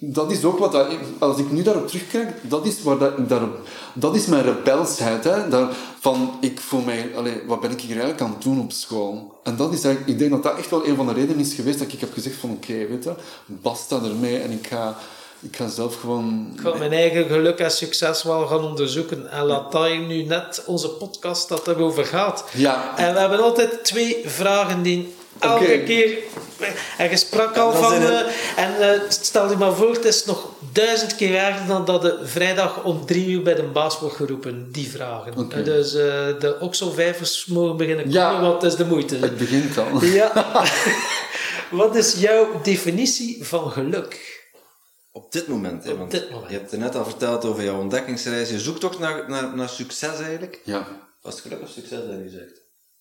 dat is ook wat als ik nu daarop terugkijk, dat is, waar dat, daarop, dat is mijn rebelsheid. Hè? Daar, van, ik voel mij, allee, wat ben ik hier eigenlijk aan het doen op school? En dat is eigenlijk, ik denk dat dat echt wel een van de redenen is geweest dat ik heb gezegd van, oké, weet je, basta ermee en ik ga, ik ga zelf gewoon... Ik ga mijn eigen geluk en succes wel gaan onderzoeken. En laat dat hier nu net onze podcast dat erover gaat. Ja. En we hebben altijd twee vragen die elke keer... En je sprak al van... eh, en eh, stel je maar voor, het is nog duizend keer erger dan dat de vrijdag om drie uur bij de baas wordt geroepen. Die vragen. Eh, Dus eh, de oxelvijvers mogen beginnen Ja. komen, want het is de moeite. Het begint al. Ja. Wat is jouw definitie van geluk? Op dit moment, hè, Op want dit moment. je hebt er net al verteld over jouw ontdekkingsreis. Je zoekt toch naar, naar, naar succes eigenlijk? Ja. Was het geluk of succes dat je zegt?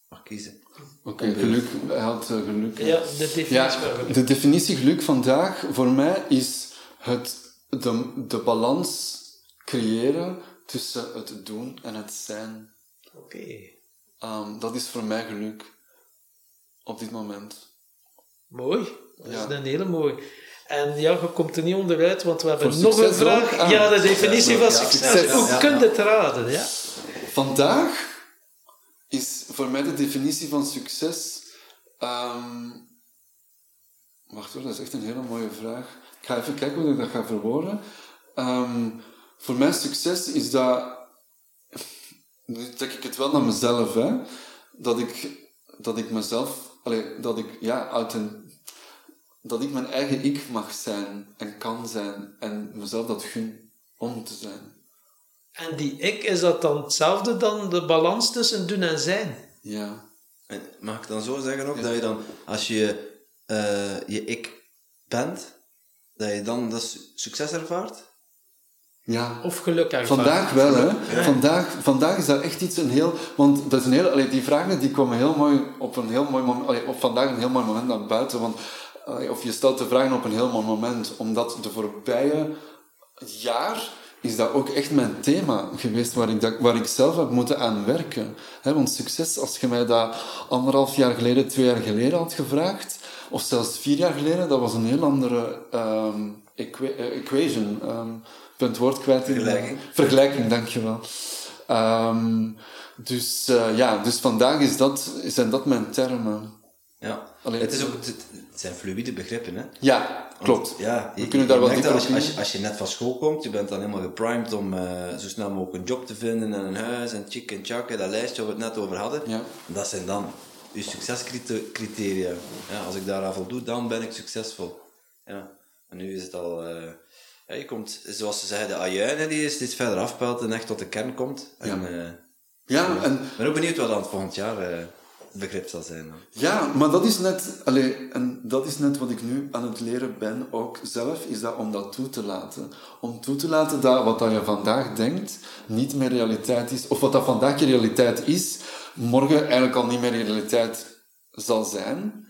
Mag kiezen. Oké, geluk. Hij had eh, geluk. Ja, de definitie Ja, van geluk. de definitie geluk vandaag voor mij is het, de, de balans creëren tussen het doen en het zijn. Oké. Ehm, dat is voor mij geluk op dit moment. Mooi. Dat Ja. is een hele mooi. En ja, je komt er niet onderuit, want we hebben Voor nog een vraag. Ah, ja, de definitie van ja, succes. succes, Hoe ja, kun je ja. het raden? Ja? Vandaag is voor mij de definitie van succes. ehm, wacht hoor, dat is echt een hele mooie vraag. Ik ga even kijken hoe ik dat ga verwoorden. Ehm, voor mij succes is dat. Nu trek ik het wel naar mezelf, hè? Dat ik, dat ik mezelf. Allee, dat ik, ja, authent, dat ik mijn eigen ik mag zijn en kan zijn en mezelf dat gun om te zijn. En die ik, is dat dan hetzelfde dan de balans tussen doen en zijn? Ja. En mag ik dan zo zeggen ook, dat je dan, als je eh, je ik bent, dat je dan dat su- succes ervaart? Ja. Of geluk ervaren? Vandaag wel, hè. Vandaag, vandaag is dat echt iets een heel... Want dat is een heel, allee, die vragen die komen heel mooi op een heel mooi moment... allee, op vandaag een heel mooi moment naar buiten. Want, of je stelt de vragen op een heel mooi moment. Omdat de voorbije jaar is dat ook echt mijn thema geweest waar ik, dat, waar ik zelf heb moeten aan werken. want succes, als je mij dat anderhalf jaar geleden, twee jaar geleden had gevraagd, of zelfs vier jaar geleden, dat was een heel andere ehm, equa- eh, equation. Ik ben het woord kwijt. in de- Vergelijking. Vergelijking, dankjewel. Ehm dus eh, ja, dus vandaag is dat, zijn dat mijn termen. Ja. Allee, het, is ook, het, het zijn fluïde begrippen, hè? Ja, klopt. Ja, We kunnen daar wel dieper als, als, je, als je net van school komt, je bent dan helemaal geprimed om eh, zo snel mogelijk een job te vinden en een huis en chik en chak, dat lijstje waar we het net over hadden. Ja. Dat zijn dan je succescriteria. Ja, als ik daaraan voldoe, dan ben ik succesvol. Ja. En nu is het al... ja, je komt, zoals ze zeggen, de ajuin die steeds verder afpelt en echt tot de kern komt. En, Ja. eh, Ja, en ik ben ook benieuwd wat dan het volgend jaar begrip zal zijn. Dan. Ja, maar dat is net, allee, en dat is net wat ik nu aan het leren ben, ook zelf, is dat om dat toe te laten. Om toe te laten dat wat dat je vandaag denkt, niet meer realiteit is, of wat dat vandaag je realiteit is, morgen eigenlijk al niet meer realiteit zal zijn.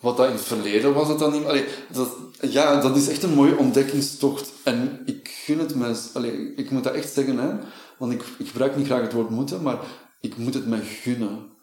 Wat dat in het verleden was, het dan niet dat, Ja, dat is echt een mooie ontdekkingstocht. En ik gun het me, allee, ik moet dat echt zeggen, hè, want ik, ik gebruik niet graag het woord moeten, maar ik moet het me gunnen.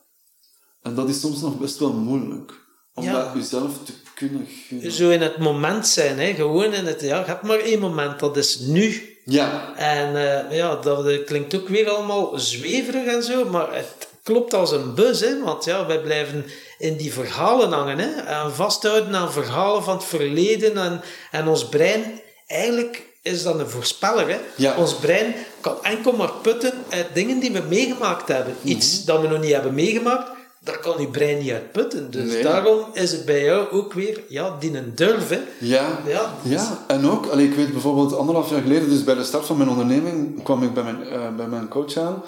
En dat is soms nog best wel moeilijk. Om Ja. dat jezelf te kunnen gunnen. Zo in het moment zijn, hè. gewoon in het... Ja, je hebt maar één moment, dat is nu. Ja, En eh, ja, dat klinkt ook weer allemaal zweverig en zo, maar het klopt als een bus, hè, want ja, wij blijven in die verhalen hangen, hè, en vasthouden aan verhalen van het verleden en, en ons brein, eigenlijk is dat een voorspeller, hè. Ja. Ons brein kan enkel maar putten uit dingen die we meegemaakt hebben. Iets dat we nog niet hebben meegemaakt, daar kan je brein niet uit putten. Dus Nee. daarom is het bij jou ook weer, ja, die een durf, hè. ja, Ja. ja. En ook, allee, ik weet bijvoorbeeld anderhalf jaar geleden, dus bij de start van mijn onderneming, kwam ik bij mijn, eh, bij mijn coach aan.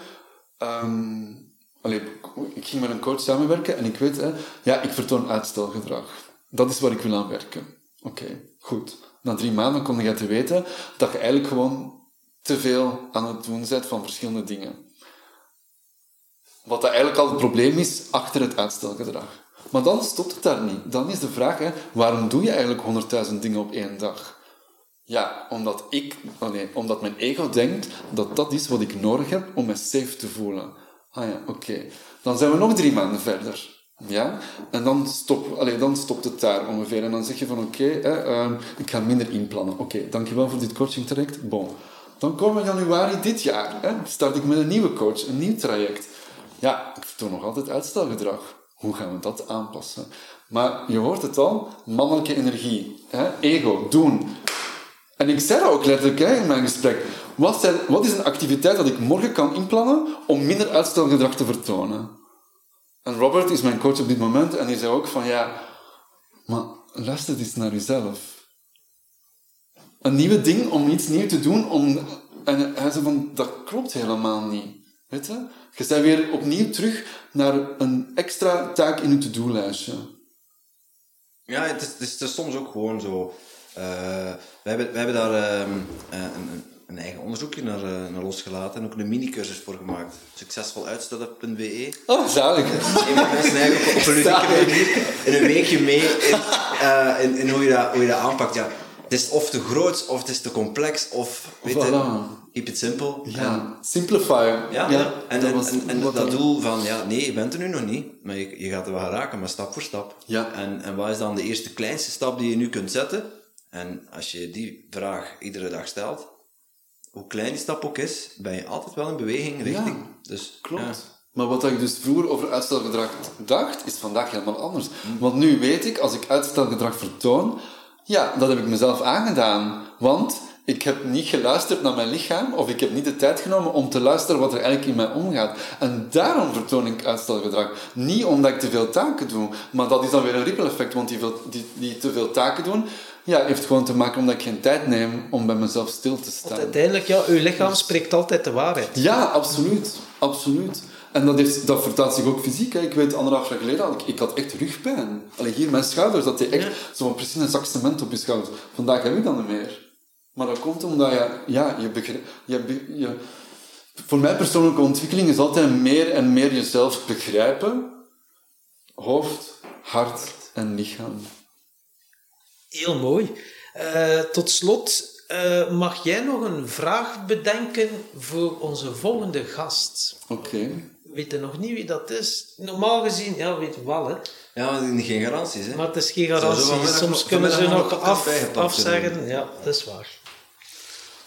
Allee, ik ging met een coach samenwerken en ik weet, hè, ja, ik vertoon uitstelgedrag. Dat is waar ik wil aan werken. Oké, goed. Na drie maanden kon jij te weten dat je eigenlijk gewoon te veel aan het doen bent van verschillende dingen. Wat dat eigenlijk al het probleem is achter het uitstelgedrag. Maar dan stopt het daar niet. Dan is de vraag, hè, waarom doe je eigenlijk honderdduizend dingen op één dag? Ja, omdat, ik, oh nee, omdat mijn ego denkt dat dat is wat ik nodig heb om me safe te voelen. Ah ja, oké. Dan zijn we nog drie maanden verder. Ja? En dan, stop, allee, dan stopt het daar ongeveer. En dan zeg je van oké, ehm, ik ga minder inplannen. Oké, dankjewel voor dit coaching traject. Bon. Dan komen we januari dit jaar. Hè, start ik met een nieuwe coach, een nieuw traject. Ja, ik vertoon nog altijd uitstelgedrag. Hoe gaan we dat aanpassen? Maar je hoort het al, mannelijke energie. Hè? Ego, doen. En ik zei dat ook letterlijk in mijn gesprek. Wat, zijn, wat is een activiteit dat ik morgen kan inplannen om minder uitstelgedrag te vertonen? En Robert is mijn coach op dit moment en die zei ook van ja, maar luister eens naar jezelf. Een nieuwe ding om iets nieuws te doen. Om, en hij zei van dat klopt helemaal niet. Weet je? Je bent weer opnieuw terug naar een extra taak in je to-do-lijstje. Ja, het is, het is, het is soms ook gewoon zo. Uh, we, hebben, we hebben daar uh, een, een, eigen onderzoekje naar, uh, naar losgelaten en ook een mini-cursus voor gemaakt. Succesvoluitstellen.be. Oh, zalig. Mensen eigenlijk op, op een ludieke manier in een weekje mee in, uh, in, in, hoe, je dat, hoe je dat aanpakt. Ja, het is of te groot, of het is te complex, of weet voilà. je, keep it simple. Ja, simplify. Ja, ja en, dat, en, en, en dat, doel van, ja, nee, je bent er nu nog niet, maar je, je gaat er wel gaan raken, maar stap voor stap. Ja. En, en wat is dan de eerste kleinste stap die je nu kunt zetten? En als je die vraag iedere dag stelt, hoe klein die stap ook is, ben je altijd wel in beweging richting. Ja, dus, klopt. ja. Maar wat ik dus vroeger over uitstelgedrag dacht, is vandaag helemaal anders. Want nu weet ik, als ik uitstelgedrag vertoon, ja, dat heb ik mezelf aangedaan. Want ik heb niet geluisterd naar mijn lichaam, of ik heb niet de tijd genomen om te luisteren wat er eigenlijk in mij omgaat. En daarom vertoon ik uitstelgedrag. Niet omdat ik te veel taken doe, maar dat is dan weer een ripple effect, want die, veel, die, die te veel taken doen, ja, heeft gewoon te maken omdat ik geen tijd neem om bij mezelf stil te staan. Want uiteindelijk, ja, uw lichaam spreekt altijd de waarheid. Ja, absoluut. Absoluut. En dat, heeft, dat vertaalt zich ook fysiek. Hè. Ik weet, anderhalf jaar geleden had ik, ik had echt rugpijn. Alleen hier, mijn schouders, dat hij echt Ja. zo'n precies een zak cement op je schouders. Vandaag heb ik dat niet meer. Maar dat komt omdat je, ja, je, begrijpt, je, je Voor mij persoonlijke ontwikkeling is altijd meer en meer jezelf begrijpen. Hoofd, hart en lichaam. Heel mooi. Eh, tot slot, eh, mag jij nog een vraag bedenken voor onze volgende gast? Oké. Weten nog niet wie dat is. Normaal gezien, ja, weten we wel, hè. Ja, maar die- geen garanties, hè. Maar het is geen Zou zo garantie. vanmiddag Soms kunnen ze nog af, afzeggen. Ja, dat is waar.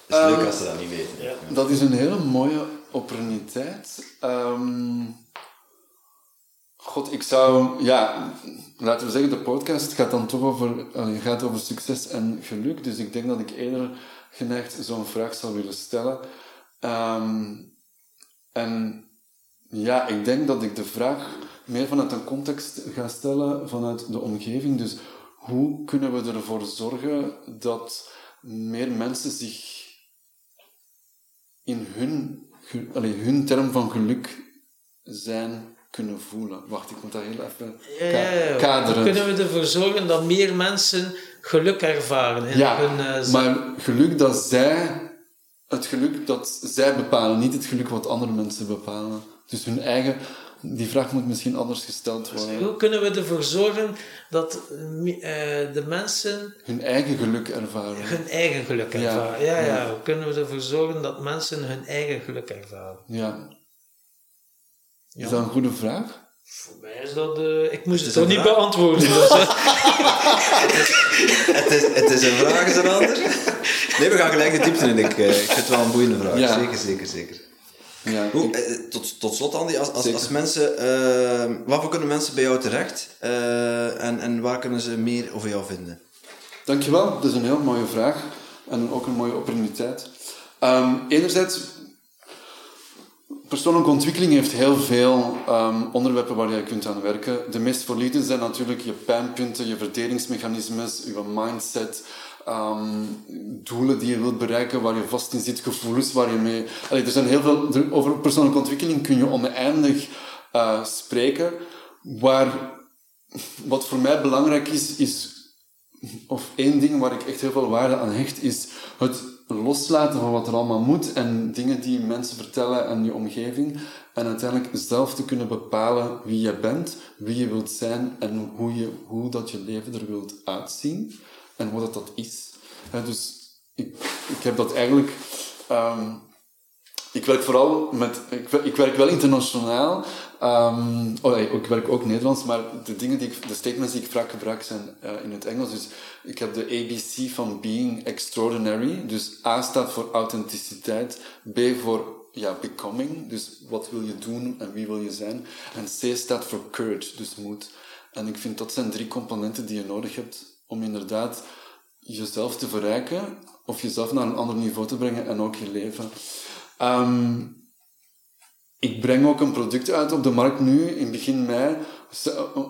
Het is leuk Ehm, als ze dat niet weten. Ja. Dat is een hele mooie opportuniteit. Ehm, God, ik zou... Ja, laten we zeggen, de podcast gaat dan toch over, allee, gaat over succes en geluk. Dus ik denk dat ik eerder geneigd zo'n vraag zou willen stellen. Ehm, en ja, ik denk dat ik de vraag meer vanuit een context ga stellen, vanuit de omgeving. Dus hoe kunnen we ervoor zorgen dat meer mensen zich in hun, allee, hun term van geluk zijn kunnen voelen. Wacht, ik moet dat heel even ka- kaderen. Hoe kunnen we ervoor zorgen dat meer mensen geluk ervaren in Ja, hun z- maar geluk dat zij... Het geluk dat zij bepalen, niet het geluk wat andere mensen bepalen. Dus hun eigen... Die vraag moet misschien anders gesteld worden. Hoe kunnen we ervoor zorgen dat eh, de mensen Hun eigen geluk ervaren. hun eigen geluk ervaren? Ja, ja. ja. Hoe kunnen we ervoor zorgen dat mensen hun eigen geluk ervaren? Ja. Is Ja. dat een goede vraag? Voor mij is dat... eh, ik moest Het toch niet beantwoorden. Dus. Het is, het is een vraag, is een ander. Nee, we gaan gelijk de diepte in. Ik, eh, ik vind het wel een boeiende vraag. Ja. Zeker, zeker, zeker. Ja. Hoe, eh, tot, tot slot, Andy, als, als, als mensen, eh, waarvoor kunnen mensen bij jou terecht Eh, en, en waar kunnen ze meer over jou vinden? Dankjewel, dat is een heel mooie vraag en ook een mooie opportuniteit. Ehm, enerzijds, persoonlijke ontwikkeling heeft heel veel ehm, onderwerpen waar je kunt aan werken. De meest valide zijn natuurlijk je pijnpunten, je verdedigingsmechanismes, je mindset, ehm, doelen die je wilt bereiken, waar je vast in zit, gevoelens waar je mee... Er zijn heel veel... er- over persoonlijke ontwikkeling kun je oneindig eh, spreken. Waar, wat voor mij belangrijk is, is of één ding waar ik echt heel veel waarde aan hecht, is het loslaten van wat er allemaal moet en dingen die mensen vertellen en je omgeving. En uiteindelijk zelf te kunnen bepalen wie je bent, wie je wilt zijn en hoe, je, hoe dat je leven er wilt uitzien en wat dat, dat is. Dus ik, ik heb dat eigenlijk ehm, ik werk vooral met... Ik, ik werk wel internationaal. Um, oh, ik werk ook Nederlands, maar de dingen die de statements die ik vaak gebruik zijn uh, in het Engels. Dus ik heb de ABC van Being Extraordinary. Dus A staat voor authenticiteit. B voor ja, becoming. Dus wat wil je doen en wie wil je zijn. En C staat voor courage, dus moed. En ik vind dat zijn drie componenten die je nodig hebt om inderdaad jezelf te verrijken of jezelf naar een ander niveau te brengen en ook je leven. Um, ik breng ook een product uit op de markt nu, in begin mei.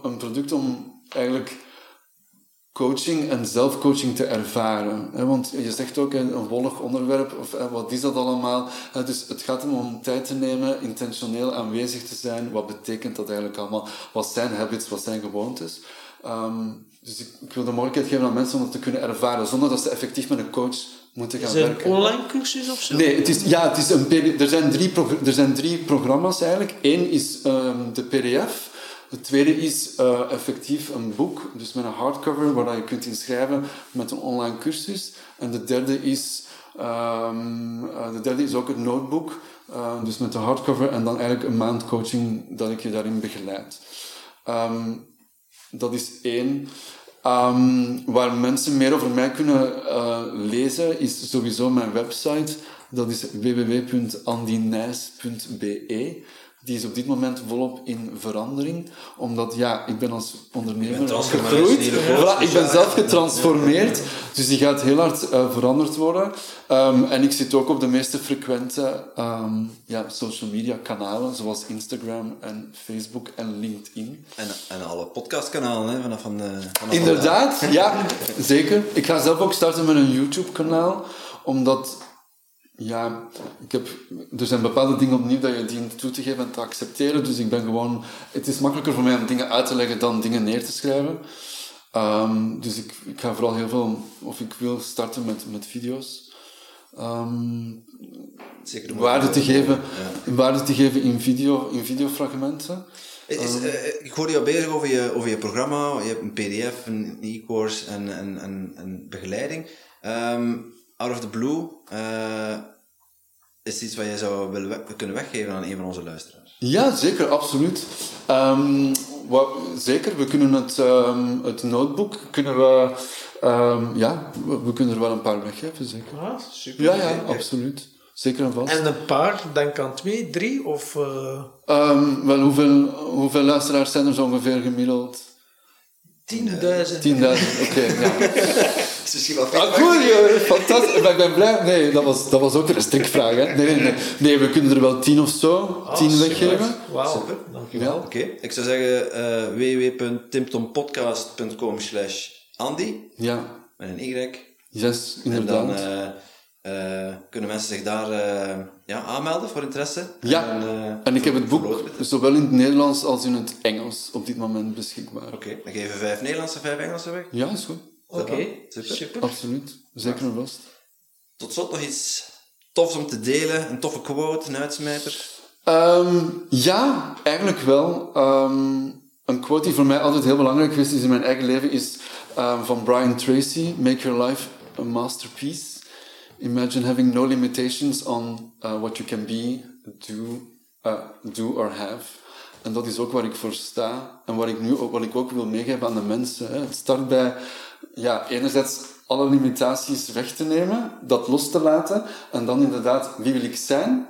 Een product om eigenlijk coaching en zelfcoaching te ervaren. Want je zegt ook een wollig onderwerp, of wat is dat allemaal? Dus het gaat om tijd te nemen, intentioneel aanwezig te zijn. Wat betekent dat eigenlijk allemaal? Wat zijn habits, wat zijn gewoontes? Um, dus ik, ik, wil de mogelijkheid geven aan mensen om dat te kunnen ervaren, zonder dat ze effectief met een coach moeten gaan werken. Is het een online cursus of zo? Nee, het is, ja, het is een, er, zijn drie er zijn drie programma's eigenlijk. Eén is um, de PDF. Het tweede is uh, effectief een boek, dus met een hardcover waar je kunt inschrijven met een online cursus. En de derde is, um, uh, de derde is ook het notebook, uh, dus met de hardcover en dan eigenlijk een maand coaching dat ik je daarin begeleid. Um, dat is één. Um, waar mensen meer over mij kunnen uh, lezen, is sowieso mijn website. Dat is www.andinijs.be. Die is op dit moment volop in verandering. Omdat, ja, ik ben als ondernemer gegroeid. Voilà, ik ben zelf getransformeerd. Dus die gaat heel hard uh, veranderd worden. Um, en ik zit ook op de meeste frequente um, ja, social media kanalen. Zoals Instagram en Facebook en LinkedIn. En, en alle podcastkanalen, hè, vanaf van de... Vanaf Inderdaad, ja, zeker. Ik ga zelf ook starten met een YouTube-kanaal. Omdat ja, ik heb, er zijn bepaalde dingen opnieuw dat je dient toe te geven en te accepteren. Dus ik ben gewoon... Het is makkelijker voor mij om dingen uit te leggen dan dingen neer te schrijven. Um, dus ik, ik ga vooral heel veel... Of ik wil starten met, met video's. Um, Zeker waarde, te geven, ja. waarde te geven in, video, in videofragmenten. Is, um, uh, ik hoorde jou bezig over je, over je programma. Je hebt een pdf, een e-course en, en, en, en begeleiding. Um, out of the blue, uh, is iets wat jij zou willen kunnen weggeven aan een van onze luisteraars? Ja, zeker, absoluut. Um, wat, zeker, we kunnen het, um, het notebook, kunnen we, um, ja, we, kunnen er wel een paar weggeven, zeker. Ah, super. Ja, ja, absoluut. Zeker en vast. En een paar, denk aan twee, drie, of... Uh... wel, hoeveel, hoeveel luisteraars zijn er zo ongeveer gemiddeld? 10.000. 10.000, oké. ja. is misschien wel Ah, cool, joh. fantastisch. Maar ik ben blij. Nee, dat was, dat was ook een strikvraag. Hè. Nee, nee, nee. nee, we kunnen er wel 10 of zo. 10 oh, weggeven. Wauw, super. Dankjewel. Ja. Oké, okay. ik zou zeggen uh, www.timtompodcast.com slash Andy. Ja. Met een Y. Yes, inderdaad. En dan, uh, uh, kunnen mensen zich daar uh, ja, aanmelden voor interesse. Ja, en, uh, en ik heb het boek zowel in het Nederlands als in het Engels op dit moment beschikbaar. Oké, okay, dan geven we vijf Nederlandse, vijf Engelse weg. Ja, is goed. Oké, okay, super. super. Absoluut, zeker en vast. Tot slot nog iets tofs om te delen, een toffe quote, een uitsmijter? Um, ja, eigenlijk wel. Um, een quote die voor mij altijd heel belangrijk is in mijn eigen leven is um, van Brian Tracy: Make your life a masterpiece. Imagine having no limitations on uh, what you can be, do, uh, do or have. En dat is ook waar ik voor sta en wat ik nu ook, wat ik ook wil meegeven aan de mensen. Hè. Het start bij, ja, enerzijds alle limitaties weg te nemen, dat los te laten en dan inderdaad, wie wil ik zijn?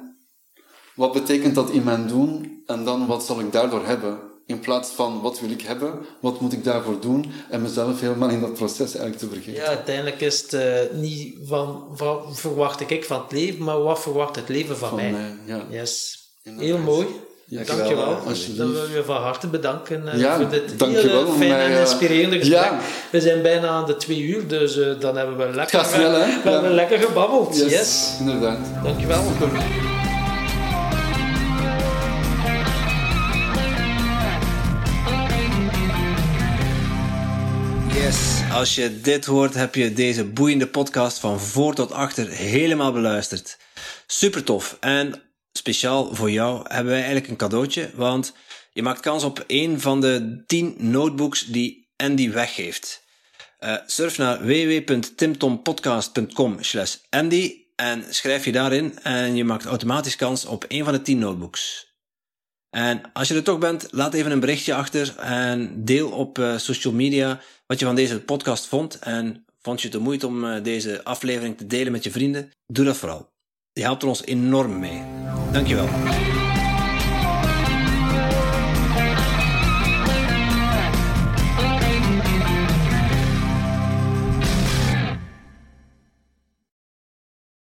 Wat betekent dat in mijn doen? En dan, wat zal ik daardoor hebben? In plaats van wat wil ik hebben, wat moet ik daarvoor doen en mezelf helemaal in dat proces eigenlijk te vergeten. Ja, uiteindelijk is het uh, niet van wat verwacht ik van het leven, maar wat verwacht het leven van, van mij. mij ja. Yes. Heel mooi. Dankjewel. dankjewel. Dan wil je van harte bedanken uh, ja, voor dit hele fijne en eh, inspirerende gesprek. Ja. We zijn bijna aan de twee uur, dus uh, dan hebben we lekker, snel, hè? We hebben lekker gebabbeld. Yes, yes. inderdaad. Dankjewel. Yes, als je dit hoort, heb je deze boeiende podcast van voor tot achter helemaal beluisterd. Super tof. En speciaal voor jou hebben wij eigenlijk een cadeautje, want je maakt kans op een van de 10 notebooks die Andy weggeeft. Uh, surf naar www.timtompodcast.com slash Andy en schrijf je daarin en je maakt automatisch kans op een van de 10 notebooks. En als je er toch bent, laat even een berichtje achter en deel op uh, social media wat je van deze podcast vond. En vond je het de moeite om uh, deze aflevering te delen met je vrienden? Doe dat vooral. Die helpt ons enorm mee. Dankjewel.